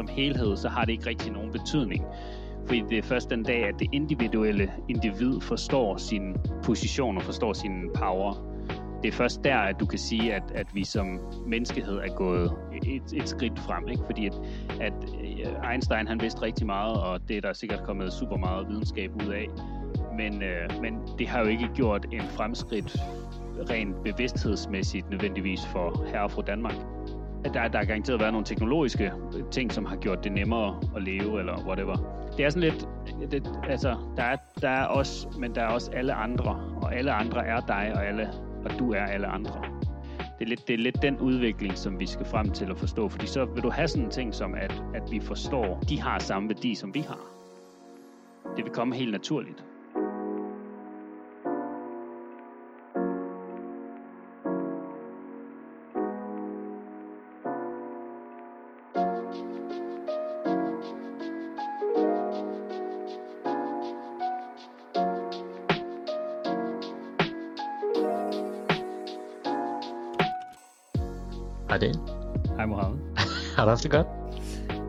som helhed, så har det ikke rigtig nogen betydning. Fordi det er først den dag, at det individuelle individ forstår sin position og forstår sin power. Det er først der, at du kan sige, at, at vi som menneskehed er gået et, et skridt frem. Ikke? Fordi at, at øh, Einstein han vidste rigtig meget, og det er der sikkert kommet super meget videnskab ud af. Men, øh, men det har jo ikke gjort en fremskridt rent bevidsthedsmæssigt nødvendigvis for herre og fru Danmark. Der, der er garanteret været nogle teknologiske ting, som har gjort det nemmere at leve, eller whatever. Det er sådan lidt, det, altså, der er, der er os, men der er også alle andre, og alle andre er dig, og, alle, og du er alle andre. Det er, lidt, det er lidt den udvikling, som vi skal frem til at forstå, fordi så vil du have sådan en ting som, at, at vi forstår, de har samme værdi, som vi har. Det vil komme helt naturligt. Du haft det godt?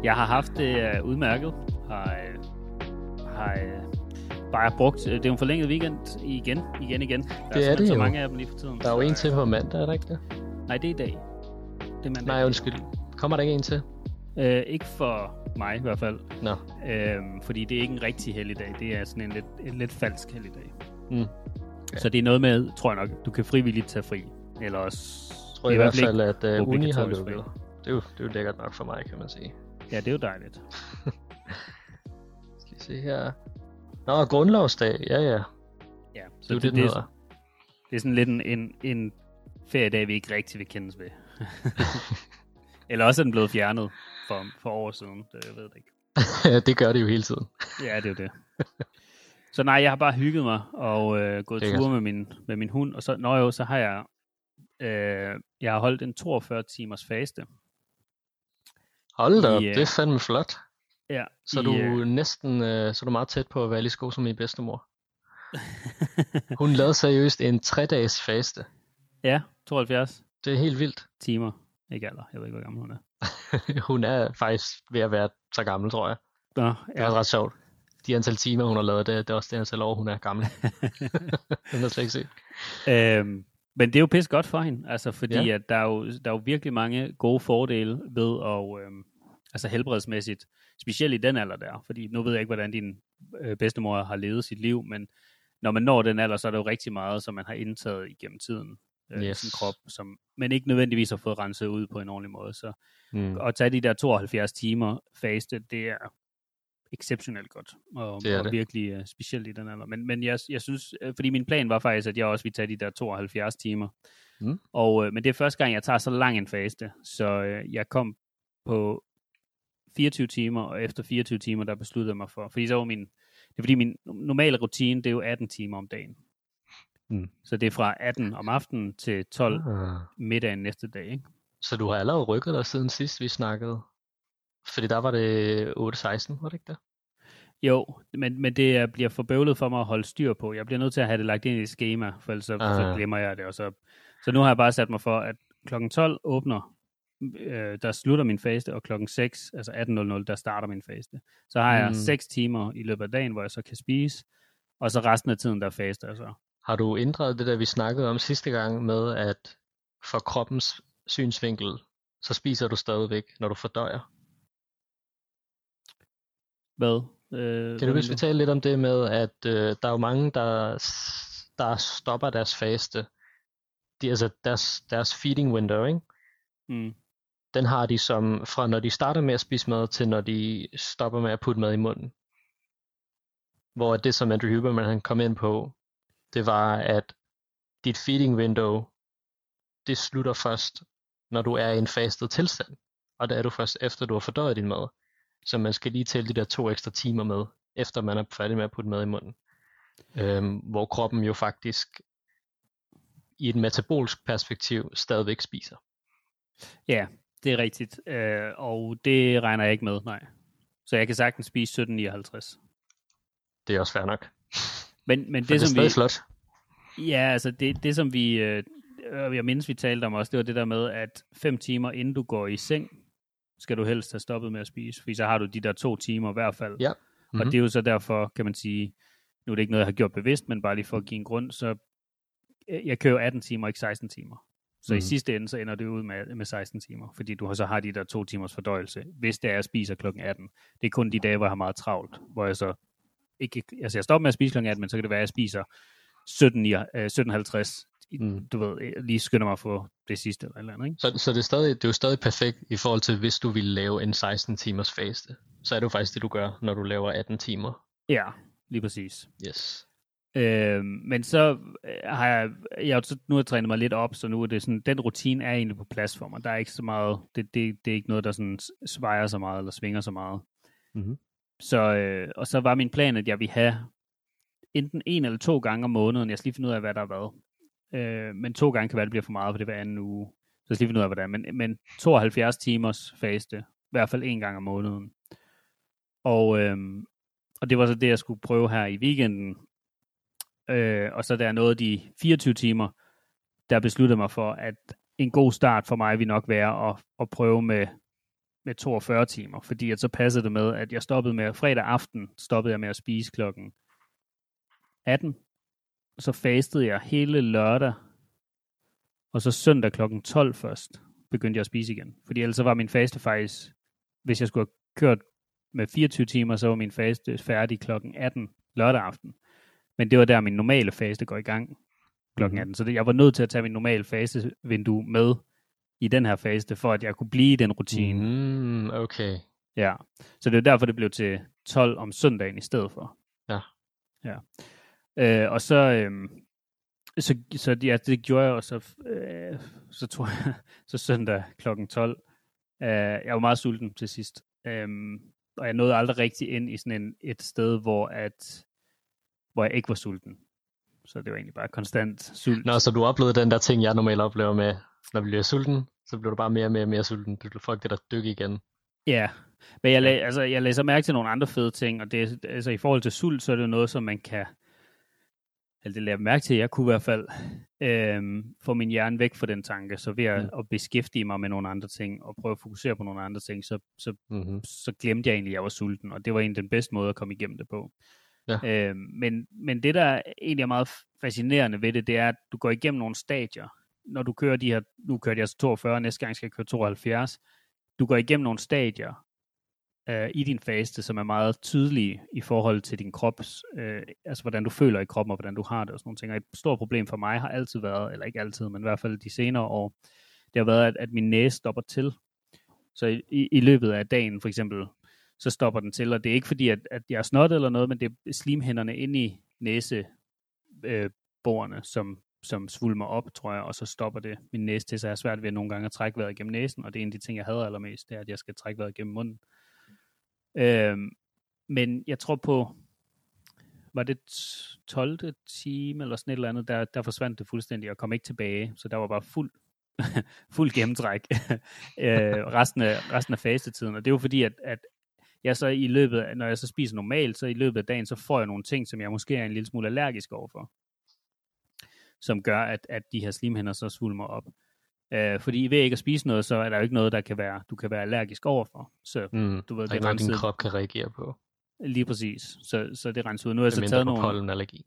Jeg har haft det uh, udmærket. Har, uh, har uh, bare brugt... Det er en forlænget weekend igen, igen, igen. Der Det er er det så jo. mange af dem lige for tiden. Der er jo en til på mandag, er der ikke det? Nej, det er i dag. Det er mandag. Nej, undskyld. Kommer der ikke en til? Uh, ikke for mig i hvert fald. Nå. Uh, fordi det er ikke en rigtig helligdag. Det er sådan en lidt, en lidt falsk helligdag. Mm. Ja. Så det er noget med, tror jeg nok, du kan frivilligt tage fri. Eller også... Jeg tror det i er hvert fald, at uh, uni har lukket. Det er, jo, det er jo lækkert nok for mig, kan man sige. Ja, det er jo dejligt. Skal vi se her. Nå, grundlovsdag. Ja, ja. Ja, Så det, det, det, det, det, det, er, det er sådan lidt en, en, en feriedag, vi ikke rigtig vil kendes ved. Eller også er den blevet fjernet for, for år siden. Det, jeg ved det ikke. det gør det jo hele tiden. Ja, det er det. Så nej, jeg har bare hygget mig og øh, gået Lækkert. ture med min, med min hund. Og så, nå jo, så har jeg, øh, jeg har holdt en 42 timers faste. Hold da I, op, det er fandme flot. Ja, Så er du øh, næsten øh, så er du meget tæt på at være lige så god som min bedstemor. Hun lavede seriøst en 3-dages faste. ja, 72 Det er helt vildt. timer. Ikke alder, jeg ved ikke, hvor gammel hun er. hun er faktisk ved at være så gammel, tror jeg. Nå, Det er ja. ret sjovt. De antal timer, hun har lavet, det, det er også det antal år, hun er gammel. Den har slet ikke set. Øhm, men det er jo pisse godt for hende, altså fordi Ja. at der, er jo, der er jo virkelig mange gode fordele ved at, øhm, altså helbredsmæssigt, specielt i den alder der, fordi nu ved jeg ikke, hvordan din øh, bedstemor har levet sit liv, men når man når den alder, så er der jo rigtig meget, som man har indtaget igennem tiden øh, Yes. sin krop, som man ikke nødvendigvis har fået renset ud på en ordentlig måde. Så Mm. at tage de der 72 timer faste, det er exceptionelt godt, og, Det er og det. virkelig uh, specielt i den alder. Men, men jeg, jeg synes, øh, fordi min plan var faktisk, at jeg også ville tage de der 72 timer. Mm. Og, øh, men det er første gang, jeg tager så lang en faste, så øh, jeg kom på 24 timer, og efter 24 timer, der besluttede jeg mig for, fordi så var min, det er fordi min normale rutine, det er jo 18 timer om dagen. Mm. Så det er fra 18 om aftenen til 12 Ah. middagen næste dag, ikke? Så du har allerede rykket dig siden sidst, vi snakkede? Fordi der var det 8-16, var det ikke det? Jo, men, men det er- bliver for bøvlet for mig at holde styr på. Jeg bliver nødt til at have det lagt ind i et schema, for ellers så, Ah. så glemmer jeg det. Og så, så nu har jeg bare sat mig for, at klokken 12 åbner, øh, der slutter min faste, og klokken 6, altså 18.00, der starter min faste. Så har jeg Mm. 6 timer i løbet af dagen, hvor jeg så kan spise, og så resten af tiden, der faster jeg så. Har du ændret det der, vi snakkede om sidste gang med, at for kroppens synsvinkel, så spiser du stadigvæk, når du fordøjer? Hvad? Øh, Kan du huske, vi talte lidt om det med, at øh, der er jo mange, der, der stopper deres faste. De, altså deres, deres feeding window, ikke? Mm. den har de som fra når de starter med at spise mad, til når de stopper med at putte mad i munden. Hvor det, som Andrew Huberman han kom ind på, det var, at dit feeding window, det slutter først, når du er i en fastet tilstand. Og det er du først efter, du har fordøjet din mad. Så man skal lige tælle de der to ekstra timer med, efter man er færdig med at putte mad i munden. Øhm, hvor kroppen jo faktisk i et metabolsk perspektiv stadigvæk spiser. Ja, det er rigtigt. Øh, og det regner jeg ikke med, nej. Så jeg kan sagtens spise 17,59. Det er også fair nok. Men, men For det, det, er som vi, flot. Ja, altså det, det som vi, øh, jeg mindes vi talte om også, det var det der med, at fem timer inden du går i seng, skal du helst have stoppet med at spise, fordi så har du de der to timer i hvert fald. Ja. Mm-hmm. Og det er jo så derfor, kan man sige, nu er det ikke noget, jeg har gjort bevidst, men bare lige for at give en grund, så øh, jeg kører 18 timer, ikke 16 timer. Så mm. i Mhm. sidste ende, så ender det ud med, med 16 timer, fordi du så har de der to timers fordøjelse, hvis det er, at jeg spiser klokken 18. Det er kun de dage, hvor jeg har meget travlt, hvor jeg så ikke, altså jeg stopper med at spise klokken 18, men så kan det være, at jeg spiser 17, øh, 17.50, Mm. du ved, øh, lige skynder mig at få det sidste eller eller andet, ikke? Så, så det, er stadig, det er jo stadig perfekt i forhold til, hvis du ville lave en 16 timers faste. Så er det jo faktisk det, du gør, når du laver 18 timer. Ja, lige præcis. Yes. Øh, men så øh, har jeg, jeg nu har jeg trænet mig lidt op, så nu er det sådan, den rutine er egentlig på plads for mig. Der er ikke så meget, det, det, det er ikke noget, der sådan svejer så meget, eller svinger så meget. Mhm. Så, øh, og så var min plan, at jeg ville have enten en eller to gange om måneden. Jeg skal lige finde ud af, hvad der er hvad. Øh, men to gange kan være, det bliver for meget, for det er hver anden uge. Så jeg skal lige finde ud af, hvad det er. Men, men 72 timers faste, i hvert fald en gang om måneden. Og, øh, og det var så det, jeg skulle prøve her i weekenden. Øh, og så der nåede de 24 timer, der besluttede mig for, at en god start for mig vil nok være at, at prøve med, med 42 timer, fordi at så passede det med, at jeg stoppede med, fredag aften stoppede jeg med at spise klokken 18, så fastede jeg hele lørdag, og så søndag klokken 12 først begyndte jeg at spise igen. Fordi ellers så var min faste faktisk, hvis jeg skulle have kørt med 24 timer, så var min faste færdig klokken 18 lørdag aften. Men det var der, min normale faste går i gang klokken Mhm. 18. Så det, jeg var nødt til at tage min normale fastevindue med i den her faste, for at jeg kunne blive i den rutine. Mm, okay. Ja, så det er derfor, det blev til 12 om søndagen i stedet for. Ja. Ja. Øh, og så, øh, så, så ja, det gjorde jeg, og så, øh, så tror jeg, så søndag klokken 12, øh, jeg var meget sulten til sidst. Øh, og jeg nåede aldrig rigtig ind i sådan en, et sted, hvor, at, hvor jeg ikke var sulten. Så det var egentlig bare konstant sult. Nå, så du oplevede den der ting, jeg normalt oplever med, når vi bliver sulten, så bliver du bare mere og mere og mere sulten. Du får det der dyk igen. Ja, men jeg, la- altså, jeg læser mærke til nogle andre fede ting, og det, altså, i forhold til sult, så er det jo noget, som man kan, eller det lader jeg mærke til, jeg kunne i hvert fald øhm, få min hjerne væk fra den tanke, så ved at, Mm. at beskæftige mig med nogle andre ting, og prøve at fokusere på nogle andre ting, så, så, Mm-hmm. så glemte jeg egentlig, at jeg var sulten, og det var egentlig den bedste måde at komme igennem det på. Ja. Øhm, men, men det, der egentlig er meget fascinerende ved det, det er, at du går igennem nogle stadier. Når du kører de her, nu kørte jeg altså 42, næste gang skal jeg køre 72, du går igennem nogle stadier øh, i din faste, som er meget tydelige i forhold til din krops, øh, altså hvordan du føler i kroppen, og hvordan du har det og sådan nogle ting. Og et stort problem for mig har altid været, eller ikke altid, men i hvert fald de senere år, det har været, at, at min næse stopper til. Så i, i, i løbet af dagen, for eksempel, så stopper den til, og det er ikke fordi, at, at jeg er snottet eller noget, men det er slimhænderne inde i næseborene, øh, som, som svulmer op, tror jeg, og så stopper det min næse til, så jeg har svært ved nogle gange at trække vejret gennem næsen, og det er en af de ting, jeg hader allermest, det er, at jeg skal trække vejret gennem munden. Øh, men jeg tror på, var det 12. time eller sådan et eller andet, der, der forsvandt det fuldstændig og kom ikke tilbage, så der var bare fuld, fuld gennemtræk øh, resten, af, resten af fastetiden, og det er jo fordi, at, at jeg så i løbet af, når jeg så spiser normalt, så i løbet af dagen, så får jeg nogle ting, som jeg måske er en lille smule allergisk overfor, som gør, at, at de her slimhænder så svulmer op. Øh, fordi ved ikke at spise noget, så er der jo ikke noget, der kan være, du kan være allergisk overfor. Så Mm. du ved, er det ikke noget, din krop kan reagere på. lige præcis. Så, så det renser ud. Nu har jeg så er taget nogle... pollenallergi.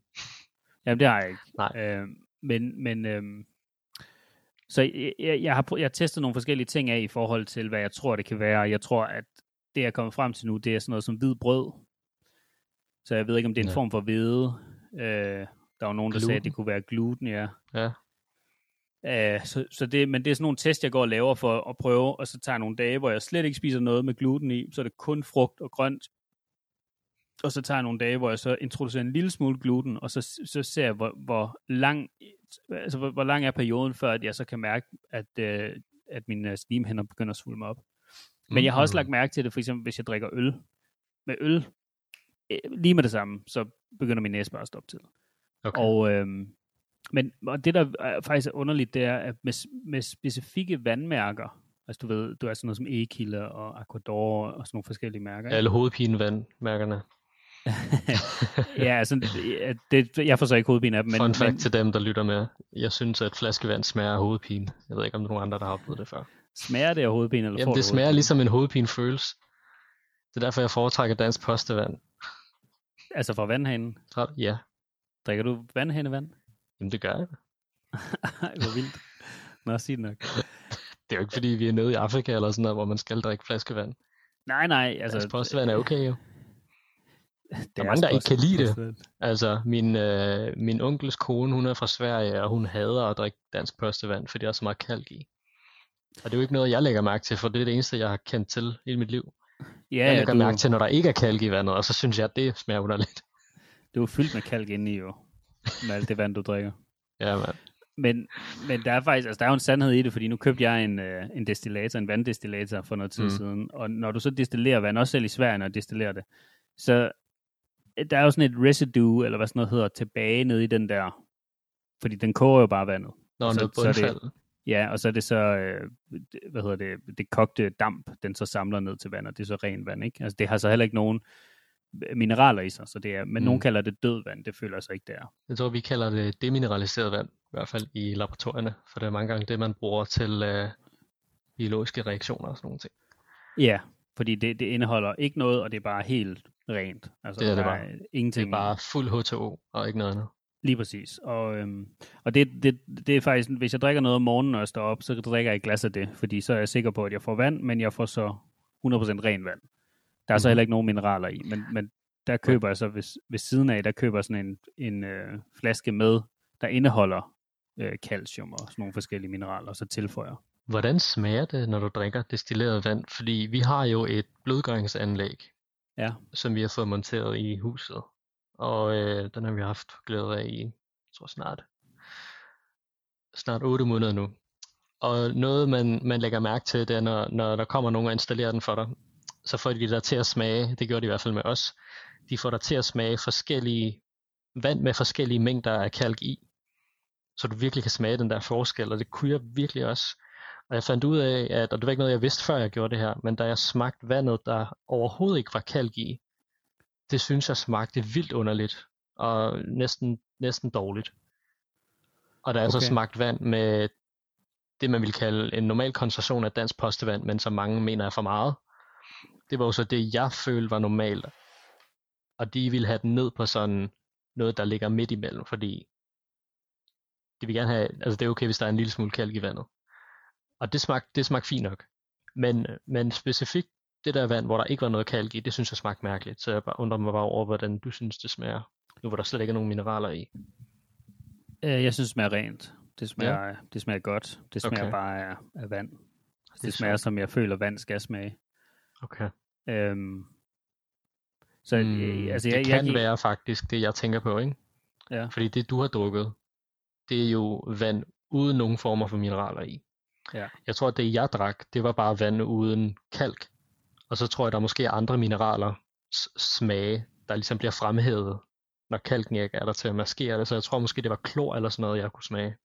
Jamen, det har jeg ikke. Nej. Øh, men, men øhm, så jeg, jeg, jeg, har, jeg har testet nogle forskellige ting af i forhold til, hvad jeg tror, det kan være. Jeg tror, at det, jeg er kommet frem til nu, det er sådan noget som hvid brød. Så jeg ved ikke, om det er en Ja. form for hvede. Øh, der var nogen, der sagde, at det kunne være gluten, ja. Ja. Uh, så, så det, men det er sådan nogle test, jeg går og laver for at prøve, og så tager jeg nogle dage, hvor jeg slet ikke spiser noget med gluten i, så er det kun frugt og grønt. Og så tager jeg nogle dage, hvor jeg så introducerer en lille smule gluten, og så, så ser jeg, hvor, hvor lang altså, hvor, hvor lang er perioden, før at jeg så kan mærke, at, uh, at mine slimhænder begynder at svulme op. Men jeg har også Mm. lagt mærke til det, for eksempel hvis jeg drikker øl. Med øl, øh, lige med det samme, så begynder min næse bare at stoppe til. Okay. Og, øhm, men og det, der er faktisk er underligt, det er, at med, med specifikke vandmærker, altså du ved, du er sådan noget som Ekilde og Aquador og sådan nogle forskellige mærker. ikke? Alle hovedpinevandmærkerne. ja, altså, ja, det, jeg får så ikke hovedpine af dem, men, Fun fact men til dem, der lytter med. Jeg synes, at flaskevand smager af hovedpine. Jeg ved ikke, om der er nogen andre, der har oplevet det før. Smager det af hovedpine, eller Jamen, får det du smager hovedpine? ligesom en hovedpine føles. Det er derfor, jeg foretrækker dansk postevand. Altså fra vandhanen. Ja, Drikker du vandhanevand? Jamen det gør jeg. Ej, hvor vildt. Nå, sig det nok. Det er jo ikke, fordi vi er nede i Afrika eller sådan noget, hvor man skal drikke flaskevand. Nej, nej, altså... Altså, dansk postevand er okay jo. det der er mange, der ikke kan lide det. Altså, min, øh, min onkels kone, hun er fra Sverige, og hun hader at drikke dansk postevand, fordi der er så meget kalk i. Og det er jo ikke noget, jeg lægger mærke til, for det er det eneste, jeg har kendt til hele mit liv. Ja, jeg lægger du, mærke til, når der ikke er kalk i vandet, og så synes jeg, at det smager underligt. du er fyldt med kalk inde i jo. Med alt det vand, du drikker. Ja, man. Men, men der er faktisk, altså der er jo en sandhed i det, fordi nu købte jeg en, øh, en destillator, en vanddistillator for noget tid Mm. siden, og når du så destillerer vand, også selv i Sverige, når du destillerer det, så øh, der er jo sådan et residue, eller hvad sådan noget hedder, tilbage nede i den der, fordi den koger jo bare vandet. Når Så- noget så er det-. Ja, og så er det så, øh, hvad hedder det, det kogte damp, den så samler ned til vand, og det er så ren vand, ikke? Altså det har så heller ikke nogen mineraler i sig, så det er, men Mm. nogen kalder det død vand, det føler jeg så ikke, det er. Jeg tror, vi kalder det demineraliseret vand, i hvert fald i laboratorierne, for det er mange gange det, man bruger til øh, biologiske reaktioner og sådan nogle ting. Ja, fordi det, det indeholder ikke noget, og det er bare helt rent. Altså, Det er det bare. Det Ingenting. er bare fuld H2O og ikke noget andet. Lige præcis. Og, øhm, og det, det, det er faktisk, hvis jeg drikker noget om morgenen, når jeg står op, så drikker jeg et glas af det, fordi så er jeg sikker på, at jeg får vand, men jeg får så 100% ren vand. Der er så Mhm. heller ikke nogen mineraler i, men, men der køber jeg så ved, ved siden af, der køber sådan en, en øh, flaske med, der indeholder øh, calcium og sådan nogle forskellige mineraler, og så tilføjer. Hvordan smager det, når du drikker destilleret vand? Fordi vi har jo et blødgøringsanlæg, Ja. som vi har fået monteret i huset. Og øh, den har vi haft glæde af i, jeg tror snart, snart 8 måneder nu. Og noget, man, man lægger mærke til, det er, når, når der kommer nogen og installerer den for dig, så får de dig til at smage, det gjorde de i hvert fald med os, de får dig til at smage forskellige vand med forskellige mængder af kalk i, så du virkelig kan smage den der forskel, og det kunne jeg virkelig også. Og jeg fandt ud af, at, og det var ikke noget, jeg vidste, før jeg gjorde det her, men da jeg smagte vandet, der overhovedet ikke var kalk i, det synes jeg smagte vildt underligt, og næsten, næsten dårligt. Og da jeg okay. så smagte vand med det, man ville kalde en normal koncentration af dansk postevand, men som mange mener er for meget, det var jo så det, jeg følte var normalt. Og de ville have den ned på sådan noget, der ligger midt imellem, fordi de vil gerne have, altså det er okay, hvis der er en lille smule kalk i vandet. Og det smagte, det smagte fint nok. Men, men specifikt det der vand, hvor der ikke var noget kalk i, det synes jeg smagte mærkeligt. Så jeg bare undrer mig bare over, hvordan du synes, det smager. Nu hvor der slet ikke er nogen mineraler i. Øh, jeg synes, det smager rent. Det smager, ja. det smager godt. Det smager Okay. bare af, af vand. Det, det smager, som jeg føler, vand skal smage. Okay. Øhm, så Mm, øh, altså, det jeg, kan jeg, være faktisk det, jeg tænker på, ikke? Ja. Fordi det, du har drukket, det er jo vand uden nogen former for mineraler i. Ja. Jeg tror, at det jeg drak, det var bare vand uden kalk. Og så tror jeg, der måske er andre mineraler smage, der ligesom bliver fremhævet, når kalken ikke er der til at maskere det. Så jeg tror måske, det var klor eller sådan noget, jeg kunne smage.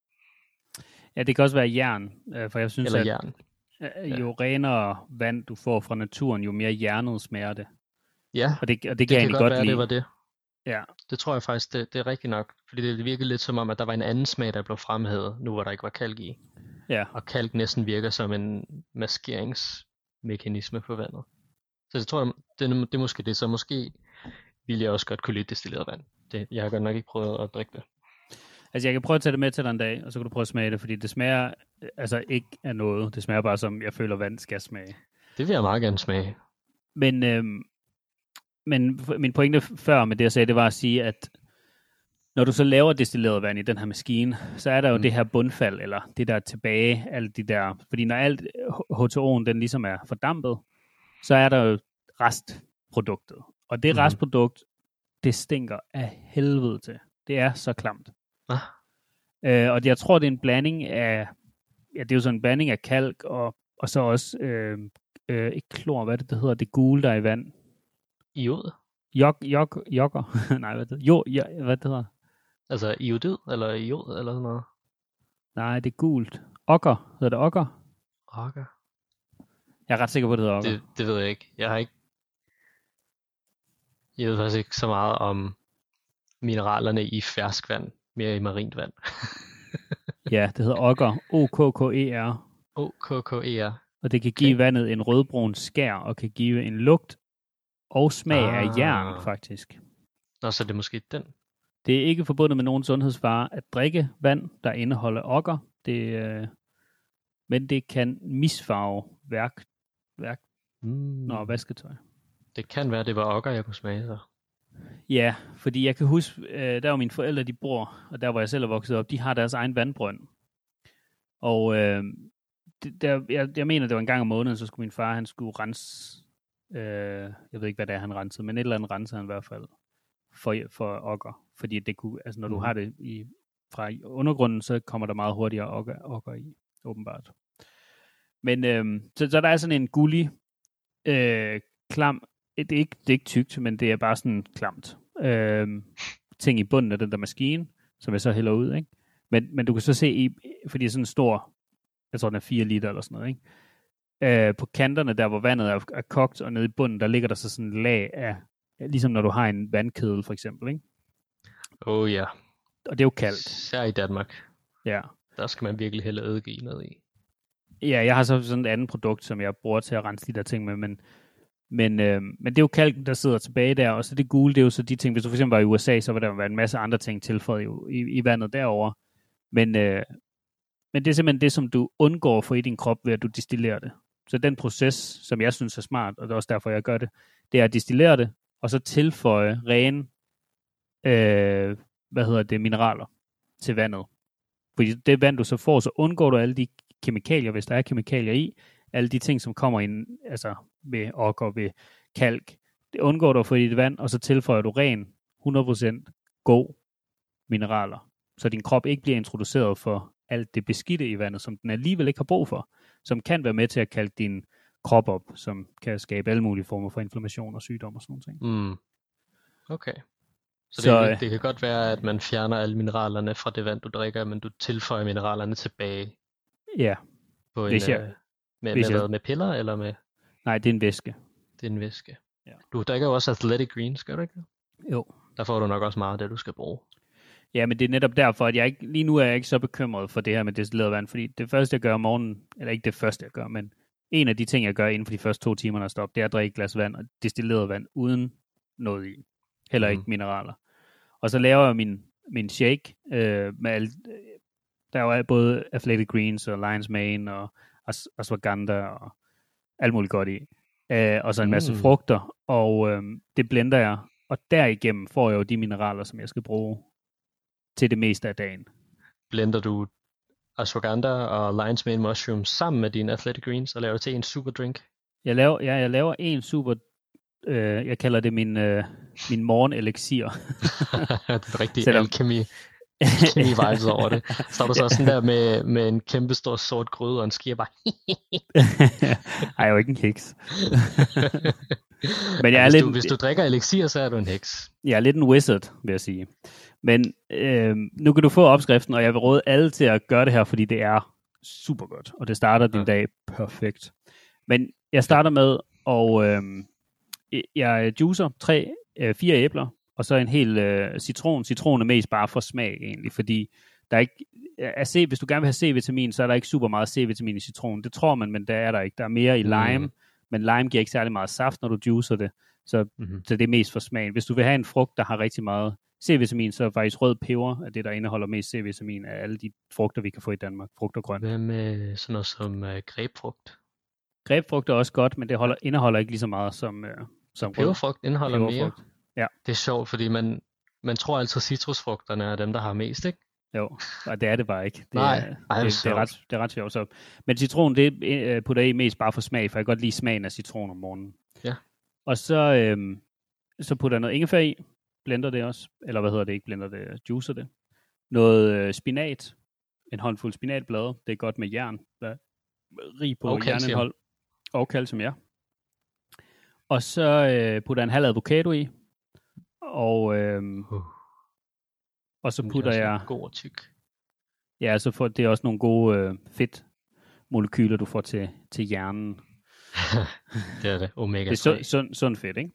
Ja, det kan også være jern, øh, for jeg synes, Eller at jern. Øh, jo renere vand du får fra naturen, jo mere jernet smager det. Ja, Og det, og det, det kan jeg egentlig godt godt være, lide. det var det. Ja, Det tror jeg faktisk, det, det er rigtigt nok. Fordi det virkede lidt som om, at der var en anden smag, der blev fremhævet, nu hvor der ikke var kalk i. ja. Og kalk næsten virker som en maskeringsmekanisme på vandet. Så jeg tror, det, det er måske det. Så måske ville jeg også godt kunne lide destilleret vand. Det, jeg har godt nok ikke prøvet at drikke det. Altså, jeg kan prøve at tage det med til dig en dag, og så kan du prøve at smage det, fordi det smager altså ikke af noget. Det smager bare som, jeg føler, vand skal smage. Det vil jeg meget gerne smage. Men, øhm, men min pointe før med det, jeg sagde, det var at sige, at når du så laver destilleret vand i den her maskine, så er der jo Mm. det her bundfald, eller det der er tilbage, alle de der, fordi når alt H- H2O'en, den ligesom er fordampet, så er der jo restproduktet. Og det mm. restprodukt, det stinker af helvede til. Det er så klamt. Ah. Øh, og jeg tror, det er en blanding af, ja, det er jo sådan en blanding af kalk, og, og så også, øh, øh, ikke klor, hvad det, det hedder, det gule, der er i vand. Iod? Jok, jok, jokker. Nej, hvad det hedder? Jo, ja, hvad det hedder? Altså iodid eller iod eller sådan noget? Nej, det er gult. Okker. Hedder det okker? Okay. Jeg er ret sikker på, det hedder okker. Det, det ved jeg ikke. Jeg har ikke... Jeg ved faktisk ikke så meget om mineralerne i ferskvand, mere i marint vand. Ja, det hedder okker. O-K-K-E-R. O-K-K-E-R. Og det kan give okay. vandet en rødbrun skær, og kan give en lugt og smag ah. af jern, faktisk. Nå, så det er måske den. Det er ikke forbundet med nogen sundhedsfare at drikke vand, der indeholder okker. Det, øh, men det kan misfarve værk, værk mm. Nå, vasketøj. Det kan være, det var okker, jeg kunne smage så. Ja, fordi jeg kan huske, øh, der var mine forældre, de bor, og der hvor jeg selv er vokset op, de har deres egen vandbrønd. Og øh, det, der, jeg, jeg mener, det var en gang om måneden, så skulle min far, han skulle rense, øh, jeg ved ikke, hvad det er, han rensede, men et eller andet renser han i hvert fald for, for okker. Fordi det kunne, altså når mm. du har det i, fra undergrunden, så kommer der meget hurtigere okker, okker i, åbenbart. Men øh, så, så der er sådan en gullig, øh, klam, det er, ikke, det er ikke tykt, men det er bare sådan klamt øh, ting i bunden af den der maskine, som jeg så hælder ud, ikke? Men, men du kan så se, i, fordi det er sådan en stor, jeg tror den er 4 liter eller sådan noget, ikke? Øh, på kanterne, der hvor vandet er, er kogt, og nede i bunden, der ligger der så sådan en lag af, ligesom når du har en vandkedel for eksempel, ikke? Oh ja. Og det er jo koldt. Sær i Danmark. Ja. Der skal man virkelig hælde eddike ned i. Ja, jeg har så sådan et andet produkt, som jeg bruger til at rense de der ting med, men, men, øh, men det er jo kalken, der sidder tilbage der, og så det gule, det er jo så de ting, hvis du for eksempel var i USA, så var der være en masse andre ting tilføjet i, i, i vandet derover. Men, øh, men det er simpelthen det, som du undgår at få i din krop, ved at du distillerer det. Så den proces, som jeg synes er smart, og det er også derfor, jeg gør det, det er at distillere det, og så tilføje rene, øh, hvad hedder det, mineraler til vandet. Fordi det vand, du så får, så undgår du alle de kemikalier, hvis der er kemikalier i, alle de ting, som kommer ind, altså ved okker, ved kalk, det undgår du at få i dit vand, og så tilføjer du ren, 100% god mineraler. Så din krop ikke bliver introduceret for alt det beskidte i vandet, som den alligevel ikke har brug for, som kan være med til at kalde din krop op, som kan skabe alle mulige former for inflammation og sygdom og sådan noget. Mm. Okay. Så, så det, det kan godt være, at man fjerner alle mineralerne fra det vand, du drikker, men du tilføjer mineralerne tilbage. Ja. På en, hvis jeg, øh, med, hvis med, jeg... med piller, eller med? Nej, det er en væske. Det er en væske. Ja. Du drikker jo også Athletic Greens, gør du ikke Jo. Der får du nok også meget af det, du skal bruge. Ja, men det er netop derfor, at jeg ikke, lige nu er jeg ikke så bekymret for det her med destilleret vand, fordi det første, jeg gør om morgenen, eller ikke det første, jeg gør, men en af de ting, jeg gør inden for de første to timer, når jeg stopper, det er at drikke et glas vand, og destilleret vand, uden noget i. Heller ikke mm. mineraler. Og så laver jeg min, min shake øh, med alt, der er jo både Athletic Greens og Lions Mane og ashwagandha og alt muligt godt i. Øh, og så en masse mm. frugter, og øh, det blender jeg, og derigennem får jeg jo de mineraler, som jeg skal bruge til det meste af dagen. Blender du ashwagandha og lion's mane mushroom sammen med dine athletic greens og laver til en super drink? Jeg laver, ja, jeg laver en super, øh, jeg kalder det min, øh, min morgen elixir. det er rigtig Selvom, alkemi, alkemi vibes over det. Så er du så sådan der med, med en kæmpe stor sort gryde og en skier bare. Ej, jeg er jo ikke en heks. Men jeg er hvis, lidt, du, hvis du drikker elixir, så er du en heks. Jeg er lidt en wizard, vil jeg sige. Men øh, nu kan du få opskriften, og jeg vil råde alle til at gøre det her, fordi det er super godt, og det starter din ja. dag perfekt. Men jeg starter med, og øh, jeg juicer tre, øh, fire æbler, og så en hel øh, citron. Citron er mest bare for smag egentlig, fordi der er ikke, er C, hvis du gerne vil have C-vitamin, så er der ikke super meget C-vitamin i citron. Det tror man, men der er der ikke. Der er mere i lime, mm. men lime giver ikke særlig meget saft, når du juicer det. Så, mm-hmm. så det er mest for smagen. Hvis du vil have en frugt, der har rigtig meget C-vitamin, så er faktisk rød peber er det, der indeholder mest C-vitamin af alle de frugter, vi kan få i Danmark. Frugt og grønt. Hvad med sådan noget som uh, grebfrugt? Grebfrugt er også godt, men det holder, indeholder ikke lige så meget som, uh, som Peberfrugt indeholder peberfrugt. mere? Ja. Det er sjovt, fordi man, man tror altid, at citrusfrugterne er dem, der har mest, ikke? Jo, og det er det bare ikke. Det Nej, er, ej, det, det, er ret, det er ret sjovt. Så. Men citron, det uh, putter jeg i mest bare for smag, for jeg kan godt lide smagen af citron om morgenen. Ja. Og så, øhm, så putter jeg noget ingefær i, blender det også, eller hvad hedder det, ikke blender det, juicer det. Noget øh, spinat, en håndfuld spinatblade, det er godt med jern, der er rig på og jernindhold. Og calcium, ja. Og så øh, putter jeg en halv avocado i, og, øh, uh. og så putter jeg... God og tyk. Ja, så får det er også nogle gode øh, fedt molekyler, du får til, til hjernen. det er det, omega 3. Det er sund, sund, sund fedt, ikke?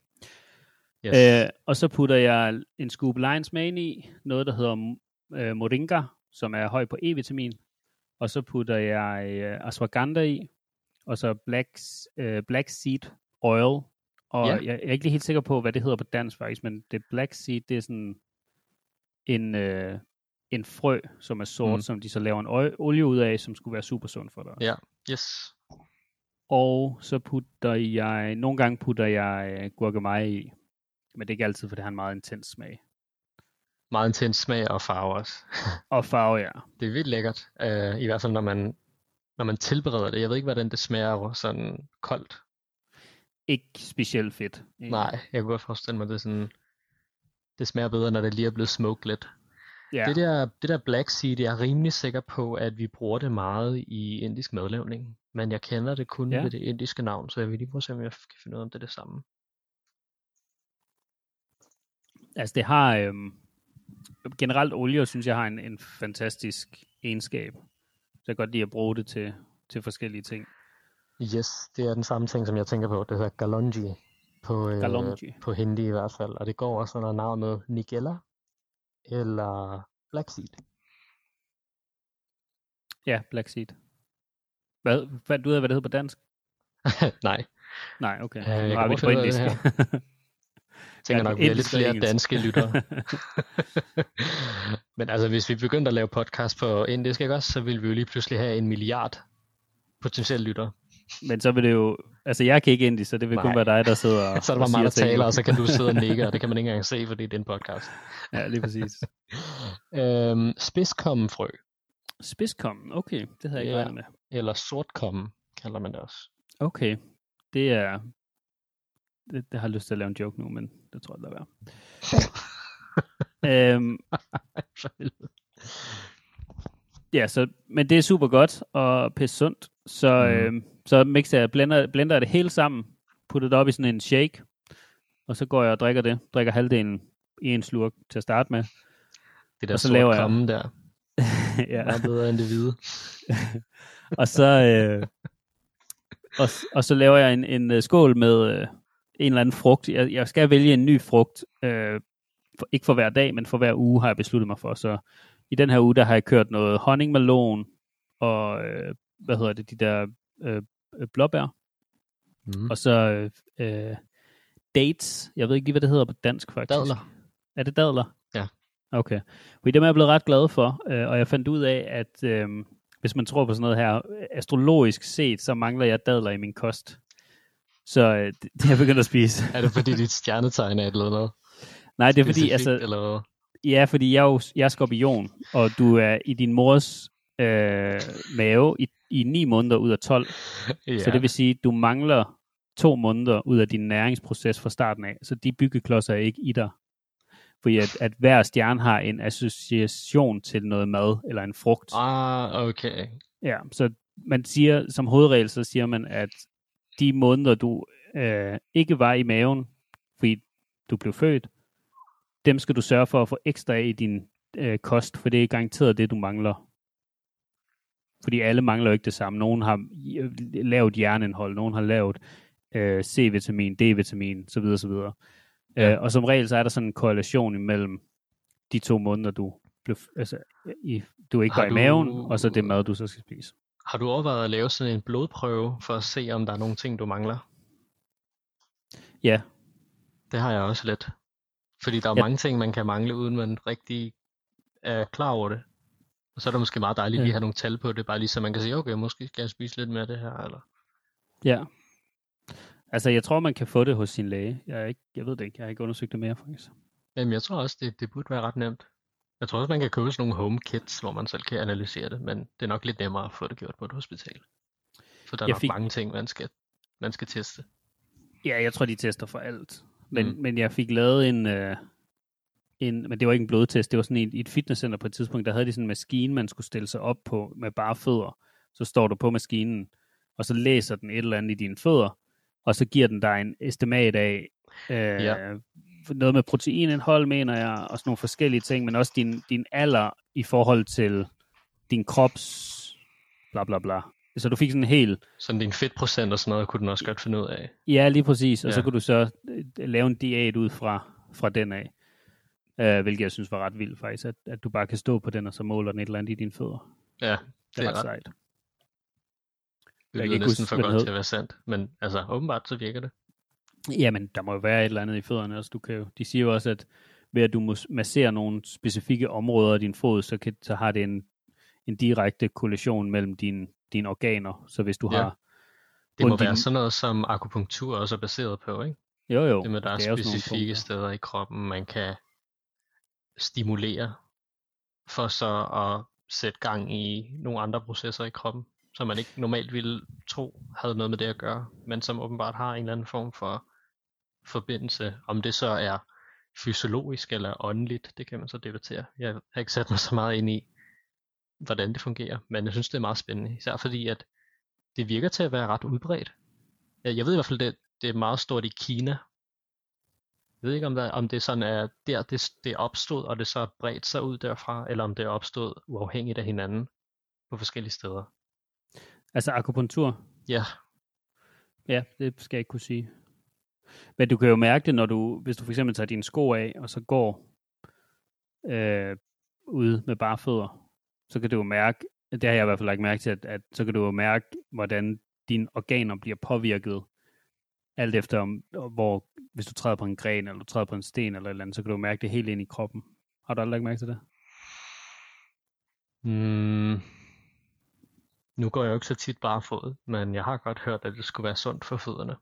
Yes. Øh, og så putter jeg en scoop Lions Mane i, noget der hedder øh, Moringa, som er høj på E-vitamin. og så putter jeg øh, ashwagandha i, og så black, øh, black seed oil, og Ja. jeg, jeg er ikke lige helt sikker på, hvad det hedder på dansk faktisk, men det black seed, det er sådan en, øh, en frø, som er sort, Mm. som de så laver en olie ud af, som skulle være super sund for dig. Ja, yes. Og så putter jeg, nogle gange putter jeg øh, gurkemeje i, men det er ikke altid, for det har en meget intens smag. Meget intens smag og farve også. Og farve, ja. Det er vildt lækkert. Uh, I hvert fald, når man, når man tilbereder det. Jeg ved ikke, hvordan det smager sådan koldt. Ikke specielt fedt. Nej, jeg kunne godt forestille mig, det sådan... Det smager bedre, når det lige er blevet smoked lidt. Ja. Det, der, det der black seed, jeg er rimelig sikker på, at vi bruger det meget i indisk madlavning. Men jeg kender det kun Ja. ja. ved det indiske navn, så jeg vil lige prøve at se, om jeg kan finde ud af, om det er det samme. Altså det har øhm, generelt olie, synes jeg har en, en fantastisk egenskab. Så jeg kan godt lide at bruge det til, til forskellige ting. Yes, det er den samme ting, som jeg tænker på. Det hedder galonji på, øh, Galonji. på hindi i hvert fald. Og det går også under navnet nigella eller black seed. Ja, Black Seed. Hvad, hvad, du ved, hvad det hedder på dansk? Nej, Nej, okay. Øh, jeg har vi på ud af indisk. det tænker nok, vi er lidt flere engelsk. danske lyttere. Men altså, hvis vi begyndte at lave podcast på indisk, ikke også, så ville vi jo lige pludselig have en milliard potentielle lyttere. Men så vil det jo... Altså, jeg kan ikke indisk, så det vil kun Nej. være dig, der sidder og Så er der og bare mig, der taler, og så kan du sidde og nikke, og det kan man ikke engang se, fordi det er en podcast. Ja, lige præcis. Øhm, spidskommenfrø, Spidskommen, okay. Det havde jeg ikke Ja. regnet med. eller sortkommen, kalder man det også. Okay. Det er... Det, det har jeg lyst til at lave en joke nu, men det tror jeg, det være. øhm, ja, så, men det er super godt og pisse sundt. Så, Mm. øhm, så mixer jeg, blender, blender jeg det hele sammen, putter det op i sådan en shake, og så går jeg og drikker det. Drikker halvdelen i en slurk til at starte med. Det der Og så laver jeg- sortkommen der, ja. er bedre end det hvide. og så øh, og, og så laver jeg en, en øh, skål med øh, en eller anden frugt. Jeg, jeg skal vælge en ny frugt, øh, for, ikke for hver dag, men for hver uge har jeg besluttet mig for. Så i den her uge, der har jeg kørt noget honningmelon og øh, hvad hedder det, de der øh, øh, blåbær, Mm. og så øh, dates. Jeg ved ikke lige, hvad det hedder på dansk faktisk. Dadler. Er det dadler? Ja. Okay. Fordi dem er jeg blevet ret glad for, øh, og jeg fandt ud af, at øh, hvis man tror på sådan noget her, astrologisk set, så mangler jeg dadler i min kost. Så øh, det, er jeg begyndt at spise. Er det fordi dit stjernetegn er et eller andet? Nej, det er fordi, altså, Eller hvad? ja, fordi jeg er jo jeg er skorpion, og du er i din mors øh, mave i, i 9 måneder ud af 12. Ja. Så det vil sige, at du mangler to måneder ud af din næringsproces fra starten af. Så de byggeklodser er ikke i dig. Fordi at, at hver stjerne har en association til noget mad eller en frugt. Ah, okay. Ja, så man siger, som hovedregel, så siger man, at de måneder, du øh, ikke var i maven, fordi du blev født, dem skal du sørge for at få ekstra af i din øh, kost, for det er garanteret det, du mangler. Fordi alle mangler jo ikke det samme. Nogen har lavt hjerneindhold, nogen har lavt øh, C-vitamin, D-vitamin, så videre, så videre. Ja. Øh, og som regel, så er der sådan en korrelation imellem de to måneder, du blev, altså, i, du ikke Har var i du- maven, og så det mad, du så skal spise. Har du overvejet at lave sådan en blodprøve, for at se, om der er nogle ting, du mangler? Ja, Det har jeg også lidt. Fordi der er Ja. mange ting, man kan mangle, uden man rigtig er klar over det. Og så er det måske meget dejligt Ja. lige at have nogle tal på det, bare lige så man kan sige, okay, måske skal jeg spise lidt mere af det her, eller... Ja. Altså, jeg tror, man kan få det hos sin læge. Jeg, er ikke, jeg ved det ikke. Jeg har ikke undersøgt det mere, faktisk. Jamen, jeg tror også, det, det burde være ret nemt. Jeg tror også, man kan købe sådan nogle home kits, hvor man selv kan analysere det, men det er nok lidt nemmere at få det gjort på et hospital. For der er Jeg nok fik- mange ting, man skal, man skal teste. Ja, jeg tror, de tester for alt. Men, Mm. men jeg fik lavet en, øh, en... Men det var ikke en blodtest. Det var sådan i, i et fitnesscenter på et tidspunkt. Der havde de sådan en maskine, man skulle stille sig op på med bare fødder. Så står du på maskinen, og så læser den et eller andet i dine fødder, og så giver den dig en estimat af øh, Ja. noget med proteinindhold, mener jeg, og sådan nogle forskellige ting, men også din, din alder i forhold til din krops bla bla bla. Så du fik sådan en hel, Sådan din fedtprocent og sådan noget, kunne den også godt finde ud af. ja lige præcis, og så Ja. kunne du så øh, lave en diæt ud fra, fra den af. Uh, hvilket jeg synes var ret vildt faktisk, at, at du bare kan stå på den, og så måler den et eller andet i dine fødder. Ja, Det det er er ret sejt. Det lyder ikke næsten huske, for godt til at være sandt. Men altså, åbenbart så virker det. Jamen, der må jo være et eller andet i fødderne også. Du kan jo, de siger jo også, at ved at du masserer nogle specifikke områder af din fod, så, kan, så har det en, en direkte kollision mellem dine, dine organer. Så hvis du Ja. har... Det må i være sådan noget, som akupunktur også er baseret på, ikke? Jo, jo. Det med, der er, det sådan nogle specifikke steder i kroppen, man kan stimulere, for så at sætte gang i nogle andre processer i kroppen, som man ikke normalt ville tro havde noget med det at gøre, men som åbenbart har en eller anden form for forbindelse. Om det så er fysiologisk eller åndeligt, det kan man så debattere. Jeg har ikke sat mig så meget ind i, hvordan det fungerer, men jeg synes, det er meget spændende, især fordi, at det virker til at være ret udbredt. Jeg jeg ved i hvert fald, det, det er meget stort i Kina. Jeg ved ikke, om, der, om det sådan er der, det, det opstod, og det så bredt sig ud derfra, eller om det er opstået uafhængigt af hinanden på forskellige steder. Altså akupunktur? Ja, Ja, det skal jeg ikke kunne sige. Men du kan jo mærke det, når du, hvis du for eksempel tager dine sko af, og så går øh, ude med bare fødder, så kan du jo mærke, det har jeg i hvert fald ikke mærke til, at, at så kan du jo mærke, hvordan dine organer bliver påvirket, alt efter om, hvor, hvis du træder på en gren, eller du træder på en sten, eller et eller andet, så kan du mærke det helt ind i kroppen. Har du aldrig ikke mærke til det? mm, nu går jeg jo ikke så tit bare fod, men jeg har godt hørt, at det skulle være sundt for fødderne.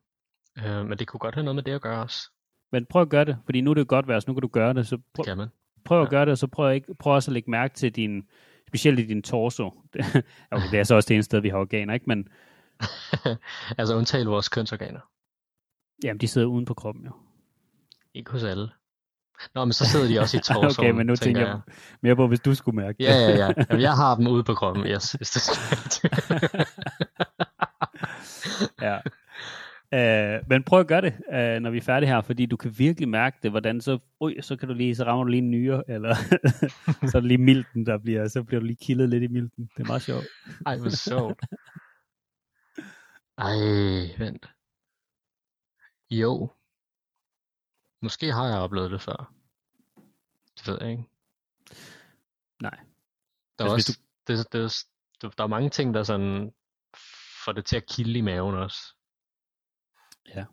Øh, men det kunne godt have noget med det at gøre også. Men prøv at gøre det, fordi nu er det godt vejr, så nu kan du gøre det, så Det prøv, kan man. prøv at Ja. gøre det, og så prøv, ikke, prøv også at lægge mærke til din, specielt i din torso. okay, det er så også det eneste sted, vi har organer, ikke? Men altså undtale vores kønsorganer. Jamen, de sidder uden på kroppen, jo. Ikke hos alle. Nå, men så sidder de også i torsoen, okay, men nu tænker jeg mere på, hvis du skulle mærke det. Ja, ja, ja. Jamen, jeg har dem ude på kroppen, yes. Hvis det ja. Uh, men prøv at gøre det, uh, når vi er færdige her, fordi du kan virkelig mærke det, hvordan så, ui, så kan du lige, så rammer du lige en nyre, eller så er det lige milten, der bliver, så bliver du lige kildet lidt i milten. Det er meget sjovt. Ej, hvor sjovt. Ej, vent. Jo. Måske har jeg oplevet det før. Det ved jeg ikke. Nej. Der er Altså, også, det, det, det, der er mange ting, der sådan får det til at kilde i maven også. Ja.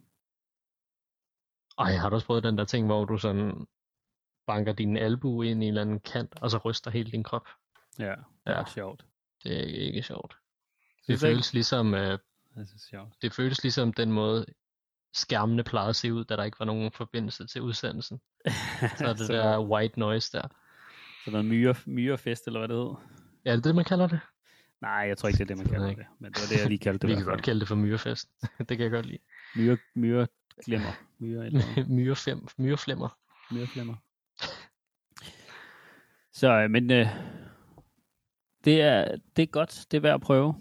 Ej, har du også prøvet den der ting, hvor du sådan banker din albue ind i en eller anden kant, og så ryster hele din krop? Ja, det er Ja. sjovt. Det er ikke sjovt. Det Synes du ikke? føles ligesom, øh, Det er sjovt. det føles ligesom den måde, skærmene plejede at se ud, da der ikke var nogen forbindelse til udsendelsen. Så er det så, der white noise der. så noget myre, myrefest, eller hvad det hed? Ja, er det det, man kalder det? Nej, jeg tror ikke, det er det, man kalder det. Men det var det, jeg lige kaldte det. Vi kan godt kalde det for myrefest. det kan jeg godt lide. Myre, myre glemmer. Myre, eller Myrefem, myreflemmer. myreflemmer. Så, øh, men øh, det, er, det er godt. Det er værd at prøve.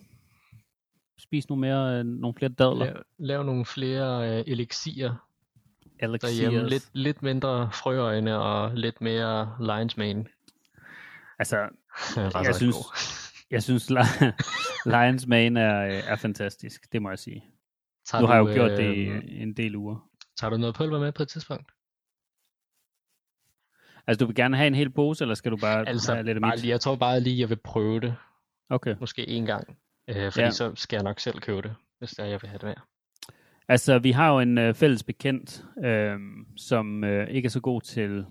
Spis nogle, mere, øh, nogle flere dadler. Lav, lav nogle flere øh, elixier derhjemme. Elixirs. Lidt, lidt mindre frøøjne og lidt mere lion's mane. Altså, Bare jeg så synes, jeg synes Li- Lions Mane er, øh, er fantastisk. Det må jeg sige. Tager Nu har jeg jo gjort det i øh, en del uger. Tager du noget pulver med på et tidspunkt? Altså, du vil gerne have en hel pose, eller skal du bare Altså, have lidt af bare, mit? lige- jeg tror bare lige, jeg vil prøve det. Okay. Måske en gang. Øh, fordi Ja. så skal jeg nok selv købe det, hvis det er, jeg vil have det med. Altså, vi har jo en øh, fælles bekendt, øh, som øh, ikke er så god til,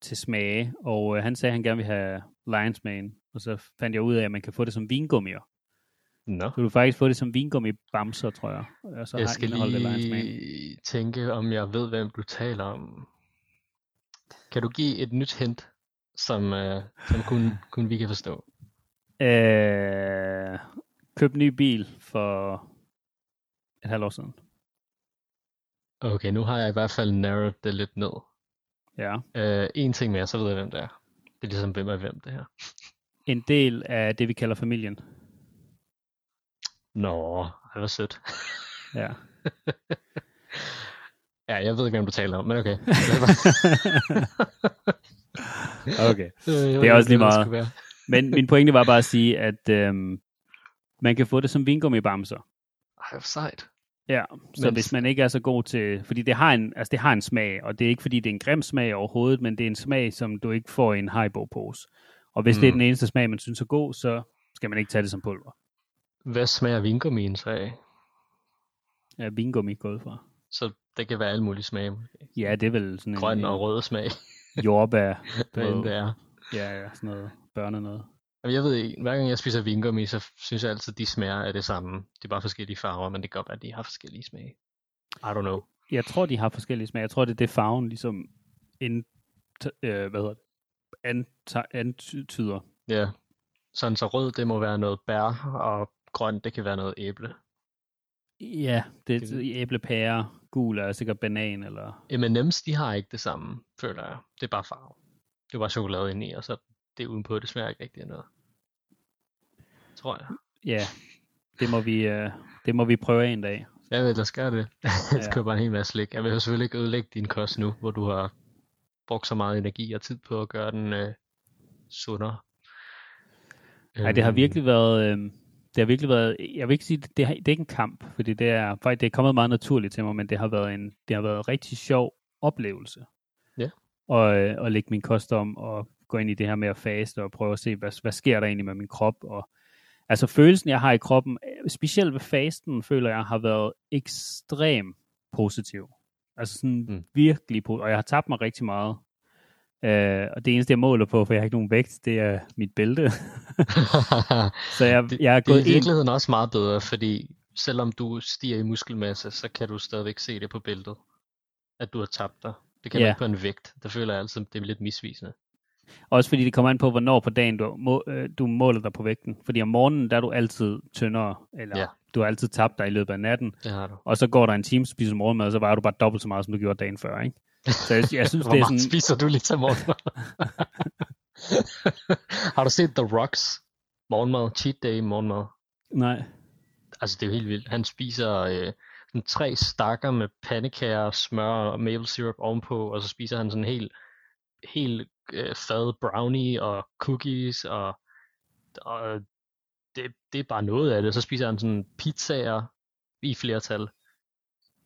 til smage, og øh, han sagde, at han gerne vil have Lions Mane, og så fandt jeg ud af, at man kan få det som vingummier. Nå. Så du faktisk få det som vingummi bamser, tror jeg. Og så jeg har skal lige tænke, om jeg ved, hvem du taler om. Kan du give et nyt hint, som, øh, som kun, kun vi kan forstå? Øh, køb ny bil for et halvt år siden. Okay, nu har jeg i hvert fald narrowed det lidt ned. Ja. Øh, en ting mere, så ved jeg, hvem det er. Det er ligesom, hvem er hvem det her. En del af det, vi kalder familien. Nå, det var sødt. Ja. Ja, jeg ved ikke, hvem du taler om, men okay. okay. Det er også lige meget. Men min pointe var bare at sige, at øhm, man kan få det som vingummi bamser. Ej, hvor sejt. Ja, så Men- hvis man ikke er så god til, fordi det har en, altså det har en smag, og det er ikke fordi det er en grim smag overhovedet, men det er en smag, som du ikke får i en Haribo-pose. Og hvis mm. det er Mm. den eneste smag, man synes er god, så skal man ikke tage det som pulver. Hvad smager vingummien så af? Ja, vingummi gået fra. Så det kan være alle mulige smage. Ja, det er vel sådan Grøn en, og rød smag, jordbær. hvad end det er. Ja, ja, sådan noget børne noget. Jamen, jeg ved ikke, hver gang jeg spiser vingummi, så synes jeg altid, at de smager af det samme. Det er bare forskellige farver, men det kan godt være, at de har forskellige smage. I don't know. Jeg tror, de har forskellige smag. Jeg tror, det er det farven ligesom ind, øh, hvad hedder det? Anta- antyder. Ja. Sådan så rød, det må være noget bær, og grønt, det kan være noget æble. Ja, det Det- er æblepære, gul er sikkert banan, eller... M&M's, de har ikke det samme, føler jeg. Det er bare farve. Det er bare chokolade inde i, og så det udenpå, det smager ikke rigtig af noget. Tror jeg. Ja, det må vi, øh, det må vi prøve en dag. Jeg ved, der skal det. Jeg Ja. køber en hel masse slik. Jeg vil jo selvfølgelig ikke ødelægge din kost nu, hvor du har brugt så meget energi og tid på at gøre den øh, sundere. Nej, det har Øhm, virkelig været... Øh, det har virkelig været, jeg vil ikke sige, det, har, det er ikke en kamp, fordi det er, faktisk, det er kommet meget naturligt til mig, men det har været en, det har været en rigtig sjov oplevelse. Ja. Og, øh, at lægge min kost om, og gå ind i det her med at faste, og prøve at se, hvad, hvad sker der egentlig med min krop, og altså følelsen, jeg har i kroppen, specielt ved fasten, føler jeg, har været ekstrem positiv. Altså sådan Mm. virkelig positiv, og jeg har tabt mig rigtig meget. Øh, og det eneste, jeg måler på, for jeg har ikke nogen vægt, det er mit bælte. Så jeg, det, jeg er det er gået i ind... virkeligheden også meget bedre, fordi selvom du stiger i muskelmasse, så kan du stadigvæk se det på billedet, at du har tabt dig. Det kan Ja. du ikke på en vægt. Der føler jeg altid, det er lidt misvisende. Også fordi det kommer an på, hvornår på dagen du, må, øh, du måler dig på vægten. Fordi om morgenen, der er du altid tyndere, eller Ja. du har altid tabt dig i løbet af natten. Det har du. Og så går der en time, spiser morgenmad, og så vejer du bare dobbelt så meget, som du gjorde dagen før, ikke? Så jeg, jeg synes, Hvor det er sådan... spiser du lige til morgenmad? har du set The Rocks morgenmad, cheat day morgenmad? Nej. Altså det er jo helt vildt. Han spiser øh, sådan tre stakker med pandekager, smør og maple syrup ovenpå, og så spiser han sådan en helt, helt øh, fad brownie og cookies, og, og det, det er bare noget af det. Så spiser han sådan pizzaer i flertal.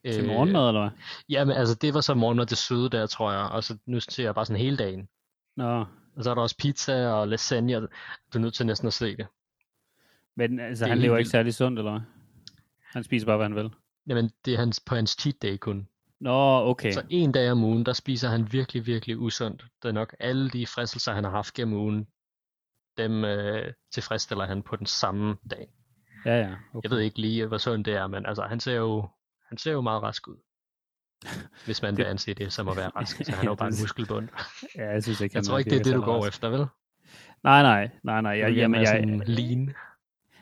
Til morgenmad, eller hvad? Jamen altså det var så morgenmad det søde der, tror jeg, og så nu ser jeg bare sådan hele dagen. Nå. Og så er der også pizza og lasagne, og du er nødt til næsten at se det. Men altså, Det han lever ikke særlig sundt, eller hvad? Han spiser bare, hvad han vil. Jamen det er hans, på hans cheat day kun. Nå, okay. Så en dag om ugen, der spiser han virkelig, virkelig usundt. Det er nok alle de fristelser, han har haft gennem ugen, dem øh, tilfredsstiller han på den samme dag. Ja, ja. Okay. Jeg ved ikke lige, hvor sundt det er, men altså, han ser jo, han ser jo meget rask ud. Hvis man vil Det- anse det som at være rask, så han er jo bare en muskelbund. Ja, jeg synes ikke, Jeg tror ikke, det er det, du går rask. efter, vel? Nej, nej, nej, nej. Jeg, vil jamen, jeg, lean.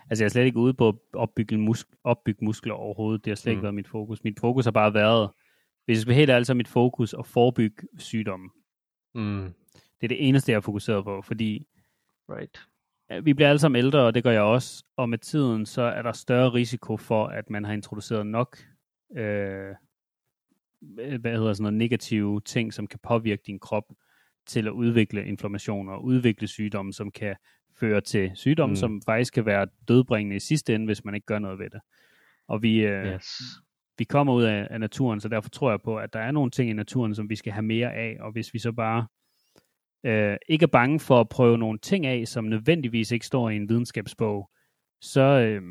Altså, jeg er slet ikke ude på at opbygge, musk- opbygge muskler overhovedet. Det har slet ikke Mm. været mit fokus. Mit fokus har bare været, hvis jeg skal være helt ærlig, så er mit fokus at forebygge sygdomme. Mm, Det er det eneste, jeg er fokuseret på, fordi right. vi bliver alle sammen ældre, og det gør jeg også. Og med tiden, så er der større risiko for, at man har introduceret nok øh, hvad hedder sådan noget, negative ting, som kan påvirke din krop til at udvikle inflammationer og udvikle sygdomme, som kan føre til sygdomme, Mm. mm. som faktisk kan være dødbringende i sidste ende, hvis man ikke gør noget ved det. Og vi, øh, Yes vi kommer ud af, af naturen, så derfor tror jeg på, at der er nogle ting i naturen, som vi skal have mere af, og hvis vi så bare øh, ikke er bange for at prøve nogle ting af, som nødvendigvis ikke står i en videnskabsbog, så, øh,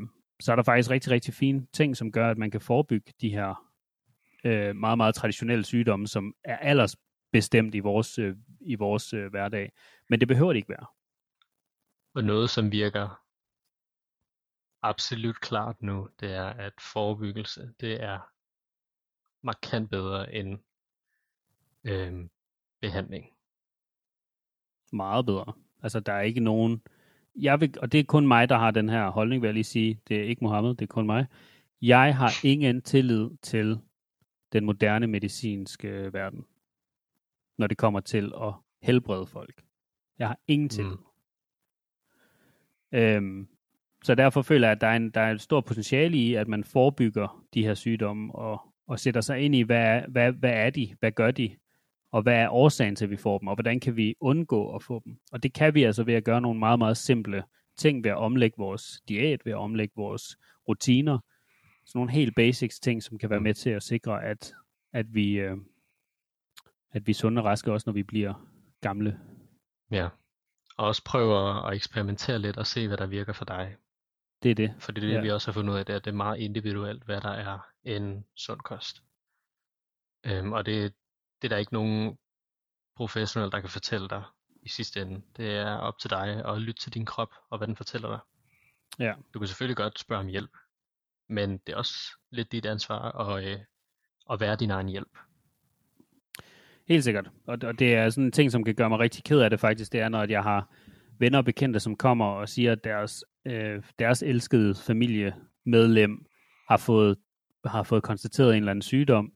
så er der faktisk rigtig, rigtig fine ting, som gør, at man kan forebygge de her øh, meget, meget traditionelle sygdomme, som er aldersbestemt i vores, øh, i vores øh, hverdag. Men det behøver det ikke være. Og noget, som virker absolut klart nu, det er, at forebyggelse, det er markant bedre end øhm, behandling. meget bedre. Altså, der er ikke nogen... Jeg vil, og det er kun mig, der har den her holdning, vil jeg lige sige. Det er ikke Mohammed, det er kun mig. Jeg har ingen tillid til den moderne medicinske verden, når det kommer til at helbrede folk. Jeg har ingen tillid. Mm. Øhm, så derfor føler jeg, at der er, en, der er et stort potentiale i, at man forebygger de her sygdomme, og, og sætter sig ind i, hvad er, hvad, hvad er de, hvad gør de, og hvad er årsagen til, at vi får dem, og hvordan kan vi undgå at få dem. Og det kan vi altså ved at gøre nogle meget, meget simple ting, ved at omlægge vores diæt, ved at omlægge vores rutiner. Sådan nogle helt basics ting, som kan være med til at sikre, at, at, vi, øh, at vi er sunde og raske, også når vi bliver gamle. Ja. Og også prøve at eksperimentere lidt og se, hvad der virker for dig. Det er det. For det er det, ja. vi også har fundet ud af, det er, at det er meget individuelt, hvad der er en sund kost. Øhm, og det, det er der ikke nogen professionel, der kan fortælle dig i sidste ende. Det er op til dig at lytte til din krop og hvad den fortæller dig. Ja. Du kan selvfølgelig godt spørge om hjælp, men det er også lidt dit ansvar at, øh, at være din egen hjælp. Helt sikkert. Og, og det er sådan en ting, som kan gøre mig rigtig ked af det faktisk, det er, når jeg har venner og bekendte, som kommer og siger, at deres, øh, deres elskede familiemedlem har fået, har fået konstateret en eller anden sygdom,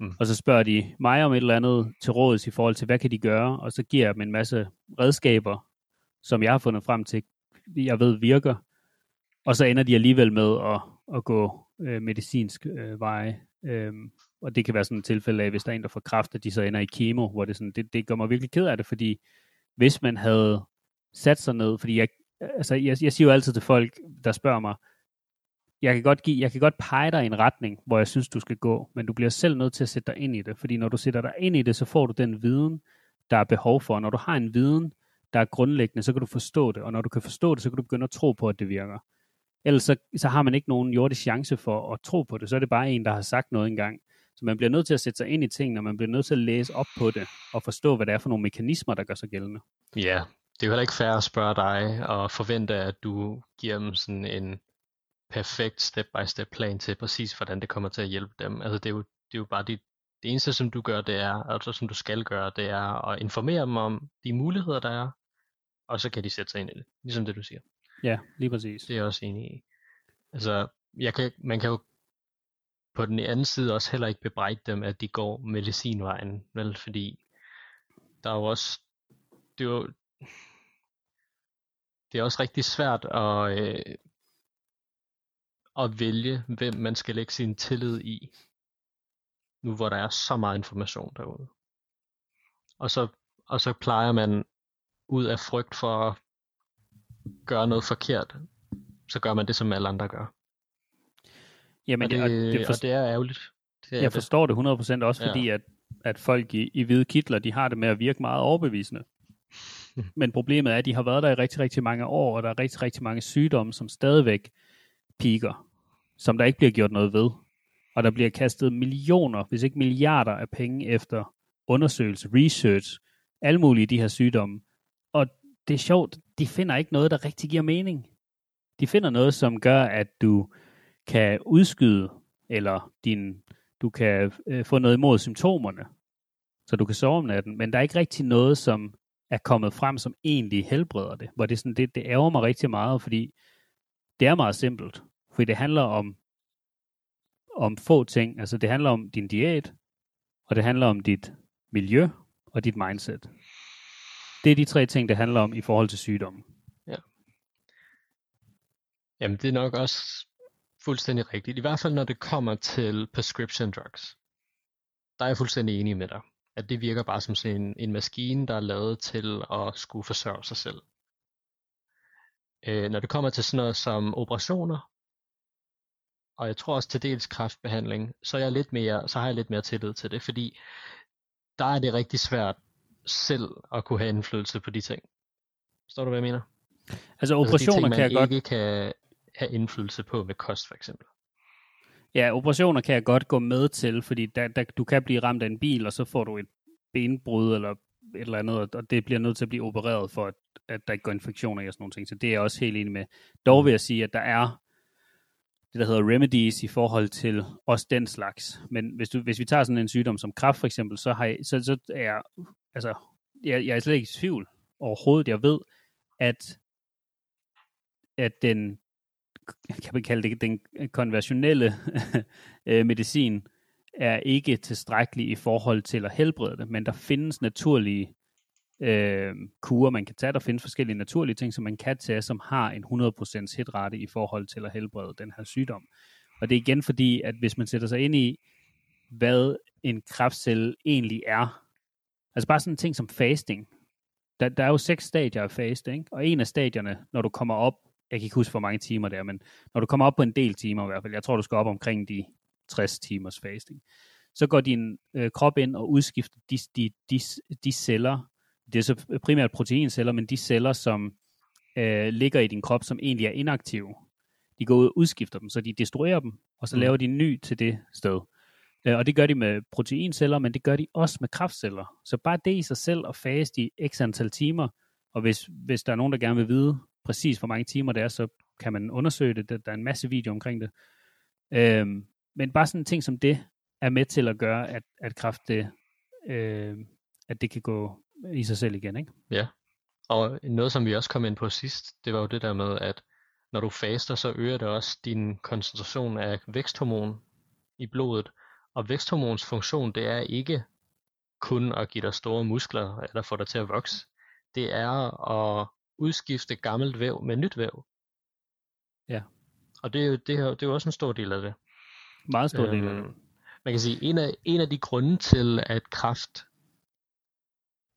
mm. og så spørger de mig om et eller andet til råds i forhold til, hvad kan de gøre, og så giver jeg dem en masse redskaber, som jeg har fundet frem til, jeg ved virker, og så ender de alligevel med at, at gå øh, medicinsk øh, veje. Øhm, og det kan være sådan et tilfælde af, hvis der er en, der får kræft, at de så ender i kemo, hvor det, sådan, det, det gør mig virkelig ked af det, fordi hvis man havde sat sig ned, fordi jeg, altså, jeg, jeg siger jo altid til folk, der spørger mig, jeg kan, godt give, jeg kan godt pege dig i en retning, hvor jeg synes, du skal gå, men du bliver selv nødt til at sætte dig ind i det, fordi når du sætter dig ind i det, så får du den viden, der er behov for. Når du har en viden, der er grundlæggende, så kan du forstå det, og når du kan forstå det, så kan du begynde at tro på, at det virker. Ellers så, så har man ikke nogen jordisk chance for at tro på det, så er det bare en, der har sagt noget engang. Så man bliver nødt til at sætte sig ind i tingene, og man bliver nødt til at læse op på det, og forstå, hvad det er for nogle mekanismer, der gør sig gældende. Ja, det er jo heller ikke fair at spørge dig og forvente, at du giver dem sådan en perfekt step-by-step plan til præcis, hvordan det kommer til at hjælpe dem. Altså det er jo, det er jo bare dit, det eneste, som du gør, det er, altså som du skal gøre, det er at informere dem om de muligheder, der er, og så kan de sætte sig ind i det, ligesom det du siger. Ja, lige præcis. Det er jeg også enig i. Altså, jeg kan, man kan jo på den anden side også heller ikke bebrejde dem, at de går medicinvejen, vel, fordi der er jo også, det er jo, det er også rigtig svært at, øh, at vælge, hvem man skal lægge sin tillid i, nu hvor der er så meget information derude. Og så, og så plejer man ud af frygt for at gøre noget forkert, så gør man det, som alle andre gør. Jamen, og det, og det, for... og det er ærgerligt. Det er jeg det. forstår det 100% også, fordi ja. at, at folk i, i hvide kitler, de har det med at virke meget overbevisende. Men problemet er, at de har været der i rigtig, rigtig mange år, og der er rigtig, rigtig mange sygdomme, som stadigvæk piker, som der ikke bliver gjort noget ved. Og der bliver kastet millioner, hvis ikke milliarder af penge efter undersøgelse, research, alle mulige de her sygdomme. Og det er sjovt, de finder ikke noget, der rigtig giver mening. De finder noget, som gør, at du kan udskyde, eller din, du kan øh, få noget imod symptomerne, så du kan sove om natten. Men der er ikke rigtig noget, som er kommet frem, som egentlig helbreder det. Hvor det, sådan, det, det ærger mig rigtig meget, fordi det er meget simpelt. Fordi det handler om, om få ting. Altså det handler om din diæt, og det handler om dit miljø og dit mindset. Det er de tre ting, det handler om i forhold til sygdommen. Ja. Jamen det er nok også fuldstændig rigtigt. I hvert fald når det kommer til prescription drugs. Der er jeg fuldstændig enig med dig at det virker bare som sådan en, en maskine, der er lavet til at skulle forsørge sig selv. Øh, når det kommer til sådan noget som operationer, og jeg tror også til dels kræftbehandling, så, er jeg lidt mere, så har jeg lidt mere tillid til det, fordi der er det rigtig svært selv at kunne have indflydelse på de ting. Forstår du, hvad jeg mener? Altså operationer altså ting, kan jeg ikke godt... kan have indflydelse på med kost for eksempel. Ja, operationer kan jeg godt gå med til, fordi der, der, du kan blive ramt af en bil, og så får du et benbrud eller et eller andet, og det bliver nødt til at blive opereret for, at, at der ikke går infektioner i og sådan nogle ting. Så det er jeg også helt enig med. Dog vil jeg sige, at der er det, der hedder remedies i forhold til også den slags. Men hvis, du, hvis vi tager sådan en sygdom som kræft for eksempel, så, har jeg, så, så er jeg, altså, jeg, jeg er slet ikke i tvivl overhovedet. Jeg ved, at, at den kan man kalde det, den konventionelle øh, medicin, er ikke tilstrækkelig i forhold til at helbrede det, men der findes naturlige øh, kurer, man kan tage. Der findes forskellige naturlige ting, som man kan tage, som har en 100% hitrate i forhold til at helbrede den her sygdom. Og det er igen fordi, at hvis man sætter sig ind i, hvad en kræftcelle egentlig er, altså bare sådan en ting som fasting, der, der er jo seks stadier af faste, ikke? og en af stadierne, når du kommer op jeg kan ikke huske, hvor mange timer det er, men når du kommer op på en del timer i hvert fald, jeg tror, du skal op omkring de 60 timers fasting, så går din øh, krop ind og udskifter de, de, de, de celler, det er så primært proteinceller, men de celler, som øh, ligger i din krop, som egentlig er inaktive, de går ud og udskifter dem, så de destruerer dem, og så mm. laver de en ny til det sted. Øh, og det gør de med proteinceller, men det gør de også med kraftceller. Så bare det i sig selv at faste i x antal timer, og hvis, hvis der er nogen, der gerne vil vide præcis, hvor mange timer det er, så kan man undersøge det. Der er en masse video omkring det. Øhm, men bare sådan en ting som det, er med til at gøre, at, at kraft det, øh, at det kan gå i sig selv igen, ikke? Ja, og noget som vi også kom ind på sidst, det var jo det der med, at når du faster, så øger det også din koncentration af væksthormon i blodet. Og væksthormons funktion, det er ikke kun at give dig store muskler, eller få dig til at vokse. Det er at udskifte gammelt væv med nyt væv. Ja. Og det er jo, det er, det er jo også en stor del af det. Meget stor del af det. Øhm, man kan sige, en af, en af de grunde til, at kræft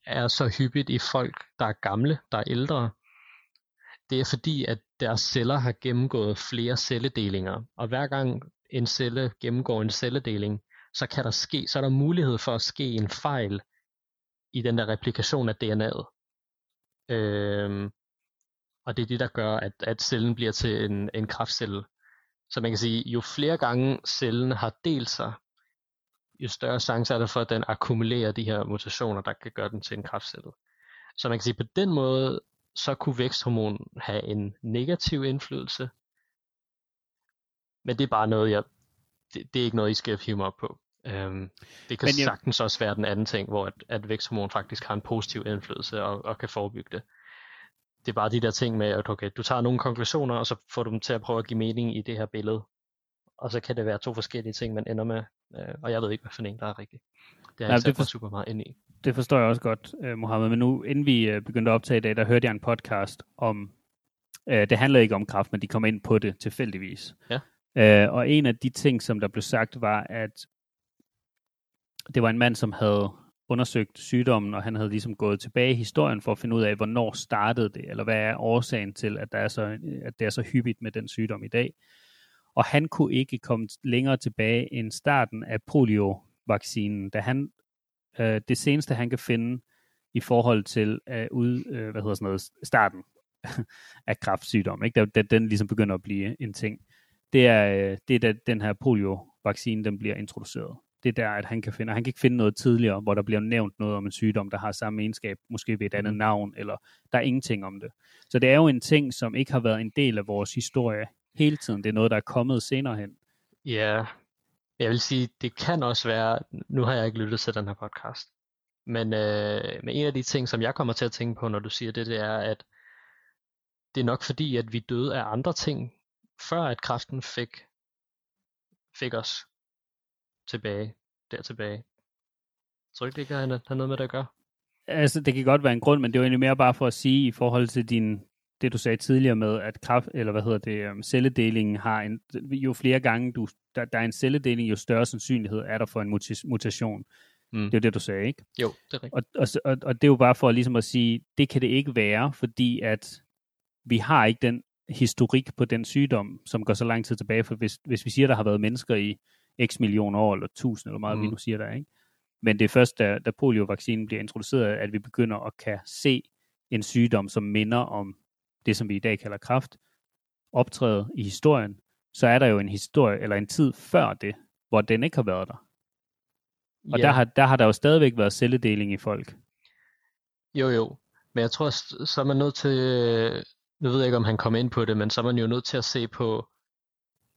er så hyppigt i folk, der er gamle, der er ældre, det er fordi, at deres celler har gennemgået flere celledelinger. Og hver gang en celle gennemgår en celledeling, så kan der ske, så er der mulighed for at ske en fejl i den der replikation af DNA'et. Øhm, og det er det, der gør, at, at cellen bliver til en, en kraftcelle. Så man kan sige, jo flere gange cellen har delt sig, jo større chance er der for, at den akkumulerer de her mutationer, der kan gøre den til en kraftcelle. Så man kan sige, på den måde, så kunne væksthormon have en negativ indflydelse. Men det er bare noget, jeg, det, det er ikke noget, I skal hive mig op på. Øhm, det kan Men jeg... sagtens også være den anden ting, hvor at, at væksthormon faktisk har en positiv indflydelse og, og kan forebygge det. Det er bare de der ting med, at okay, du tager nogle konklusioner, og så får du dem til at prøve at give mening i det her billede. Og så kan det være to forskellige ting, man ender med Øh, og jeg ved ikke, hvad for en, der er rigtig. Det er jeg det for, super meget ind i. Det forstår jeg også godt, uh, Mohammed. Men nu, inden vi uh, begyndte at optage i dag, der hørte jeg en podcast om, uh, det handler ikke om kraft, men de kom ind på det tilfældigvis. Ja. Uh, og en af de ting, som der blev sagt, var, at det var en mand, som havde undersøgt sygdommen, og han havde ligesom gået tilbage i historien for at finde ud af, hvornår startede det, eller hvad er årsagen til, at, der er så, at det er så hyppigt med den sygdom i dag og han kunne ikke komme længere tilbage end starten af polio-vaccinen, da han, øh, det seneste han kan finde i forhold til at ud, øh, hvad hedder sådan noget, starten af kræftsygdom, ikke? Da, da den ligesom begynder at blive en ting. Det er, øh, det er da den her polio-vaccine, den bliver introduceret. Det er der, at han kan finde, han kan ikke finde noget tidligere, hvor der bliver nævnt noget om en sygdom, der har samme egenskab, måske ved et andet mm. navn, eller der er ingenting om det. Så det er jo en ting, som ikke har været en del af vores historie hele tiden. Det er noget, der er kommet senere hen. Ja, jeg vil sige, det kan også være, nu har jeg ikke lyttet til den her podcast, men, øh, men en af de ting, som jeg kommer til at tænke på, når du siger det, det er, at det er nok fordi, at vi døde af andre ting, før at kræften fik, fik os tilbage, der tilbage. Tror du ikke, det kan have noget med det at gøre? Altså, det kan godt være en grund, men det er jo egentlig mere bare for at sige, i forhold til din, det du sagde tidligere med, at kraft, eller hvad hedder det, um, celledelingen har en, jo flere gange du, der, der er en celledeling, jo større sandsynlighed er der for en mutation. Mm. Det er jo det, du sagde, ikke? Jo, det er rigtigt. Og, og, og, og det er jo bare for ligesom at sige, det kan det ikke være, fordi at vi har ikke den historik på den sygdom, som går så lang tid tilbage, for hvis, hvis vi siger, der har været mennesker i x millioner år, eller tusind, eller meget mm. vi nu siger der, ikke? Men det er først, da, da poliovaccinen bliver introduceret, at vi begynder at kan se en sygdom, som minder om det som vi i dag kalder kraft, optræde i historien, så er der jo en historie, eller en tid før det, hvor den ikke har været der. Og ja. der, har, der har der jo stadigvæk været celledeling i folk. Jo, jo. Men jeg tror, så er man nødt til, nu ved jeg ikke, om han kom ind på det, men så er man jo nødt til at se på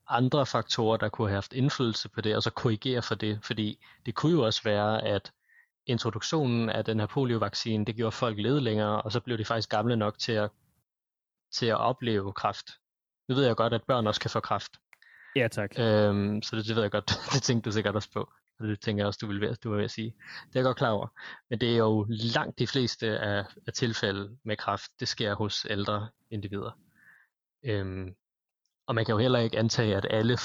andre faktorer, der kunne have haft indflydelse på det, og så korrigere for det. Fordi det kunne jo også være, at introduktionen af den her poliovaccine, det gjorde folk lede længere, og så blev de faktisk gamle nok til at til at opleve kræft. Nu ved jeg godt, at børn også kan få kræft. Ja, tak. Øhm, så det, det ved jeg godt, det tænkte du sikkert også på. Og det tænker jeg også, du vil være, du vil være at sige. Det er jeg godt klar over. Men det er jo langt de fleste af, af tilfælde med kræft, det sker hos ældre individer. Øhm, og man kan jo heller ikke antage, at alle,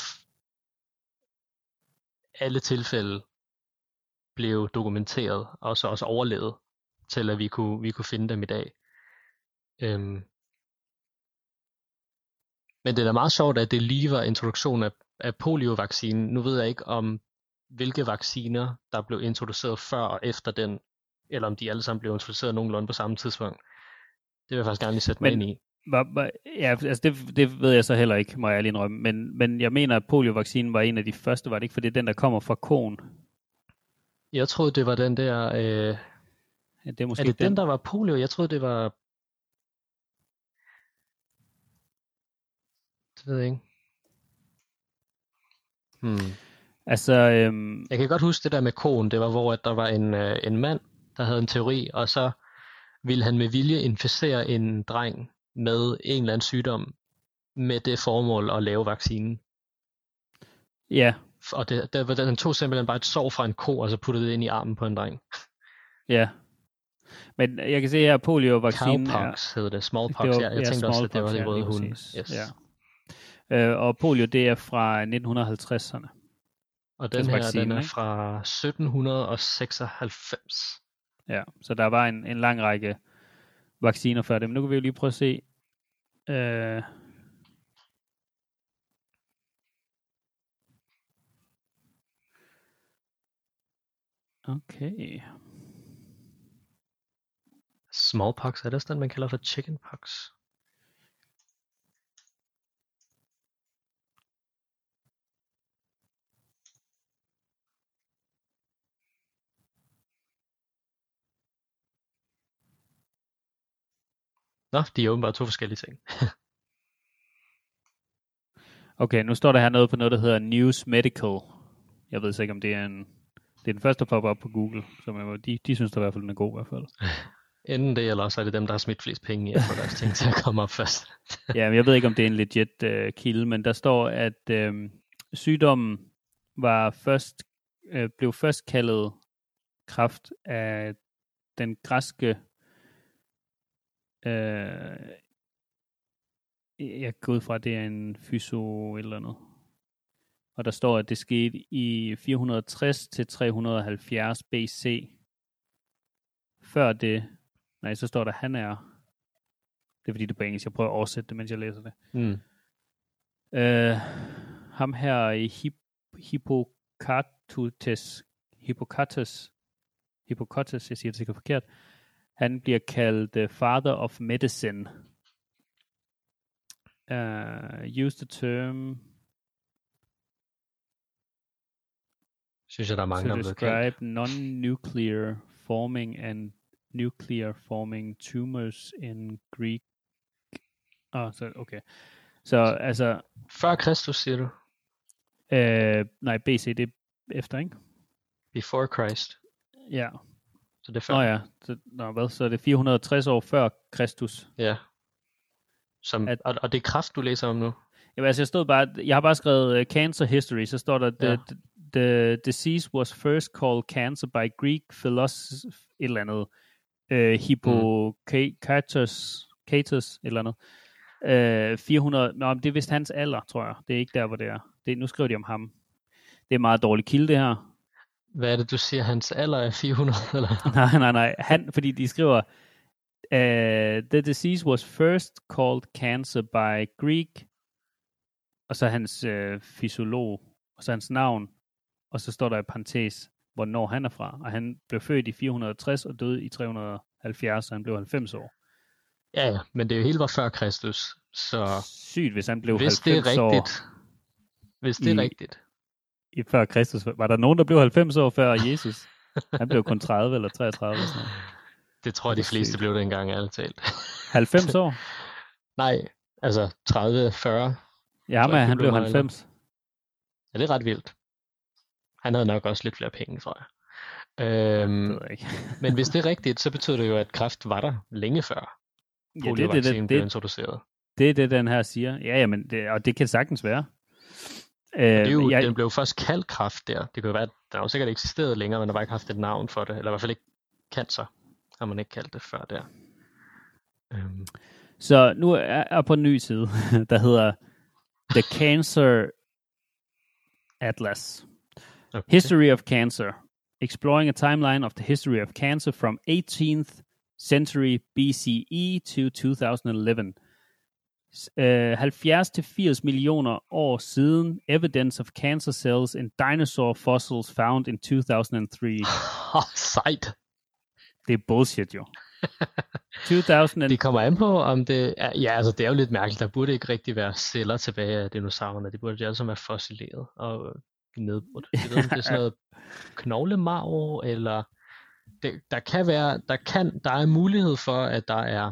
alle tilfælde blev dokumenteret, og så også overlevet, til at vi kunne, vi kunne finde dem i dag. Øhm, men det er da meget sjovt, at det lige var introduktion af, af poliovaccinen. Nu ved jeg ikke om, hvilke vacciner, der blev introduceret før og efter den eller om de alle sammen blev introduceret nogenlunde på samme tidspunkt. Det vil jeg faktisk gerne lige sætte mig Men- ind i. Var, var, ja, altså det, det ved jeg så heller ikke, må jeg lige indrømme. Men, men jeg mener, at poliovaccinen var en af de første, var det ikke? For det er den, der kommer fra koen. Jeg troede, det var den der... Øh, Ja, det er måske er det den, der var polio? Jeg troede, det var... Det ved jeg ikke. Hmm. Altså, øhm, Jeg kan godt huske det der med koen. Det var, hvor at der var en, øh, en mand, der havde en teori, og så ville han med vilje inficere en dreng med en eller anden sygdom, med det formål at lave vaccinen. ja, Og det, var- den tog simpelthen bare et sår fra en ko, og så puttede det ind i armen på en dreng. ja. Men jeg kan se her, poliovaccinen er... Cowpox hed det, smallpox. Det var- ja, jeg ja, tænkte også, at det var smallpox, de ja, røde hunde. præcis. Yes. Ja. Øh, og polio, det er fra 1950'erne. Og den Altså her, vaccinen, den er ikke? fra 1796. Ja, så der var en, en lang række vacciner før det. Men nu kan vi jo lige prøve at se. Øh, okay. Smallpox, er det også den, man kalder for chickenpox? Nå, de er åbenbart to forskellige ting. Okay, nu står der her noget på noget, der hedder News Medical. Jeg ved så ikke, om det er en... Det er den første, der popper op på Google. Så man, må- de, de synes der i hvert fald, den er god i hvert fald. Enten det, eller også er det dem, der har smidt flest penge i at få deres ting til at komme op først. Ja, men jeg ved ikke, om det er en legit uh, kilde, men der står, at øh, sygdommen var først, øh, blev først kaldet kraft af den græske øh, jeg går ud fra, at det er en fyso eller andet. Og der står, at det skete i 460 til 370 BC. Før det, nej, så står der, han er, det er fordi det er på engelsk, jeg prøver at oversætte det, mens jeg læser det. Mm. Øh, ham her i Hip, Hippocrates, Hippocrates, Hippocrates, jeg siger det sikkert forkert, han bliver kaldt uh, father of medicine. Uh, use the term Synes jeg, der er mange, to der er describe non-nuclear forming and nuclear forming tumors in Greek. Ah, så okay. Så altså, Før Kristus, siger du? øh, nej, BC, det er efter, ikke? Before Christ. Ja. Så det er før. Nå ja, så, nå, hvad, så er det 460 år før Kristus. Ja. Som, At- og, og det er kraft, du læser om nu? Jamen, altså, jeg, stod bare, jeg har bare skrevet uh, cancer history, så står der, the, Ja. the, the disease was first called cancer by Greek philosopher, et eller andet, uh, Hippocrates, Catus, et eller andet. Uh, 400, nå, men det er vist hans alder, tror jeg. Det er ikke der, hvor det er. Det, nu skriver de om ham. Det er meget dårlig kilde, det her. Hvad er det, du siger, hans alder er 400? Eller? nej, nej, nej. Han, fordi de skriver, uh, the disease was first called cancer by Greek, og så hans uh, fysiolog, og så hans navn, og så står der i parentes, hvornår han er fra. Og han blev født i 460 og døde i 370, så han blev 90 år. Ja, ja, men det er jo helt var før Kristus. Så Sygt, hvis han blev hvis det 90 er år rigtigt, hvis det er i- rigtigt, i før Kristus. Var der nogen, der blev 90 år før Jesus? Han blev kun 30 eller 33 eller sådan noget. det tror jeg, Det de fleste sygt. blev dengang, ærligt talt. 90 år? Nej, altså 30, 40. Ja, men det han blev blev meget 90. Ja, det er ret vildt. Han havde nok også lidt flere penge, tror jeg. Øhm, Det ved jeg ikke. men hvis det er rigtigt, så betyder det jo, at kræft var der længe før Ja, det, er det, poliovaccinen det, blev det, introduceret. det er det, den her siger. Ja, jamen, det, og det kan sagtens være. Øh, Det er jo, jeg, Den blev først kaldt kræft der. Det kan jo være, at den har jo sikkert eksisteret længere, men der var ikke haft et navn for det. Eller i hvert fald ikke cancer, har man ikke kaldt det før der. Øhm, Så nu er jeg på en ny side, der hedder The Cancer Atlas. okay. History of Cancer. Exploring a timeline of the history of cancer from 18th century BCE to 2011. Øh, 70-80 millioner år siden evidence of cancer cells in dinosaur fossils found in 2003. Oh, sejt. Det er bullshit jo. 2000 and... Det kommer an på, om det er, ja, altså det er jo lidt mærkeligt. Der burde ikke rigtig være celler tilbage af dinosaurerne. Det burde de alle sammen være fossileret og nedbrudt. Jeg ved, om det er sådan noget knoglemarv, eller det, der kan være, der kan, der er mulighed for, at der er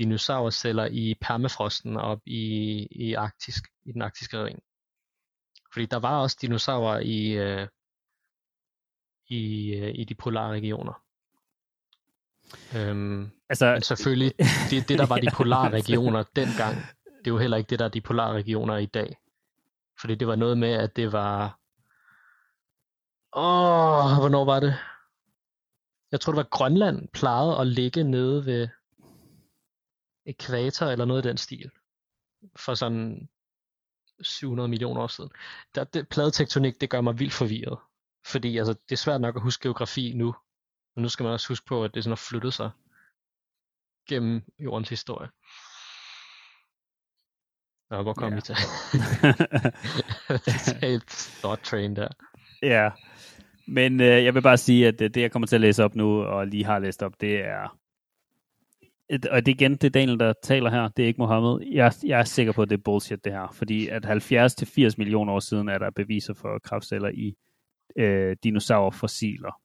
dinosaurceller i permafrosten op i, i, arktisk, i den arktiske ring. Fordi der var også dinosaurer i, øh, i, øh, i de polare regioner. Øhm, altså, men selvfølgelig, det, det der var de polare regioner dengang, det er jo heller ikke det, der er de polare regioner i dag. Fordi det var noget med, at det var... Åh, hvornår var det? Jeg tror, det var Grønland plejede at ligge nede ved ekvator eller noget i den stil. For sådan 700 millioner år siden. Der, det, pladetektonik, det gør mig vildt forvirret. Fordi altså, det er svært nok at huske geografi nu. Men nu skal man også huske på, at det sådan har flyttet sig gennem jordens historie. Nå, hvor kom ja. vi til? et dot train der. Ja, men øh, jeg vil bare sige, at det, det, jeg kommer til at læse op nu, og lige har læst op, det er... Og det er igen, det er Daniel, der taler her. Det er ikke Mohammed. Jeg, jeg er sikker på, at det er bullshit, det her. Fordi at 70-80 millioner år siden er der beviser for kraftceller i øh, dinosaurfossiler.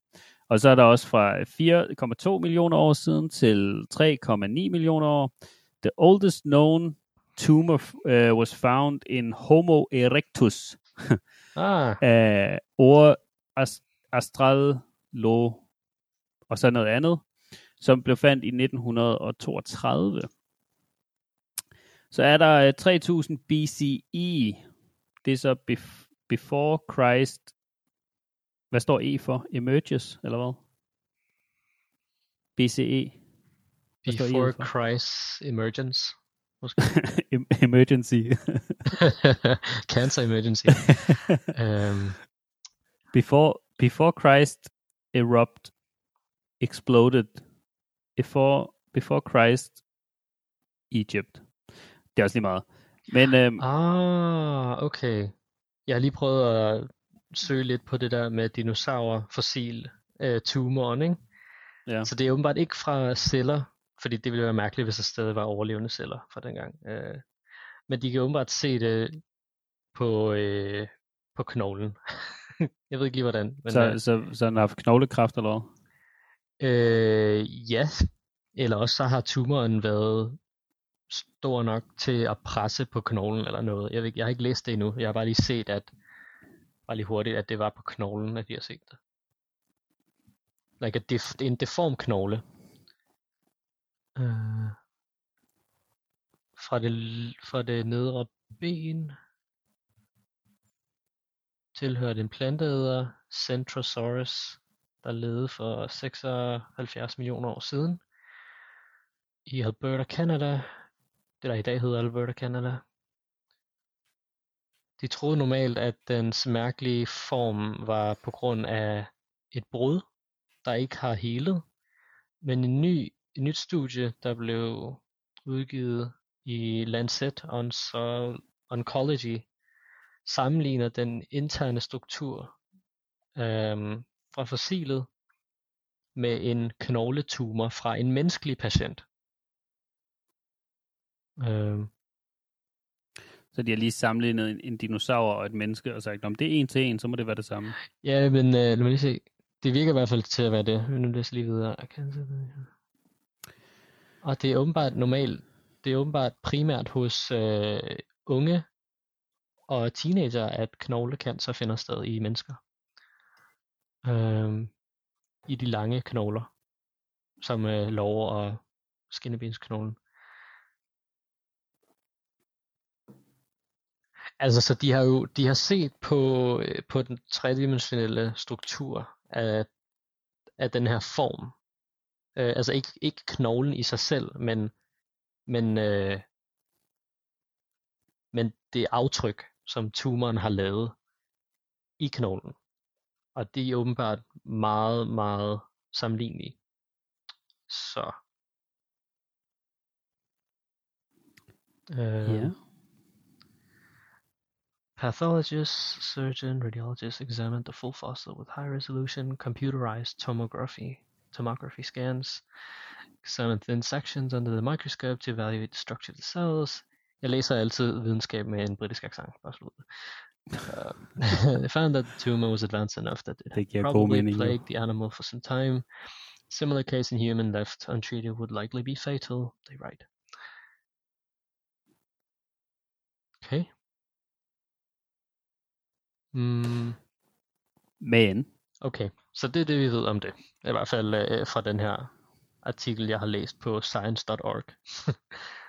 Og så er der også fra 4,2 millioner år siden til 3,9 millioner år. The oldest known tumor uh, was found in Homo erectus. ah. uh, or Astral Lo og så noget andet, som blev fandt i 1932. Så er der 3000 BCE. Det er så bef- before Christ. Hvad står E for? Emerges, eller hvad? BCE. Hvad before e for? Christ emergence. emergency. Cancer emergency. um, before before Christ erupt exploded before before Christ Egypt. Det er også lige meget. Men, øhm, ah, okay. Jeg har lige prøvet at søge lidt på det der med dinosaurer, fossil, øh, tumoren, ikke? Ja. Så det er åbenbart ikke fra celler, fordi det ville være mærkeligt, hvis der stadig var overlevende celler fra dengang. Øh, men de kan åbenbart se det på, øh, på knoglen. jeg ved ikke lige hvordan. Men, så, øh, så, så den har haft knoglekræft eller hvad? Øh, ja, eller også så har tumoren været stor nok til at presse på knoglen eller noget. Jeg, ved, jeg har ikke læst det endnu. Jeg har bare lige set, at bare lige hurtigt, at det var på knoglen, at de har set det. Like det er en deform knogle. Øh, fra, det, fra det nedre ben tilhørte en planteæder, Centrosaurus, der levede for 76 millioner år siden i Alberta, Canada. Det der i dag hedder Alberta, Canada. De troede normalt, at dens mærkelige form var på grund af et brud, der ikke har helet. Men en ny, et nyt studie, der blev udgivet i Lancet Oncology, sammenligner den interne struktur øhm, fra fossilet med en knogletumor fra en menneskelig patient. Øhm. Så de har lige sammenlignet en, en dinosaur og et menneske og sagt, om det er en til en, så må det være det samme. Ja, men øh, lad mig lige se. Det virker i hvert fald til at være det. Nu læser lige videre. Og det er åbenbart normalt, det er åbenbart primært hos øh, unge og teenager, at knoglecancer finder sted i mennesker øh, I de lange knogler, som øh, lover og skinnebensknoglen. Altså, så de har jo de har set på, øh, på den tredimensionelle struktur af, af den her form. Øh, altså ikke, ikke knoglen i sig selv, men, men, øh, men det aftryk, som tumoren har lavet i knoglen. Og det er åbenbart meget, meget sammenlignelige. Så. Uh, yeah. Pathologist, surgeon, radiologist examined the full fossil with high resolution computerized tomography tomography scans, examine thin sections under the microscope to evaluate the structure of the cells. Jeg læser altid videnskab med en britisk accent, bare Uh, they found that the tumor was advanced enough that it had probably plagued the animal for some time. Similar case in human left untreated would likely be fatal, they write. Okay. Mm, Men, okay, så det er det, vi ved om det. I hvert fald øh, fra den her artikel, jeg har læst på science.org.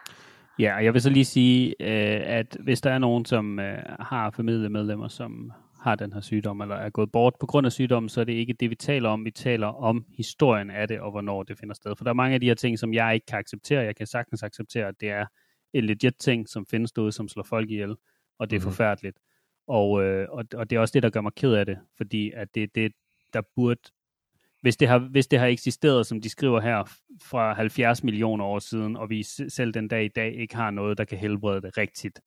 ja, og jeg vil så lige sige, øh, at hvis der er nogen, som øh, har familiemedlemmer, som har den her sygdom, eller er gået bort på grund af sygdommen, så er det ikke det, vi taler om. Vi taler om historien af det, og hvornår det finder sted. For der er mange af de her ting, som jeg ikke kan acceptere. Jeg kan sagtens acceptere, at det er en legit ting, som findes derude, som slår folk ihjel, og det er Mhm. forfærdeligt. Og, øh, og, og det er også det, der gør mig ked af det, fordi at det er det, der burde... Hvis det, har, hvis det har eksisteret, som de skriver her, fra 70 millioner år siden, og vi selv den dag i dag ikke har noget, der kan helbrede det rigtigt,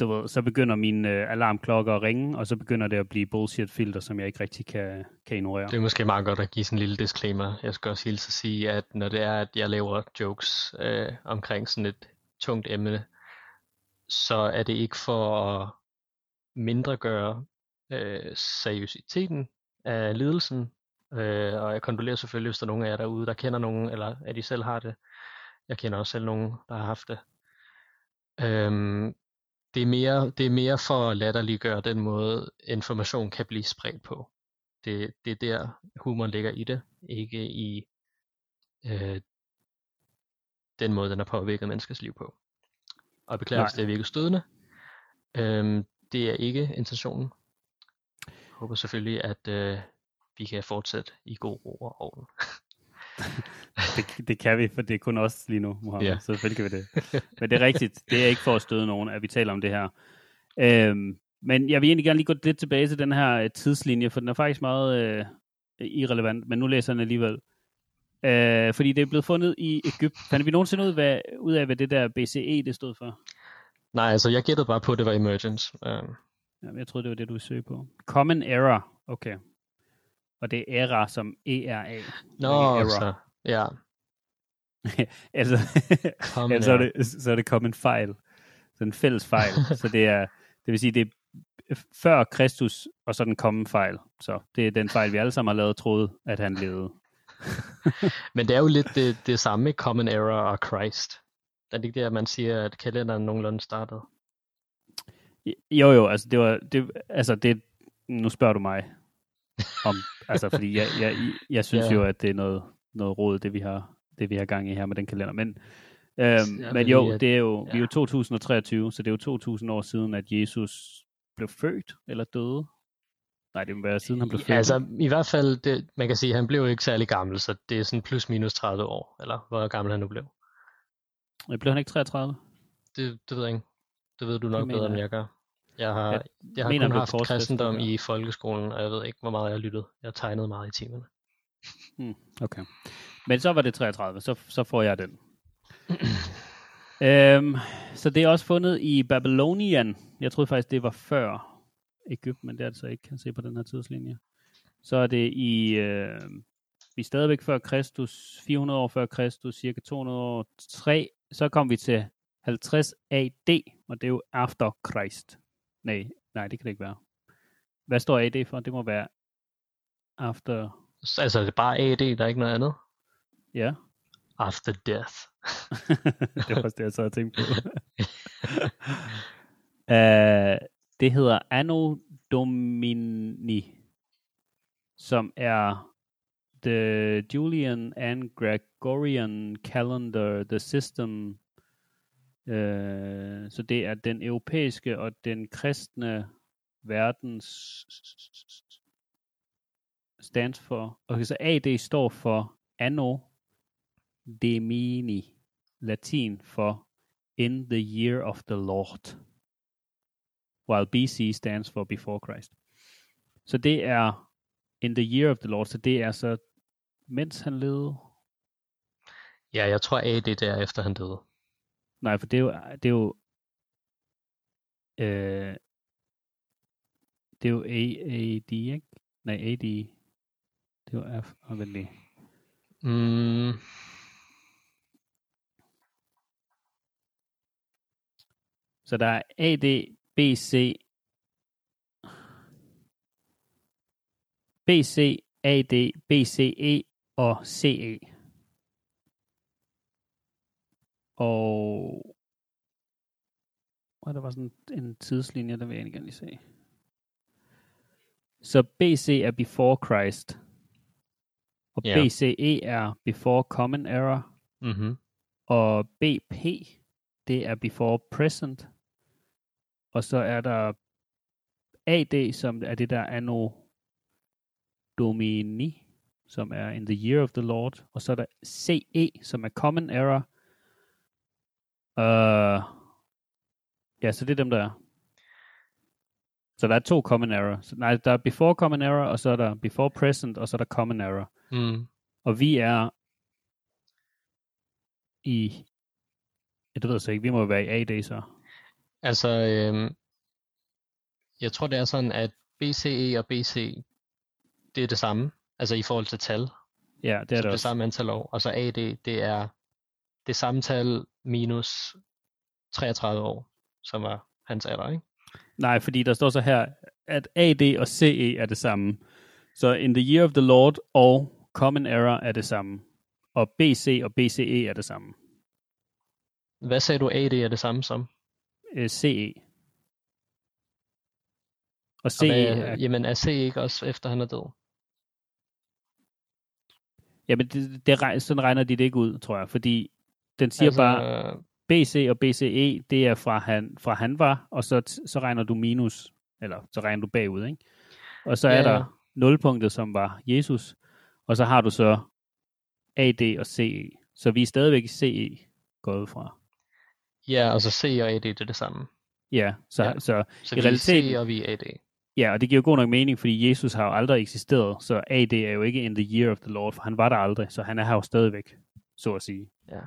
du ved, så begynder mine øh, alarmklokker at ringe, og så begynder det at blive bullshit-filter, som jeg ikke rigtig kan, kan ignorere. Det er måske meget godt at give sådan en lille disclaimer. Jeg skal også hilse at sige, at når det er, at jeg laver jokes øh, omkring sådan et tungt emne, så er det ikke for at mindregøre øh, seriøsiteten af lidelsen. Øh, og jeg kondolerer selvfølgelig, hvis der er nogen af jer derude, der kender nogen, eller at de selv har det. Jeg kender også selv nogen, der har haft det. Øhm, det, er mere, det er mere for at latterliggøre den måde, information kan blive spredt på. Det, det er der, humoren ligger i det, ikke i øh, den måde, den har påvirket menneskers liv på. Og beklager, hvis det er virkelig stødende. Øhm, det er ikke intentionen. Jeg håber selvfølgelig, at øh, vi kan fortsætte i god ro og orden. Det, det kan vi, for det er kun os lige nu, Mohammed. Ja. Så selvfølgelig kan vi det. Men det er rigtigt. Det er ikke for at støde nogen, at vi taler om det her. Øhm, men jeg vil egentlig gerne lige gå lidt tilbage til den her øh, tidslinje, for den er faktisk meget øh, irrelevant, men nu læser jeg den alligevel. Øh, fordi det er blevet fundet i Ægypten. Fandt vi nogensinde ud, hvad, ud af, hvad det der BCE det stod for? Nej, altså jeg gættede bare på, at det var emergence. Um, Jamen, jeg troede, det var det, du søge på. Common Error. Okay. Og det er error som E-R-A. Nå, Error. så, ja. altså, Common ja, så, er det, så er det kommet en fejl. Så en fælles fejl. så det er, det vil sige, det er før Kristus, og så den kommende fejl. Så det er den fejl, vi alle sammen har lavet, troede, at han levede. Men det er jo lidt det, det samme Common Error og Christ. Er det ikke det, at man siger, at kalenderen nogenlunde startede? Jo, jo, altså det var, det, altså det, nu spørger du mig om, altså fordi jeg, jeg, jeg synes Ja. jo, at det er noget, noget råd, det vi har, det vi har gang i her med den kalender, men, øhm, Ja, men jo, det er jo, vi er ja. jo 2023, så det er jo 2000 år siden, at Jesus blev født eller døde. Nej, det må være siden han blev født. Ja, altså i hvert fald, det, man kan sige, at han blev jo ikke særlig gammel, så det er sådan plus minus 30 år, eller hvor gammel han nu blev. Blev han ikke 33? Det, det ved jeg ikke. Det ved du nok mener bedre, end jeg. gør. Jeg har, Jeg jeg har mener, kun haft kristendom i folkeskolen, og jeg ved ikke, hvor meget jeg har lyttet. Jeg har tegnet meget i timerne. Okay. Men så var det 33, så, så får jeg den. øhm, så det er også fundet i Babylonian. Jeg troede faktisk, det var før Ægypten, men det er det så ikke, kan se på den her tidslinje. Så er det i, øh, vi er stadigvæk før Kristus, 400 år før Kristus, cirka 200 år, 3, så kom vi til 50 AD, og det er jo after Christ. Nej, nej, det kan det ikke være. Hvad står AD for? Det må være after, Så, altså, det er bare AD, der er ikke noget andet. ja. After death. det var også det, jeg så havde tænkt på. uh, det hedder Anno Domini, som er the Julian and Gregorian calendar, the system. Øh, så det er den europæiske og den kristne verdens stands for. Okay, så AD står for Anno Domini, latin for in the year of the Lord, while BC stands for before Christ. Så det er in the year of the Lord, så det er så mens han levede. Ja, jeg tror AD det er efter han døde. Nej, for det er jo, det er jo, øh, det er jo A- AD, ikke? Nej, AD. Det var F. Og vent lige. Mm, Så der er AD, BC, BC, AD, BCE og CE. Og og der var sådan en tidslinje, der vil jeg egentlig gerne lige se. Så BC er before Christ. Og Ja. BCE er before common era. mm-hmm. Og BP, det er before present. Og så er der AD, som er det der anno domini, som er in the year of the Lord. Og så er der CE, som er common era. Uh, ja, så det er dem, der er. Så der er to common era. Så, nej, der er before common era, og så er der before present, og så er der common era. mm. Og vi er i... Ja, det ved jeg så ikke. Vi må jo være i AD så. Altså, øhm, jeg tror det er sådan, at BCE og BC, det er det samme, altså i forhold til tal. Ja, det er så det det også. samme antal år. Og så AD, det er det samme tal minus 33 år, som var hans alder, ikke? Nej, fordi der står så her, at AD og CE er det samme. Så in the year of the Lord og common era er det samme. Og BC og BCE er det samme. Hvad sagde du, AD er det samme som? Øh, CE. Og Og CE hvad, er, jamen er C ikke også efter han er død? jamen det, det, sådan regner de det ikke ud, tror jeg. Fordi den siger altså, bare, BC og BCE, det er fra han, fra han var, og så, så regner du minus, eller så regner du bagud, ikke? Og så er Ja, der nulpunktet, som var Jesus, og så har du så AD og CE. Så vi er stadigvæk i CE gået fra. Ja, og så C og AD, det er det samme. Ja, så, Ja. ja. så Så I vi realiteten- C og vi er AD. ja, og det giver jo god nok mening, fordi Jesus har jo aldrig eksisteret, så AD er jo ikke in the year of the Lord, for han var der aldrig, så han er her jo stadigvæk, så at sige. Ja.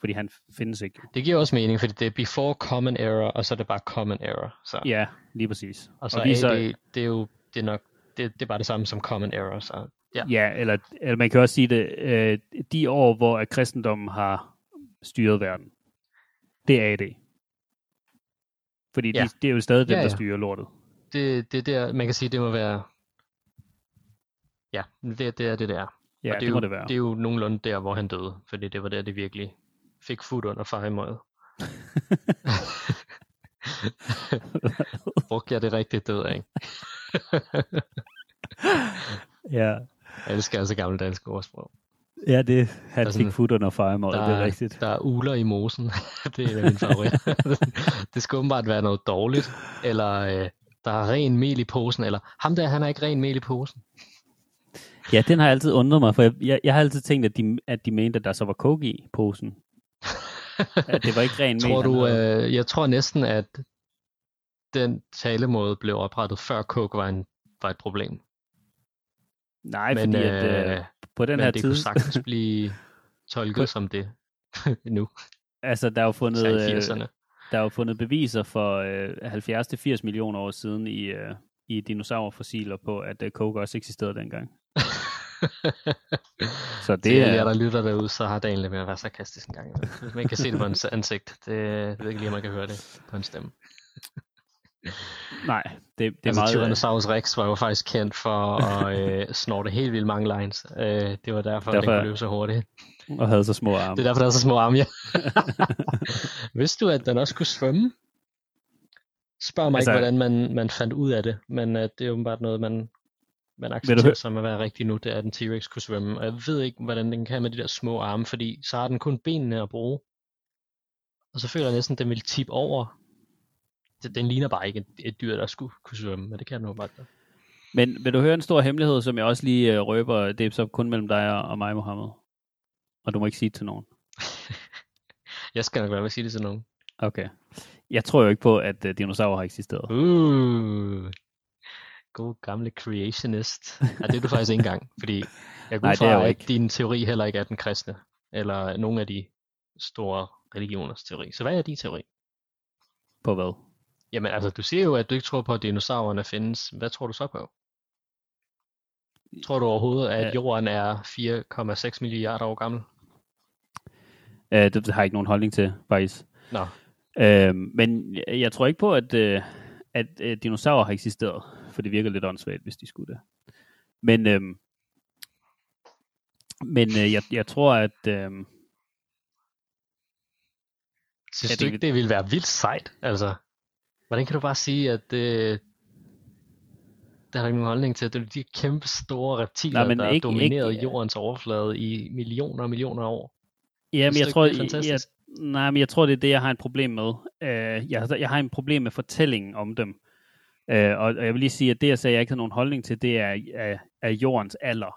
Fordi han findes ikke. Det giver også mening, fordi det er before common error, og så er det bare common error. Så. Ja, lige præcis. Og så vi er AD, det er jo det er nok, det, det er bare det samme som common error. Så ja. Ja, eller, eller man kan også sige det, øh, de år, hvor kristendommen har styret verden, det er AD. Fordi Ja. de, det er jo stadig dem, Ja, der ja. styrer lortet. Det, det der, man kan sige, det må være, ja, det, det er det der. Ja, og det, det, er må jo, det være. Det er jo nogenlunde der, hvor han døde, fordi det var der, det virkelig fik fod under fejemøjet. Brugte jeg det rigtigt død, ikke? ja. Jeg elsker altså gamle danske ordsprog. ja, det han Der er fik sådan- fod under fejremål, det er rigtigt. Der er uler i mosen. det er en af mine favoritter. det skal åbenbart være noget dårligt, eller øh, der er ren mel i posen, eller ham der, han har ikke ren mel i posen. Ja, den har altid undret mig, for jeg, jeg, jeg har altid tænkt, at de, at de mente, at der så var coke i posen. At det var ikke ren tror du, øh, jeg tror næsten, at den talemåde blev oprettet før coke var, en, var et problem. Nej, men, fordi at, øh, på den men her det tid, kunne sagtens blive tolket som det nu, altså der er jo fundet, øh, 80'erne. Der er jo fundet beviser for øh, 70-80 millioner år siden i, øh, i dinosaurfossiler på, at øh, coke også eksisterede dengang. Så det Det er er... jer, der lytter derude, så har dagen lidt med at være sarkastisk en gang. Hvis man kan se det på hans ansigt. Det, jeg ved ikke lige, om man kan høre det på en stemme. Nej, det, det er altså, meget... øh, Tyrannosaurus Rex var jo faktisk kendt for at øh, snorte helt vildt mange lines. Øh, det var derfor, derfor den kunne løbe så hurtigt. og havde så små arme. Det er derfor, der er så små arme, ja. Vidste du, at den også kunne svømme? Spørg mig altså, ikke, hvordan man, man fandt ud af det, men uh, det er åbenbart noget, man, man accepterer som at være rigtigt nu, det er, at en T-Rex kunne svømme. Og jeg ved ikke, hvordan den kan med de der små arme, fordi så har den kun benene at bruge. Og så føler jeg næsten, at den vil tippe over. Den, den ligner bare ikke et, dyr, der skulle kunne svømme, men det kan den åbenbart. gøre. Men vil du høre en stor hemmelighed, som jeg også lige øh, røber, det er så kun mellem dig og, og mig, Mohammed. Og du må ikke sige det til nogen. Jeg skal nok være med at sige det til nogen. Okay. Jeg tror jo ikke på, at øh, dinosaurer har eksisteret. Uh, god gamle creationist. Ja, det er du faktisk ikke engang, fordi jeg går Nej, fra, at ikke. din teori heller ikke er den kristne, eller nogen af de store religioners teori. Så hvad er din teori? På hvad? Jamen altså, du siger jo, at du ikke tror på, at dinosaurerne findes. Hvad tror du så på? Tror du overhovedet, at Ja. jorden er 4,6 milliarder år gammel? Øh, det, det har jeg ikke nogen holdning til, faktisk. Nå, Øh, men jeg, jeg tror ikke på, at, øh, at øh, dinosaurer har eksisteret, for det virker lidt åndssvagt, hvis de skulle det. Men, øh, men øh, jeg, jeg tror, at... Øh, synes Ja, ja, det du ikke, det ville være vildt sejt? Altså, hvordan kan du bare sige, at det, der er ikke nogen holdning til, at det er de kæmpe store reptiler, Nej, men der ikke- har domineret ikke- jordens overflade i millioner og millioner af år? Jamen, Synes jeg tror, det er jeg, nej, men jeg tror, det er det, jeg har et problem med. Uh, jeg, jeg har en problem med fortællingen om dem. Uh, og, og jeg vil lige sige, at det, jeg sagde, jeg ikke har nogen holdning til, det er, er, er jordens alder.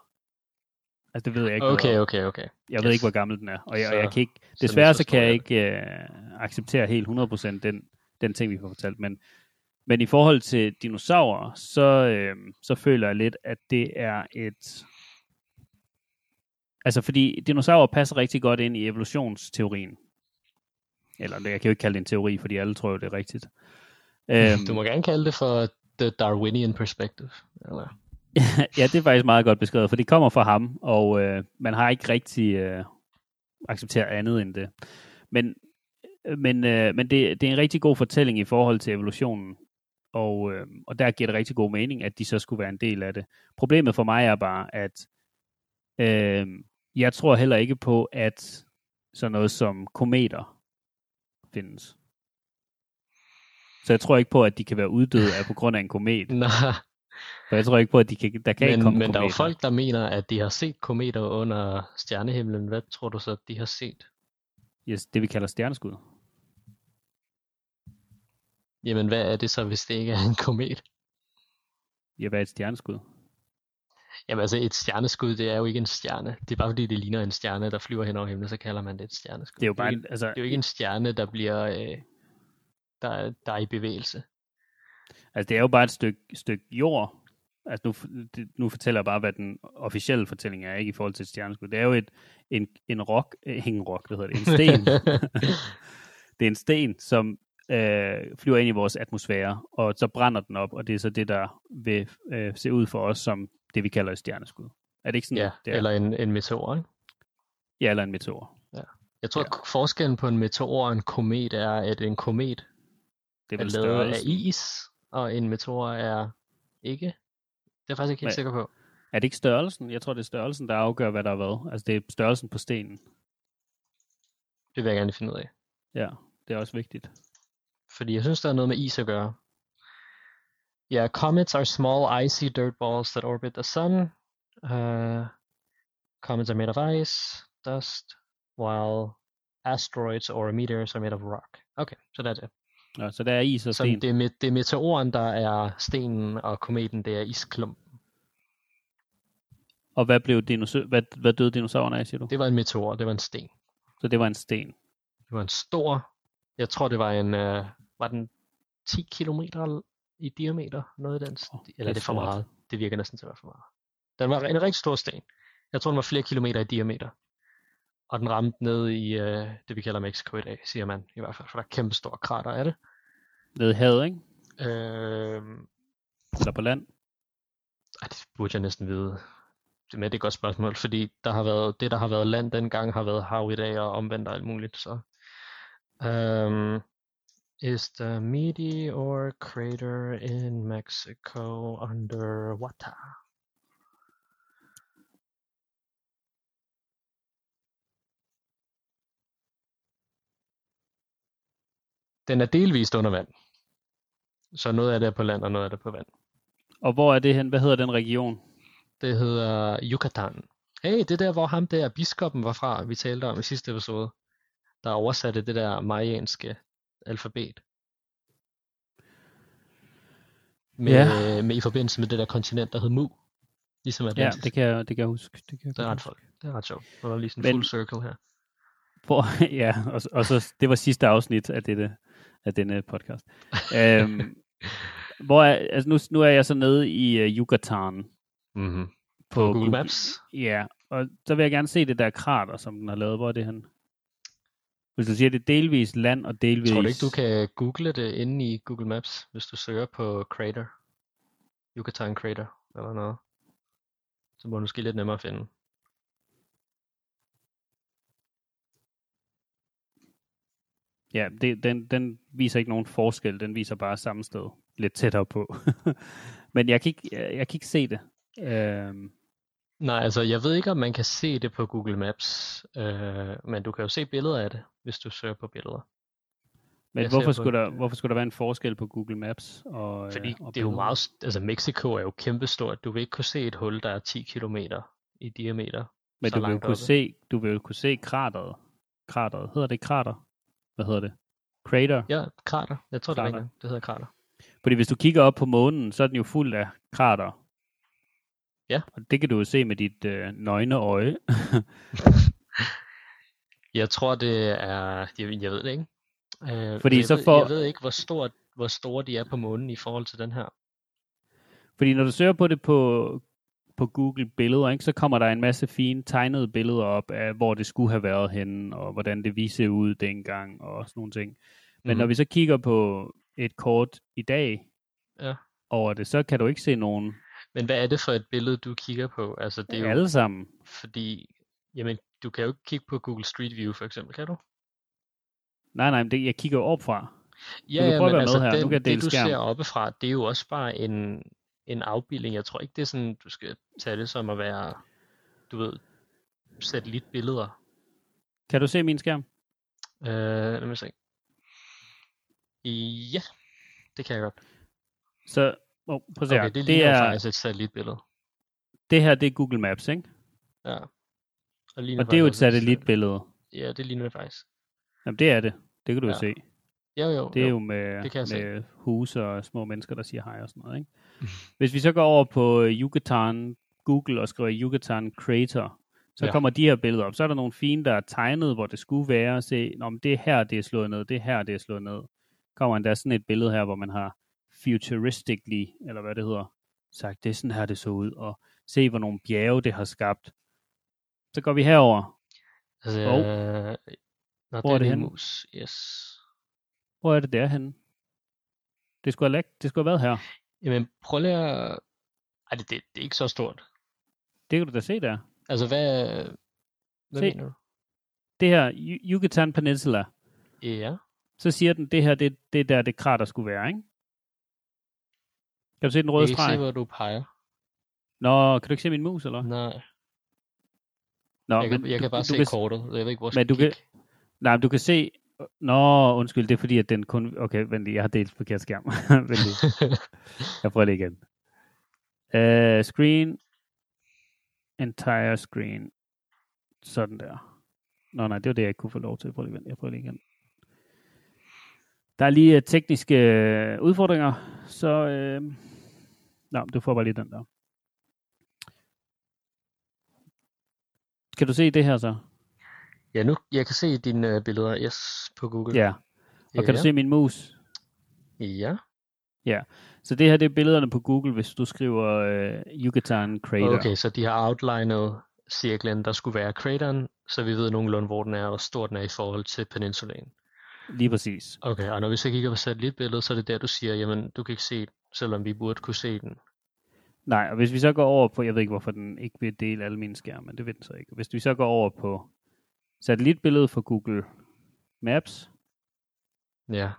Altså, det ved jeg ikke. Okay, okay, okay. Jeg ved Yes. ikke, hvor gammel den er. Og jeg, Så- og jeg kan ikke, desværre så kan jeg ikke uh, acceptere helt 100% den, den ting, vi får fortalt. Men, men i forhold til dinosaurer, så, uh, så føler jeg lidt, at det er et... Altså, fordi dinosaurer passer rigtig godt ind i evolutionsteorien. Eller jeg kan jo ikke kalde det en teori, fordi alle tror jo, det er rigtigt. Øhm, Du må gerne kalde det for the Darwinian perspective. Eller? ja, det er faktisk meget godt beskrevet, for det kommer fra ham, og øh, man har ikke rigtig øh, accepteret andet end det. Men, men, øh, men det, det er en rigtig god fortælling i forhold til evolutionen, og, øh, og der giver det rigtig god mening, at de så skulle være en del af det. Problemet for mig er bare, at øh, jeg tror heller ikke på, at sådan noget som kometer findes. Så jeg tror ikke på, at de kan være uddøde af på grund af en komet. Nå, For jeg tror ikke på, at de kan, der kan ikke men, komme men der er jo kometer. folk, der mener, at de har set kometer under stjernehimlen. Hvad tror du så, at de har set? Yes, det vi kalder stjerneskud. Jamen, hvad er det så, hvis det ikke er en komet? Ja, hvad er et stjerneskud? Jamen altså, et stjerneskud, det er jo ikke en stjerne. Det er bare fordi, det ligner en stjerne, der flyver hen over himlen, så kalder man det et stjerneskud. Det er jo bare, ikke, en, altså, det er jo ikke en stjerne, der bliver, øh, der, er- der er i bevægelse. altså, det er jo bare et stykke, stykke jord. Altså, nu, nu fortæller jeg bare, hvad den officielle fortælling er, ikke i forhold til stjerneskud. Det er jo et, en, en rock, en rock, hvad hedder det, en sten. det er en sten, som øh, flyver ind i vores atmosfære, og så brænder den op, og det er så det, der vil øh, se ud for os som det, vi kalder et stjerneskud. Er det ikke sådan, ja, det er? eller en, en meteor, ikke? ja, eller en meteor. Jeg tror, ja. forskellen på en meteor og en komet er, at en komet Det er er lavet af is, og en meteor er ikke. Det er jeg faktisk ikke helt Men- sikker på. Er det ikke størrelsen? Jeg tror, det er størrelsen, der afgør, hvad der er hvad. Altså, det er størrelsen på stenen. Det vil jeg gerne finde ud af. Ja, det er også vigtigt. Fordi jeg synes, der er noget med is at gøre. Yeah, comets are small icy dirt balls that orbit the sun. Uh, comets are made of ice, dust, while asteroids or meteors are made of rock. Okay, så det er det. Nå, så der er is og Så sten. det er, det er meteoren, der er stenen, og kometen, det er isklump. Og hvad, blev dinosaur, hvad, hvad døde dinosaurerne af, siger du? Det var en meteor, det var en sten. Så det var en sten. Det var en stor, jeg tror det var en, uh, var den 10 kilometer i diameter, noget af den, Åh, eller er det er det for meget? Det virker næsten til at være for meget. Den var en rigtig stor sten. Jeg tror den var flere kilometer i diameter. Og den ramte ned i uh, det vi kalder Mexico i dag, siger man i hvert fald, for der er kæmpe store krater af det. I havet, ikke? Øh, Eller på land. ej, det burde jeg næsten vide. Det, men det er et godt spørgsmål, fordi der har været, det, der har været land dengang, har været hav i dag og omvendt og alt muligt. Så. Um, is the meteor crater in Mexico underwater? Den er delvist under vand. Så noget af det er på land, og noget af det er på vand. Og hvor er det hen? Hvad hedder den region? Det hedder Yucatan. Hey, det er der, hvor ham der, biskoppen var fra, vi talte om i sidste episode, der oversatte det der mayanske alfabet. Med, Ja. med i forbindelse med det der kontinent, der hed Mu. Ligesom Ja, Atlantis. det kan, jeg, det kan jeg huske. Det, kan jeg det er ret folk. Det er ret sjovt. Det var lige sådan en Men- full circle her. Hvor, ja, og, og så, det var sidste afsnit af, dette, af denne podcast. øhm, hvor er, altså nu, nu er jeg så nede i uh, Yucatan. Mm-hmm. På, Google Maps. Ja, og så vil jeg gerne se det der krater, som den har lavet. Hvor er det hen? Hvis du siger, det er delvis land og delvis... Tror du ikke, du kan google det inde i Google Maps, hvis du søger på crater? Yucatan crater, eller noget. Så må det måske lidt nemmere at finde. Ja, det, den, den viser ikke nogen forskel. Den viser bare samme sted. Lidt tættere på. Men jeg kan ikke, jeg, jeg kan ikke se det. Øhm, Nej, altså jeg ved ikke, om man kan se det på Google Maps, øh, men du kan jo se billeder af det, hvis du søger på billeder. men Jeg hvorfor på- skulle, der, hvorfor skulle der være en forskel på Google Maps? Og, Fordi øh, og det er jo meget, altså Mexico er jo kæmpestort. Du vil ikke kunne se et hul, der er 10 km i diameter. Men du vil, kunne oppe. se, du vil jo kunne se krateret. Krateret. Hedder det krater? Hvad hedder det? Crater? Ja, krater. Jeg tror, det er Krater. Det hedder krater. Fordi hvis du kigger op på månen, så er den jo fuld af krater. Ja. Og det kan du jo se med dit øh, nøgne øje. Jeg tror, det er... Jeg, jeg ved det ikke. Øh, Fordi jeg så ved, får- Jeg ved ikke, hvor, stort, hvor store de er på månen i forhold til den her. Fordi når du søger på det på, på Google billeder, ikke, så kommer der en masse fine tegnede billeder op af, hvor det skulle have været henne, og hvordan det viste ud dengang, og sådan nogle ting. Men Mhm. når vi så kigger på et kort i dag Ja. over det, så kan du ikke se nogen Men hvad er det for et billede, du kigger på? Altså, det er jo, alle sammen. fordi... Jamen, du kan jo ikke kigge på Google Street View, for eksempel, kan du? Nej, nej, men det, jeg kigger jo op fra. Ja, kan ja, prøve at men være altså, med her. Den, kan jeg dele det du skærm. ser oppefra, det er jo også bare en, en afbildning. Jeg tror ikke, det er sådan, du skal tage det som at være, du ved, satellitbilleder. Kan du se min skærm? Øh, lad mig se. Ja, det kan jeg godt. Så, oh, prøv at se Okay, det det, er, faktisk et satellitbillede. det her, det er Google Maps, ikke? Ja. Og, Og det er jo et satellitbillede. Ja, det ligner det faktisk. Jamen, det er det. Det kan du jo Ja. se. Jo, jo, Det er jo. jo med, det kan jeg se. med huse og små mennesker, der siger hej og sådan noget. Ikke? Hvis vi så går over på øh, Yucatan, Google og skriver Yucatan Crater, så Ja. kommer de her billeder op. Så er der nogle fine, der er tegnet, hvor det skulle være. Se, om det er her, det er slået ned. Det er her, det er slået ned. Kommer der sådan et billede her, hvor man har futuristically, eller hvad det hedder, sagt, det er sådan her, det så ud. Og se, hvor nogle bjerge det har skabt. Så går vi herover. Altså, Hov. øh, Nå, Hvor er det henne? mus. Yes. Hvor er det derhenne? Det skulle have, lagt, det skulle have været her. Jamen, prøv lige at... Ej, det, det, det er ikke så stort. Det kan du da se der. Altså, hvad, hvad Se. mener du? Det her, Yu- Yucatan Peninsula, Ja. så siger den, det her, det, det er der, det krater skulle være, ikke? Kan du se den Jeg røde kan ikke se, streg? hvor du peger. Nå, kan du ikke se min mus, eller? Nej, Nå, jeg kan, jeg kan bare du se kan, kortet. Jeg ved ikke, hvor jeg Men du kan-. Nej, men du kan se... Nå, undskyld, det er fordi, at den kun... Okay, vent lige, jeg har delt forkert skærm. vent lige. Jeg prøver det igen. Uh, screen. Entire screen. Sådan der. Nå nej, det var det, jeg ikke kunne få lov til. Prøv lige, vent, jeg prøver lige igen. Der er lige uh, tekniske øh, udfordringer, så... Uh, nå, du får bare lige den der. Kan du se det her så? Ja, nu, jeg kan se dine uh, billeder, yes, på Google. Ja. Og kan du se min mus? Ja. Så det her, det er billederne på Google, hvis du skriver uh, Yucatan Crater. Okay, så de har outlinet cirklen, der skulle være crateren, så vi ved nogenlunde, hvor den er, og hvor stor den er i forhold til peninsulaen. Lige præcis. Okay, og når vi så kigger på satellitbilledet, så er det der, du siger, jamen, du kan ikke se den, selvom vi burde kunne se den. Nej, og hvis vi så går over på, jeg ved ikke, hvorfor den ikke vil dele alle mine skærme, men det vil den så ikke. Hvis vi så går over på satellitbilledet for Google Maps, Ja.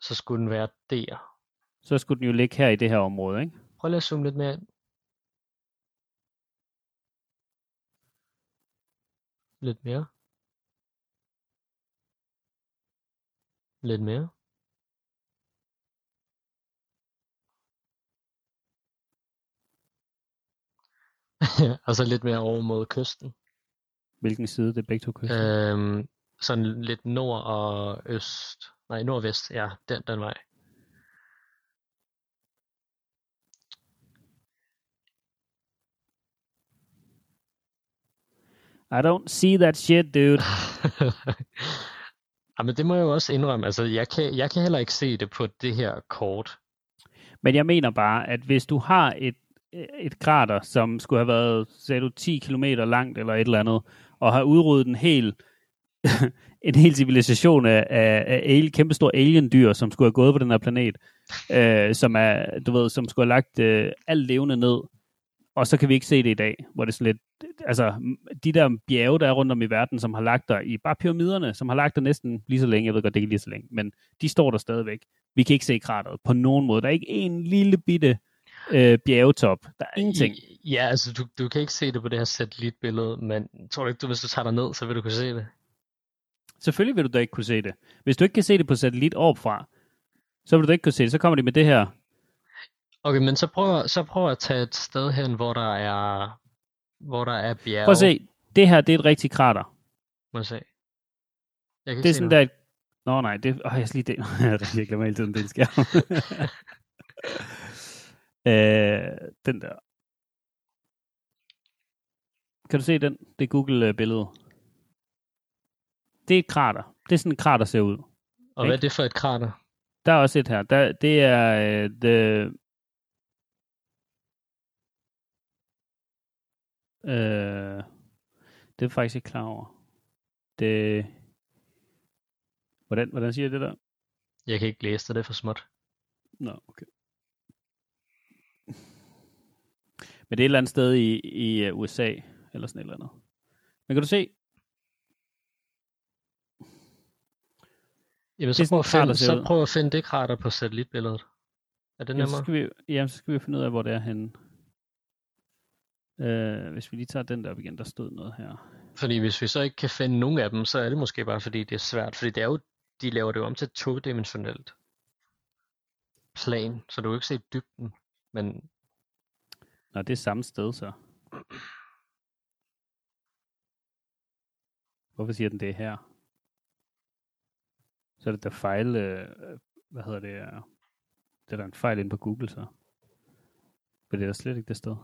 Så skulle den være der. så skulle den jo ligge her i det her område, ikke? Prøv lige at zoome lidt mere ind. Lidt mere. Lidt mere. og så lidt mere over mod kysten. Hvilken side det er begge to kyster. Øhm, sådan lidt nord og øst. Nej, nordvest. Ja, den, den vej. I don't see that shit, dude. Jamen, det må jeg jo også indrømme. Altså, jeg kan, jeg kan heller ikke se det på det her kort. Men jeg mener bare, at hvis du har et, et krater, som skulle have været, sagde du, 10 km langt eller et eller andet, og har udryddet en hel, en hel civilisation af, af, af al, kæmpestore alien-dyr, som skulle have gået på den her planet, øh, som er, du ved, som skulle have lagt øh, alt levende ned, og så kan vi ikke se det i dag, hvor det er sådan lidt, altså de der bjerge, der er rundt om i verden, som har lagt der i bare pyramiderne, som har lagt der næsten lige så længe, jeg ved godt, det ikke lige så længe, men de står der stadigvæk. Vi kan ikke se krateret på nogen måde. Der er ikke en lille bitte øh, bjergetop. Der er ingenting. Ja, altså du, du kan ikke se det på det her satellitbillede, men tror du ikke, du, hvis du tager dig ned, så vil du kunne se det? Selvfølgelig vil du da ikke kunne se det. Hvis du ikke kan se det på satellit opfra, så vil du da ikke kunne se det. Så kommer de med det her. Okay, men så prøv, så prøv at tage et sted hen, hvor der er, hvor der er bjerge. Prøv at se. Det her, det er et rigtigt krater. Må jeg se. Jeg kan Det er sådan noget. der... Nå nej, det... Åh, jeg lige det. jeg glemmer hele tiden den skærm. øh, den der. Kan du se den? Det Google-billede. Det er et krater. Det er sådan et krater ser ud. Og hvad er det for et krater? Der er også et her. Der, det er øh, the, øh, det er faktisk ikke klar over. Det, hvordan, hvordan siger jeg det der? Jeg kan ikke læse det, det er for småt. Nå, okay. Men det er et eller andet sted i, i øh, USA, eller sådan et eller andet. Men kan du se, Jamen, så prøv, at finde, så prøv at finde det krater på satellitbilledet. Er det jamen, så nemmere? skal vi, jamen, så skal vi finde ud af, hvor det er henne. Øh, hvis vi lige tager den der op igen, der stod noget her. Fordi hvis vi så ikke kan finde nogen af dem, så er det måske bare fordi, det er svært. Fordi det er jo, de laver det jo om til et todimensionelt plan, så du kan ikke se dybden. Men Nå, det er samme sted så. Hvorfor siger den det her? Så er det der fejl, øh, hvad hedder det, øh, det er der en fejl inde på Google så. For det er der slet ikke det sted.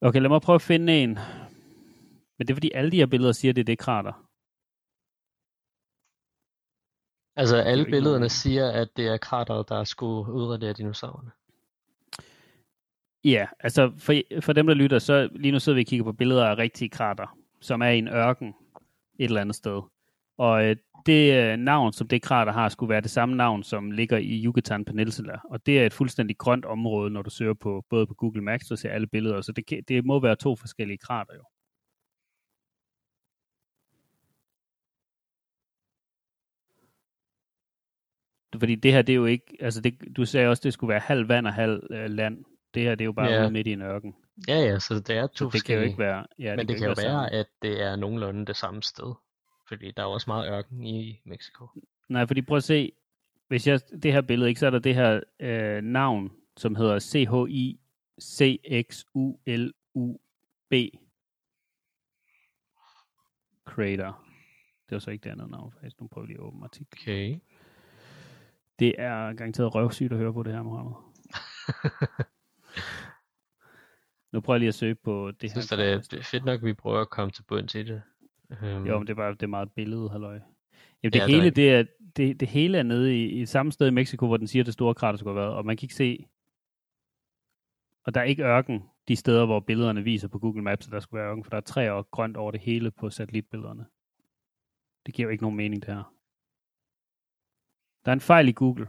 Okay, lad mig prøve at finde en. Men det er fordi alle de her billeder siger, at det er det krater. altså alle billederne siger, at det er krateret, der skulle udradere dinosaurerne. Ja, altså for, for dem, der lytter, så lige nu sidder vi og kigger på billeder af rigtige krater, som er i en ørken et eller andet sted. Og øh, det øh, navn, som det krater har, skulle være det samme navn, som ligger i Yucatan Peninsula. Og det er et fuldstændig grønt område, når du søger på både på Google Maps og ser alle billeder. Så det, det må være to forskellige krater jo. Fordi det her, det er jo ikke, altså det, du sagde også, det skulle være halv vand og halv øh, land. Det her, det er jo bare Ja. ude midt i en ørken. Ja, ja, så det er to Så det kan jo ikke være... Ja, men det kan jo ikke være, sammen. at det er nogenlunde det samme sted. Fordi der er jo også meget ørken i Mexico. Nej, fordi prøv at se, hvis jeg, det her billede, ikke, så er der det her øh, navn, som hedder C-H-I-C-X-U-L-U-B. Crater. Det var så ikke det andet navn, faktisk. Nu prøver vi lige at åbne artiklen. Okay. Det er garanteret røvsygt at høre på det her, Mohammed. Nu prøver jeg lige at søge på det her. at det, er- det fedt nok, at vi prøver at komme til bunds i det. Um, Jo, men det er bare det er meget billede, halløj. Jamen, det, Ja, hele, det, er, det, det hele er nede i, i samme sted i Mexico, hvor den siger, at det store krater skulle have været, og man kan ikke se, og der er ikke ørken de steder, hvor billederne viser på Google Maps, at der skulle være ørken, for der er træer og grønt over det hele på satellitbillederne. Det giver jo ikke nogen mening, det her. Der er en fejl i Google.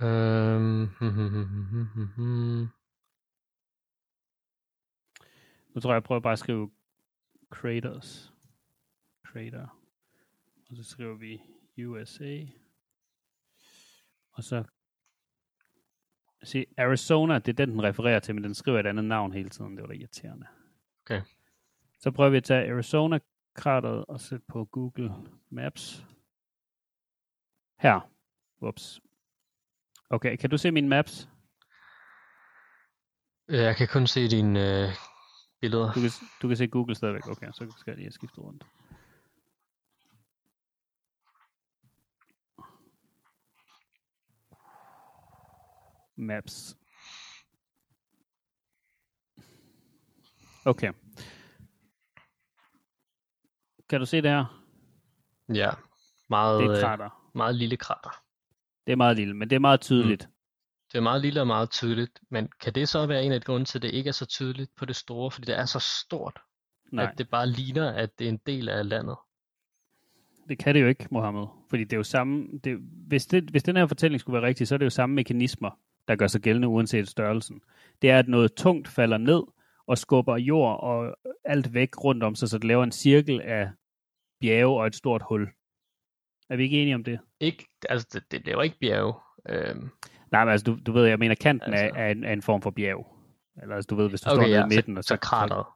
Hmm, hmm, hmm, hmm. Nu tror jeg, jeg prøver bare at skrive Craters. Crater. Og så skriver vi USA. Og så... Se, Arizona, det er den, den refererer til, men den skriver et andet navn hele tiden. Det var da irriterende. Okay. Så prøver vi at tage Arizona-krateret og sætte på Google Maps. Her. Ups. Okay, kan du se mine maps? Øh, Jeg kan kun se dine øh, billeder. Du kan, du kan se Google stadigvæk. Okay, så skal jeg lige have skiftet rundt. Maps. Okay. Kan du se det her? Ja, meget, Det er øh, krater. meget lille krater. Det er meget lille, men det er meget tydeligt. Det er meget lille og meget tydeligt, men kan det så være en af grundene til, at det ikke er så tydeligt på det store, fordi det er så stort, Nej, at det bare ligner, at det er en del af landet? det kan det jo ikke, Mohammed. Fordi det er jo samme... Det, hvis, det, hvis den her fortælling skulle være rigtig, så er det jo samme mekanismer, der gør sig gældende uanset størrelsen. Det er, at noget tungt falder ned og skubber jord og alt væk rundt om sig, så det laver en cirkel af bjerge og et stort hul. Er vi ikke enige om det? Ikke, altså, det, det laver ikke bjerge. Øhm, Nej, men altså, du, du ved, jeg mener, kanten altså. Er, er, en, er en form for bjerg. Eller altså, du ved, hvis du okay, står nede ja, i midten, og så, så krateret.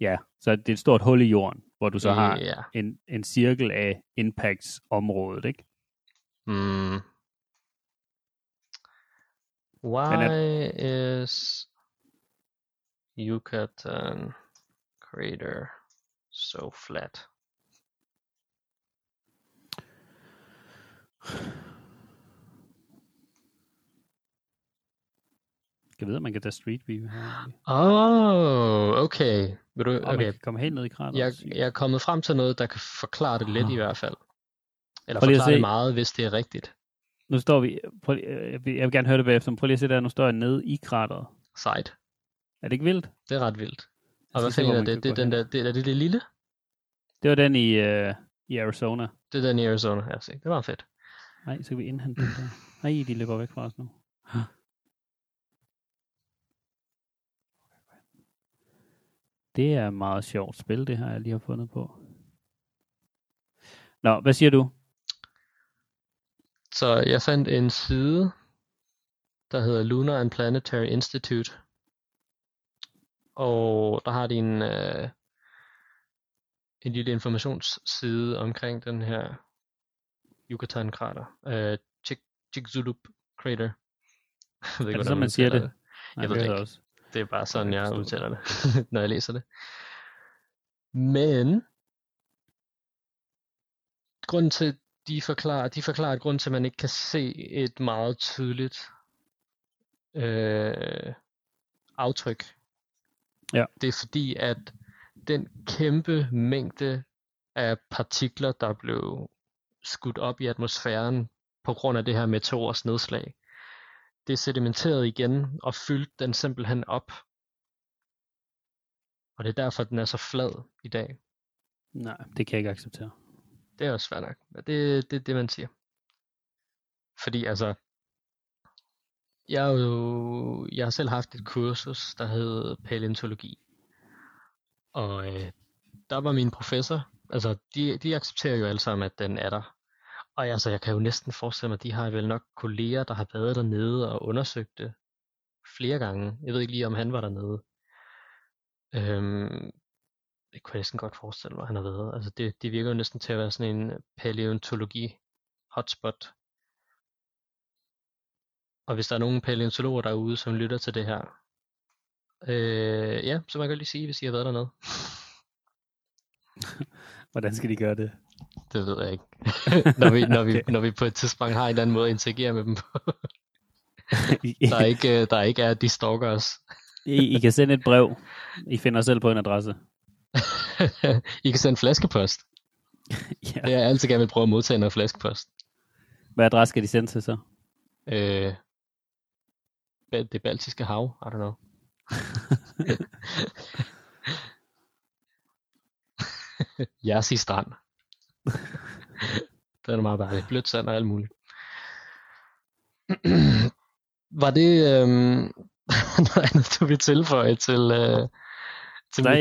Ja, så det er et stort hul i jorden, hvor du så har Ja. en, en cirkel af impacts-området, ikke? Mm. Why is Yucatan crater so flat? Jeg ved, at man kan tage Street View. Oh, okay. Vil du, Og man okay. kan komme helt ned i krateret. Jeg, jeg er kommet frem til noget, der kan forklare det lidt i hvert fald. Eller Prøv forklare det meget, hvis det er rigtigt. Nu står vi... Prøv, øh, jeg vil, jeg gerne høre det bagefter, men prøv lige at se der, nu står jeg nede i krateret. Sejt. Er det ikke vildt? Det er ret vildt. Jeg Og hvad fanden er det? Det er den der, det, er det det lille? Det var den i, uh, i Arizona. Det er den i Arizona. Ja, se. Det var fedt. Nej, så kan vi indhente den der. Nej, de løber væk fra os nu. Det er et meget sjovt spil, det her, jeg lige har fundet på. Nå, hvad siger du? Så jeg fandt en side, der hedder Lunar and Planetary Institute. Og der har de en, øh, en lille informationsside omkring den her Yucatan-krater. Øh, Chicxulub Crater. Jeg ved Er det sådan, man siger det? Nej, Jeg ved det det er ikke. Også. Det er bare sådan, jeg det. udtaler det, når jeg læser det. Men grunden til, de forklarer, de forklarer, at grunden til, at man ikke kan se et meget tydeligt øh, aftryk, Ja. det er fordi, at den kæmpe mængde af partikler, der blev skudt op i atmosfæren på grund af det her meteors nedslag, det sedimenterede igen og fyldte den simpelthen op. Og det er derfor, den er så flad i dag. Nej, det kan jeg ikke acceptere. Det er også svært nok. Men Det, det er det, man siger. Fordi altså, jeg, er jo, jeg har selv haft et kursus, der hed paleontologi. Og øh, der var min professor, altså de, de accepterer jo alle sammen, at den er der. Og altså, jeg kan jo næsten forestille mig, at de har vel nok kolleger, der har været dernede og undersøgt det flere gange. Jeg ved ikke lige, om han var dernede. Øhm, det kunne jeg næsten godt forestille mig, han har været. Altså, det, det virker jo næsten til at være sådan en paleontologi hotspot. Og hvis der er nogen paleontologer derude, som lytter til det her, øh, ja, så man kan lige sige, hvis I har været dernede. Hvordan skal de gøre det? Det ved jeg ikke. når, vi, når, vi, når vi på et tidspunkt har en eller anden måde at interagere med dem på. der er ikke, øh, der er ikke er, at de stalker os. I, I kan sende et brev. I finder selv på en adresse. I kan sende flaskepost. Ja. Det jeg altid gerne vil prøve at modtage noget flaskepost. Hvad adresse skal de sende til så? Øh, det baltiske hav, I don't know. Jersey strand. det er meget dejligt. Blødt sand og alt muligt. Var det øhm, noget andet, du vil tilføje til, øh, til Nej,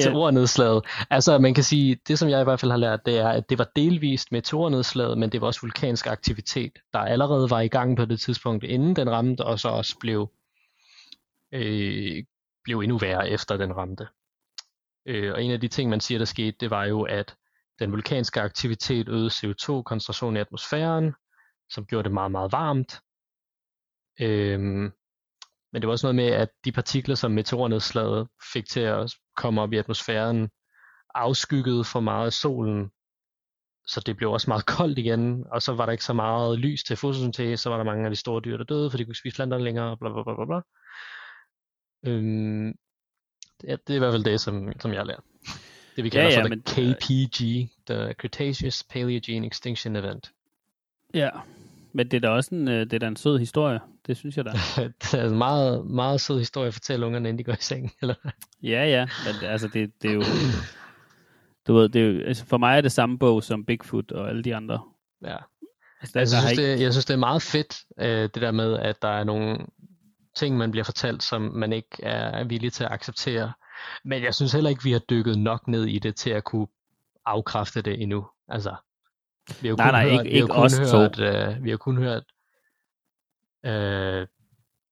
ja. Altså, man kan sige, det som jeg i hvert fald har lært, det er, at det var delvist meteornedslaget, men det var også vulkansk aktivitet, der allerede var i gang på det tidspunkt, inden den ramte, og så også blev, øh, blev endnu værre efter den ramte. Øh, og en af de ting, man siger, der skete, det var jo, at den vulkanske aktivitet øgede CO2-koncentrationen i atmosfæren, som gjorde det meget, meget varmt. Øhm, men det var også noget med, at de partikler, som meteornedslaget fik til at komme op i atmosfæren, afskyggede for meget af solen, så det blev også meget koldt igen, og så var der ikke så meget lys til fotosyntese, så var der mange af de store dyr, der døde, for de kunne ikke spise planter længere, bla bla bla bla bla. Øhm, det, er, det er i hvert fald det, som, som jeg har lært. Det vi Ja, kalder ja, for men- the KPG, the Cretaceous Paleogene Extinction Event. Ja, men det er da også en, øh, det er da en sød historie. Det synes jeg da. det er en meget, meget sød historie at fortælle ungerne, inden de går i seng. Eller? Ja, ja, men altså det, det er jo... Du ved, det er jo, altså for mig er det samme bog som Bigfoot og alle de andre. Ja. Altså, der, Jeg der har synes, ikke, det, jeg synes, det er meget fedt, øh, det der med, at der er nogle ting, man bliver fortalt, som man ikke er villig til at acceptere. Men jeg synes heller ikke, vi har dykket nok ned i det til at kunne afkræfte det endnu. Altså, vi har Nej, kun nej, hørt, ikke- vi har ikke kun os to. hørt, øh, vi har kun hørt, øh,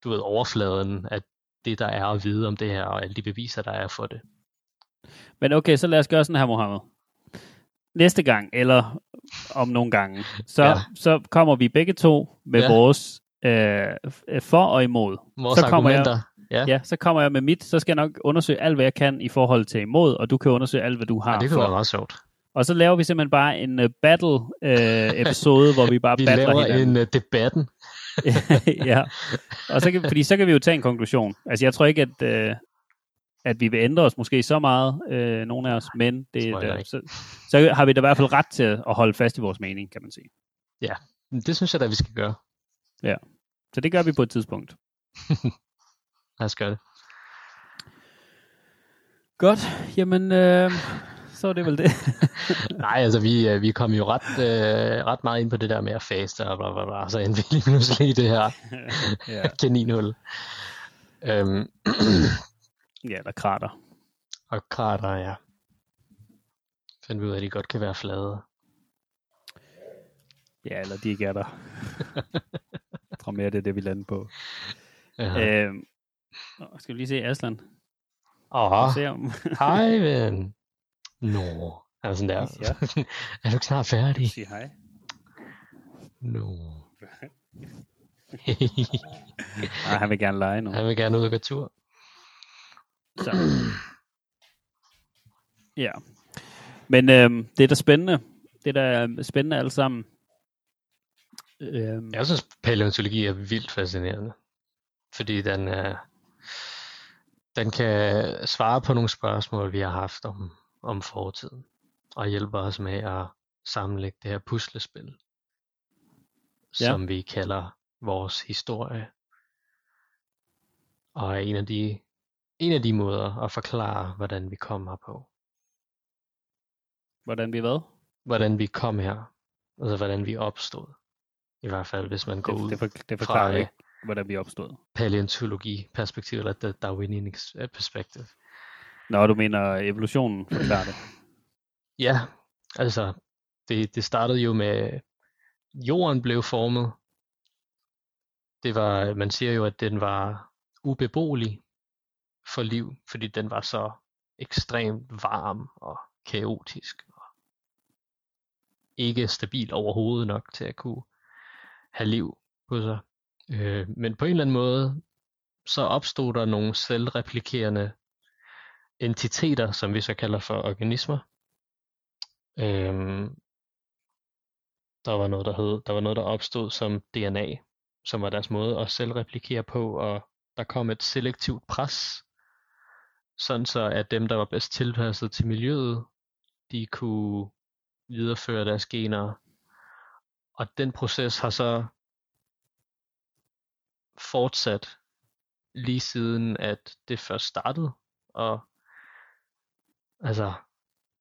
du ved, overfladen af det, der er at vide om det her, og alle de beviser, der er for det. Men okay, så lad os gøre sådan her, Mohammed. Næste gang, eller om nogle gange, så, Ja. så kommer vi begge to med ja. vores øh, for og imod. Vores Så kommer jeg- argumenter. Ja, Ja, så kommer jeg med mit, så skal jeg nok undersøge alt, hvad jeg kan i forhold til imod, og du kan undersøge alt, hvad du har ja, det kunne for. være meget sjovt. Og så laver vi simpelthen bare en uh, battle-episode, hvor vi bare Vi battler laver hinanden. en uh, debatten. ja, og så kan, fordi så kan vi jo tage en konklusion. Altså, jeg tror ikke, at, øh, at vi vil ændre os måske så meget, øh, nogle af os, men det, jeg ikke. så, så har vi da i hvert fald ret til at holde fast i vores mening, kan man sige. Det synes jeg da, vi skal gøre. Så det gør vi på et tidspunkt. Lad os gøre det. Godt, jamen, øh, så er det vel det. Nej, altså vi, øh, vi kom jo ret, øh, ret meget ind på det der med at faste og bla bla bla, så endte vi lige pludselig i det her ja. kaninhul. Øhm, ja, der krater. og krater, ja. Fandt vi ud af, at de godt kan være flade. Ja, eller de ikke er der. Tror mere, det er det, vi lander på. Ja. Øh, skal vi lige se Aslan? Åh, Se om... hej ven. Nå, er sådan der. Ja. er du ikke snart færdig? Sig hej. Nå. Nej, han vil gerne lege nu. Han vil gerne ud og gå tur. Så. Ja. Men øhm, det er da spændende. Det er da spændende alle sammen. Øhm, Jeg synes, paleontologi er vildt fascinerende. Fordi den, er, den kan svare på nogle spørgsmål, vi har haft om, om fortiden. Og hjælper os med at sammenlægge det her puslespil, Ja. som vi kalder vores historie. Og er en af de, en af de måder at forklare, hvordan vi kom her på. hvordan vi hvad? Hvordan vi kom her. Altså, hvordan vi opstod. I hvert fald, hvis man går Det, ud det, for, det fra, ikke, hvordan vi opstod. paleontologi-perspektiv, eller the Darwinian perspektiv. Nå, du mener evolutionen forklarer det. Ja, altså, det, det startede jo med, jorden blev formet. Det var, man siger jo, at den var ubeboelig for liv, fordi den var så ekstremt varm og kaotisk. Og ikke stabil overhovedet nok til at kunne have liv på sig. Øh, men på en eller anden måde, så opstod der nogle selvreplikerende entiteter, som vi så kalder for organismer. Øhm, der var noget, der hed, der var noget, der opstod som DNA, som var deres måde at selvreplikere på, og der kom et selektivt pres, sådan så at dem, der var bedst tilpasset til miljøet, de kunne videreføre deres gener. Og den proces har så fortsat lige siden, at det først startede. Og altså,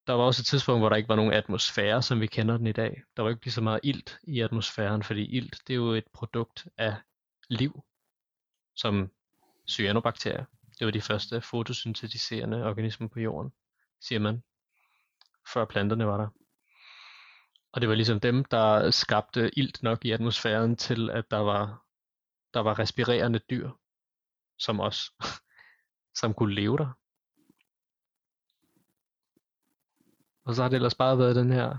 der var også et tidspunkt, hvor der ikke var nogen atmosfære, som vi kender den i dag. Der var ikke lige så meget ilt i atmosfæren, fordi ilt, det er jo et produkt af liv, som cyanobakterier. Det var de første fotosyntetiserende organismer på jorden, siger man, før planterne var der. Og det var ligesom dem, der skabte ilt nok i atmosfæren til, at der var, der var respirerende dyr, som os, som kunne leve der. Og så har det ellers bare været den her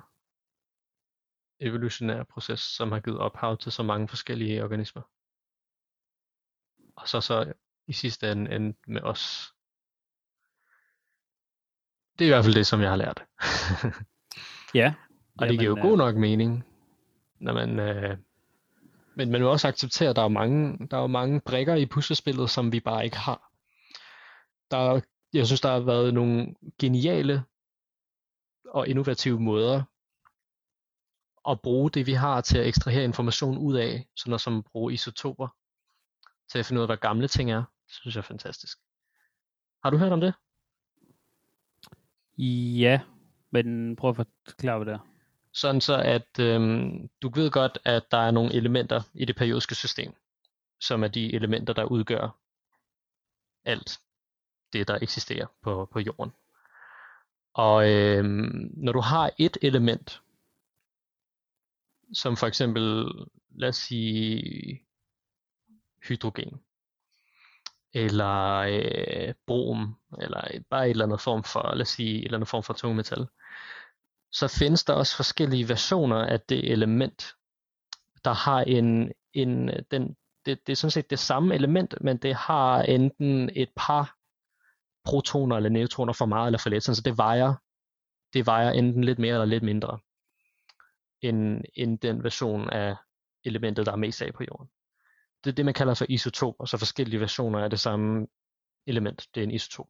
evolutionære proces, som har givet ophav til så mange forskellige organismer. Og så så i sidste ende end med os. Det er i hvert fald det, som jeg har lært. Ja. Og det giver jo Jamen, god nok mening, når man... Øh, men man må også acceptere, at der er mange, der er mange brikker i puslespillet, som vi bare ikke har. Der, er- jeg synes, der har været nogle geniale og innovative måder at bruge det, vi har til at ekstrahere information ud af, sådan noget som at bruge isotoper, til at finde ud af, hvad gamle ting er. Det synes jeg er fantastisk. Har du hørt om det? Ja, men prøv at forklare, det er. Sådan så, at øhm, du ved godt, at der er nogle elementer i det periodiske system. som er de elementer, der udgør alt det, der eksisterer på, på jorden. Og øh, når du har et element, som for eksempel, lad os sige, hydrogen, eller øh, brom, eller bare et eller andet form for, lad os sige, et eller andet form for tungmetal, så findes der også forskellige versioner af det element, der har en, en den, det, det er sådan set det samme element, men det har enten et par protoner eller neutroner for meget eller for lidt, så det vejer, det vejer enten lidt mere eller lidt mindre end, end den version af elementet, der er mest af på jorden. Det er det, man kalder for isotoper, så forskellige versioner af det samme element, det er en isotop.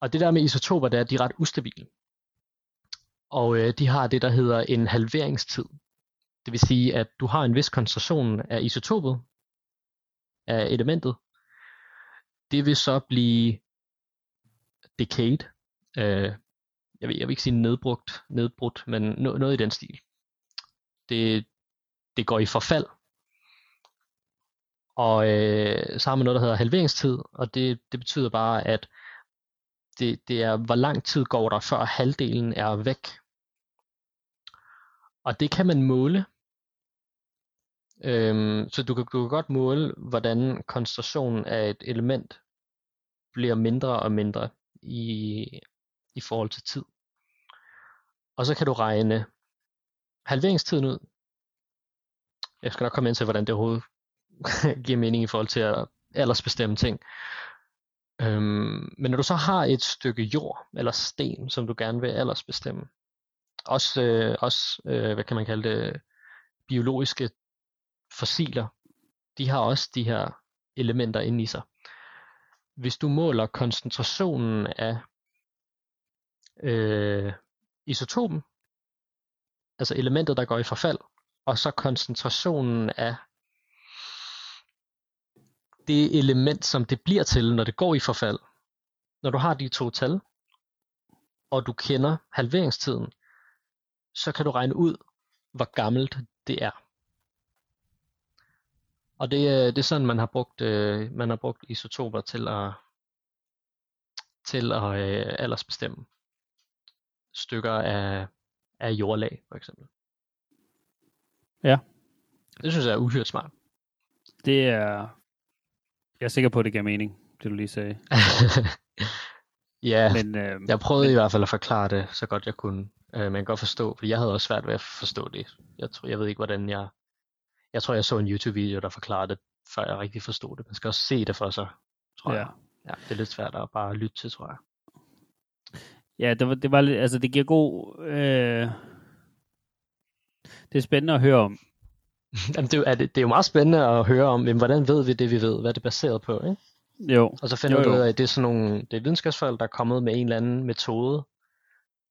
Og det der med isotoper, det er, at de er ret ustabile. Og øh, de har det, der hedder en halveringstid. Det vil sige, at du har en vis koncentration af isotopet, af elementet. Det vil så blive decayed. Øh, jeg, vil, jeg vil ikke sige nedbrugt, nedbrudt, men no, noget i den stil. Det, det går i forfald. Og øh, så har man noget, der hedder halveringstid, og det, det betyder bare, at det, det er, hvor lang tid går der, før halvdelen er væk. Og det kan man måle. Øhm, så du kan, du kan godt måle, hvordan koncentrationen af et element bliver mindre og mindre i, i forhold til tid. Og så kan du regne halveringstiden ud. Jeg skal nok komme ind til, hvordan det overhovedet giver mening i forhold til at aldersbestemme ting. Øhm, men når du så har et stykke jord eller sten, som du gerne vil aldersbestemme, også, øh, også øh, hvad kan man kalde det, biologiske fossiler, de har også de her elementer inde i sig. Hvis du måler koncentrationen af øh, isotopen, altså elementet, der går i forfald, og så koncentrationen af det element, som det bliver til, når det går i forfald. Når du har de to tal, og du kender halveringstiden, så kan du regne ud, hvor gammelt det er. Og det, øh, det er sådan, man har brugt, øh, man har brugt isotoper til at, til at øh, aldersbestemme stykker af, af jordlag, for eksempel. Ja. Det synes jeg er uhyrt smart. Det er... Jeg er sikker på, at det giver mening, det du lige sagde. ja, men, øh, jeg prøvede men... i hvert fald at forklare det, så godt jeg kunne. Øh, men jeg kan godt forstå, for jeg havde også svært ved at forstå det. Jeg, tror, jeg ved ikke, hvordan jeg... Jeg tror, jeg så en YouTube-video, der forklarede det, før jeg rigtig forstod det. Man skal også se det for sig, tror ja. jeg. Ja, det er lidt svært at bare lytte til, tror jeg. Ja, det var, det var lidt, altså det giver god, øh, det er spændende at høre om. Jamen, det, er, det, det er jo meget spændende at høre om, men hvordan ved vi det, vi ved? Hvad er det baseret på, ikke? Jo. Og så finder du ud af, at det er sådan nogle, det er videnskabsfolk, der er kommet med en eller anden metode,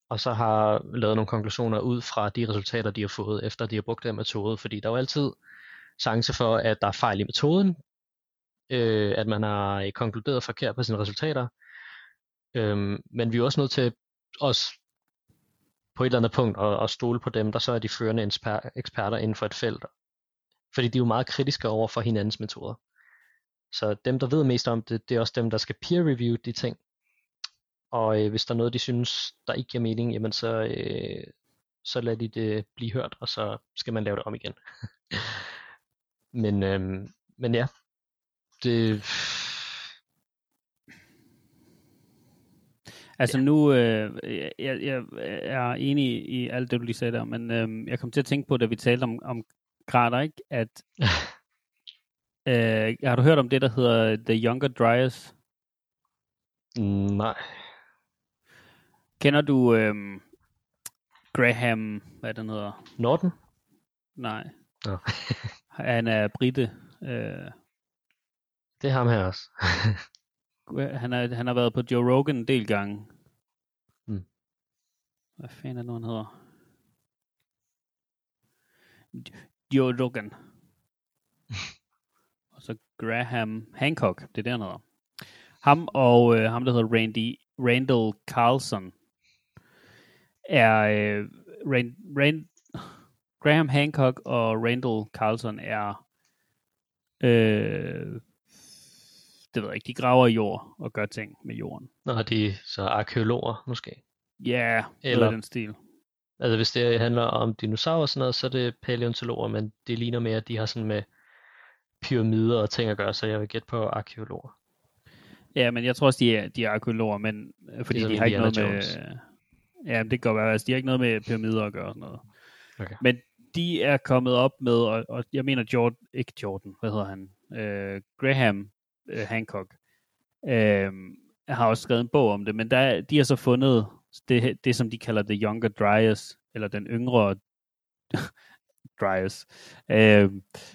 og så har lavet nogle konklusioner ud fra de resultater, de har fået, efter de har brugt den metode, fordi der er jo altid chance for, at der er fejl i metoden, øh, at man har konkluderet forkert på sine resultater, Øhm, men vi er også nødt til os på et eller andet punkt at, at stole på dem, der så er de førende eksperter inden for et felt. Fordi de er jo meget kritiske over for hinandens metoder. Så dem, der ved mest om det, det er også dem, der skal peer review de ting. Og øh, hvis der er noget, de synes, der ikke giver mening, jamen så, øh, så lader de det blive hørt, og så skal man lave det om igen. men, øh, men ja, det, Altså ja. nu, øh, jeg, jeg er enig i alt det, du lige sagde der, men øh, jeg kom til at tænke på, da vi talte om, om grader, ikke? at øh, har du hørt om det, der hedder The Younger Dryas? Nej. Kender du øh, Graham, hvad den hedder? Norton? Nej. No. Han er brite. Øh, det er ham her også. han, er, han har været på Joe Rogan en del gange. Mm. Hvad fanden er det nu, han hedder? Joe Rogan. og så Graham Hancock, det er det, han hedder. Ham og øh, ham, der hedder Randy, Randall Carlson, er øh, Rand, Rand, Graham Hancock og Randall Carlson er Øh, det ved jeg ikke, de graver jord og gør ting med jorden. Nå, de er så arkeologer måske. Ja, yeah, eller den stil. Altså hvis det handler om dinosaurer og sådan noget, så er det paleontologer, men det ligner mere, at de har sådan med pyramider og ting at gøre, så jeg vil gætte på arkeologer. Ja, men jeg tror også, de er, de er arkeologer, men øh, fordi de har ikke noget med... Ja, det kan godt være, altså, de har ikke noget med pyramider at gøre og sådan noget. Okay. Men de er kommet op med, og, og jeg mener Jordan, ikke Jordan, hvad hedder han? Øh, Graham øh, Hancock øh, har også skrevet en bog om det, men der, de har så fundet det, det, som de kalder The Younger Dryas, eller den yngre Dryas, øh,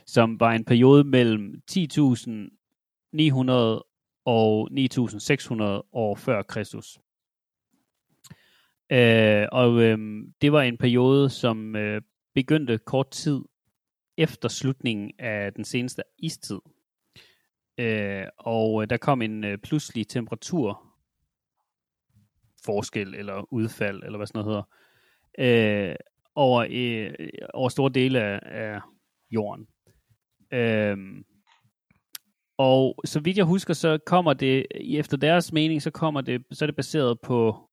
som var en periode mellem 10.900 og 9.600 år før Kristus. Øh, og øh, det var en periode, som øh, begyndte kort tid efter slutningen af den seneste istid. Øh, og øh, der kom en øh, pludselig temperatur forskel eller udfald, eller hvad sådan noget hedder, øh, over, øh, over store dele af, af jorden. Øh, og så vidt jeg husker, så kommer det, efter deres mening, så kommer det, så er det baseret på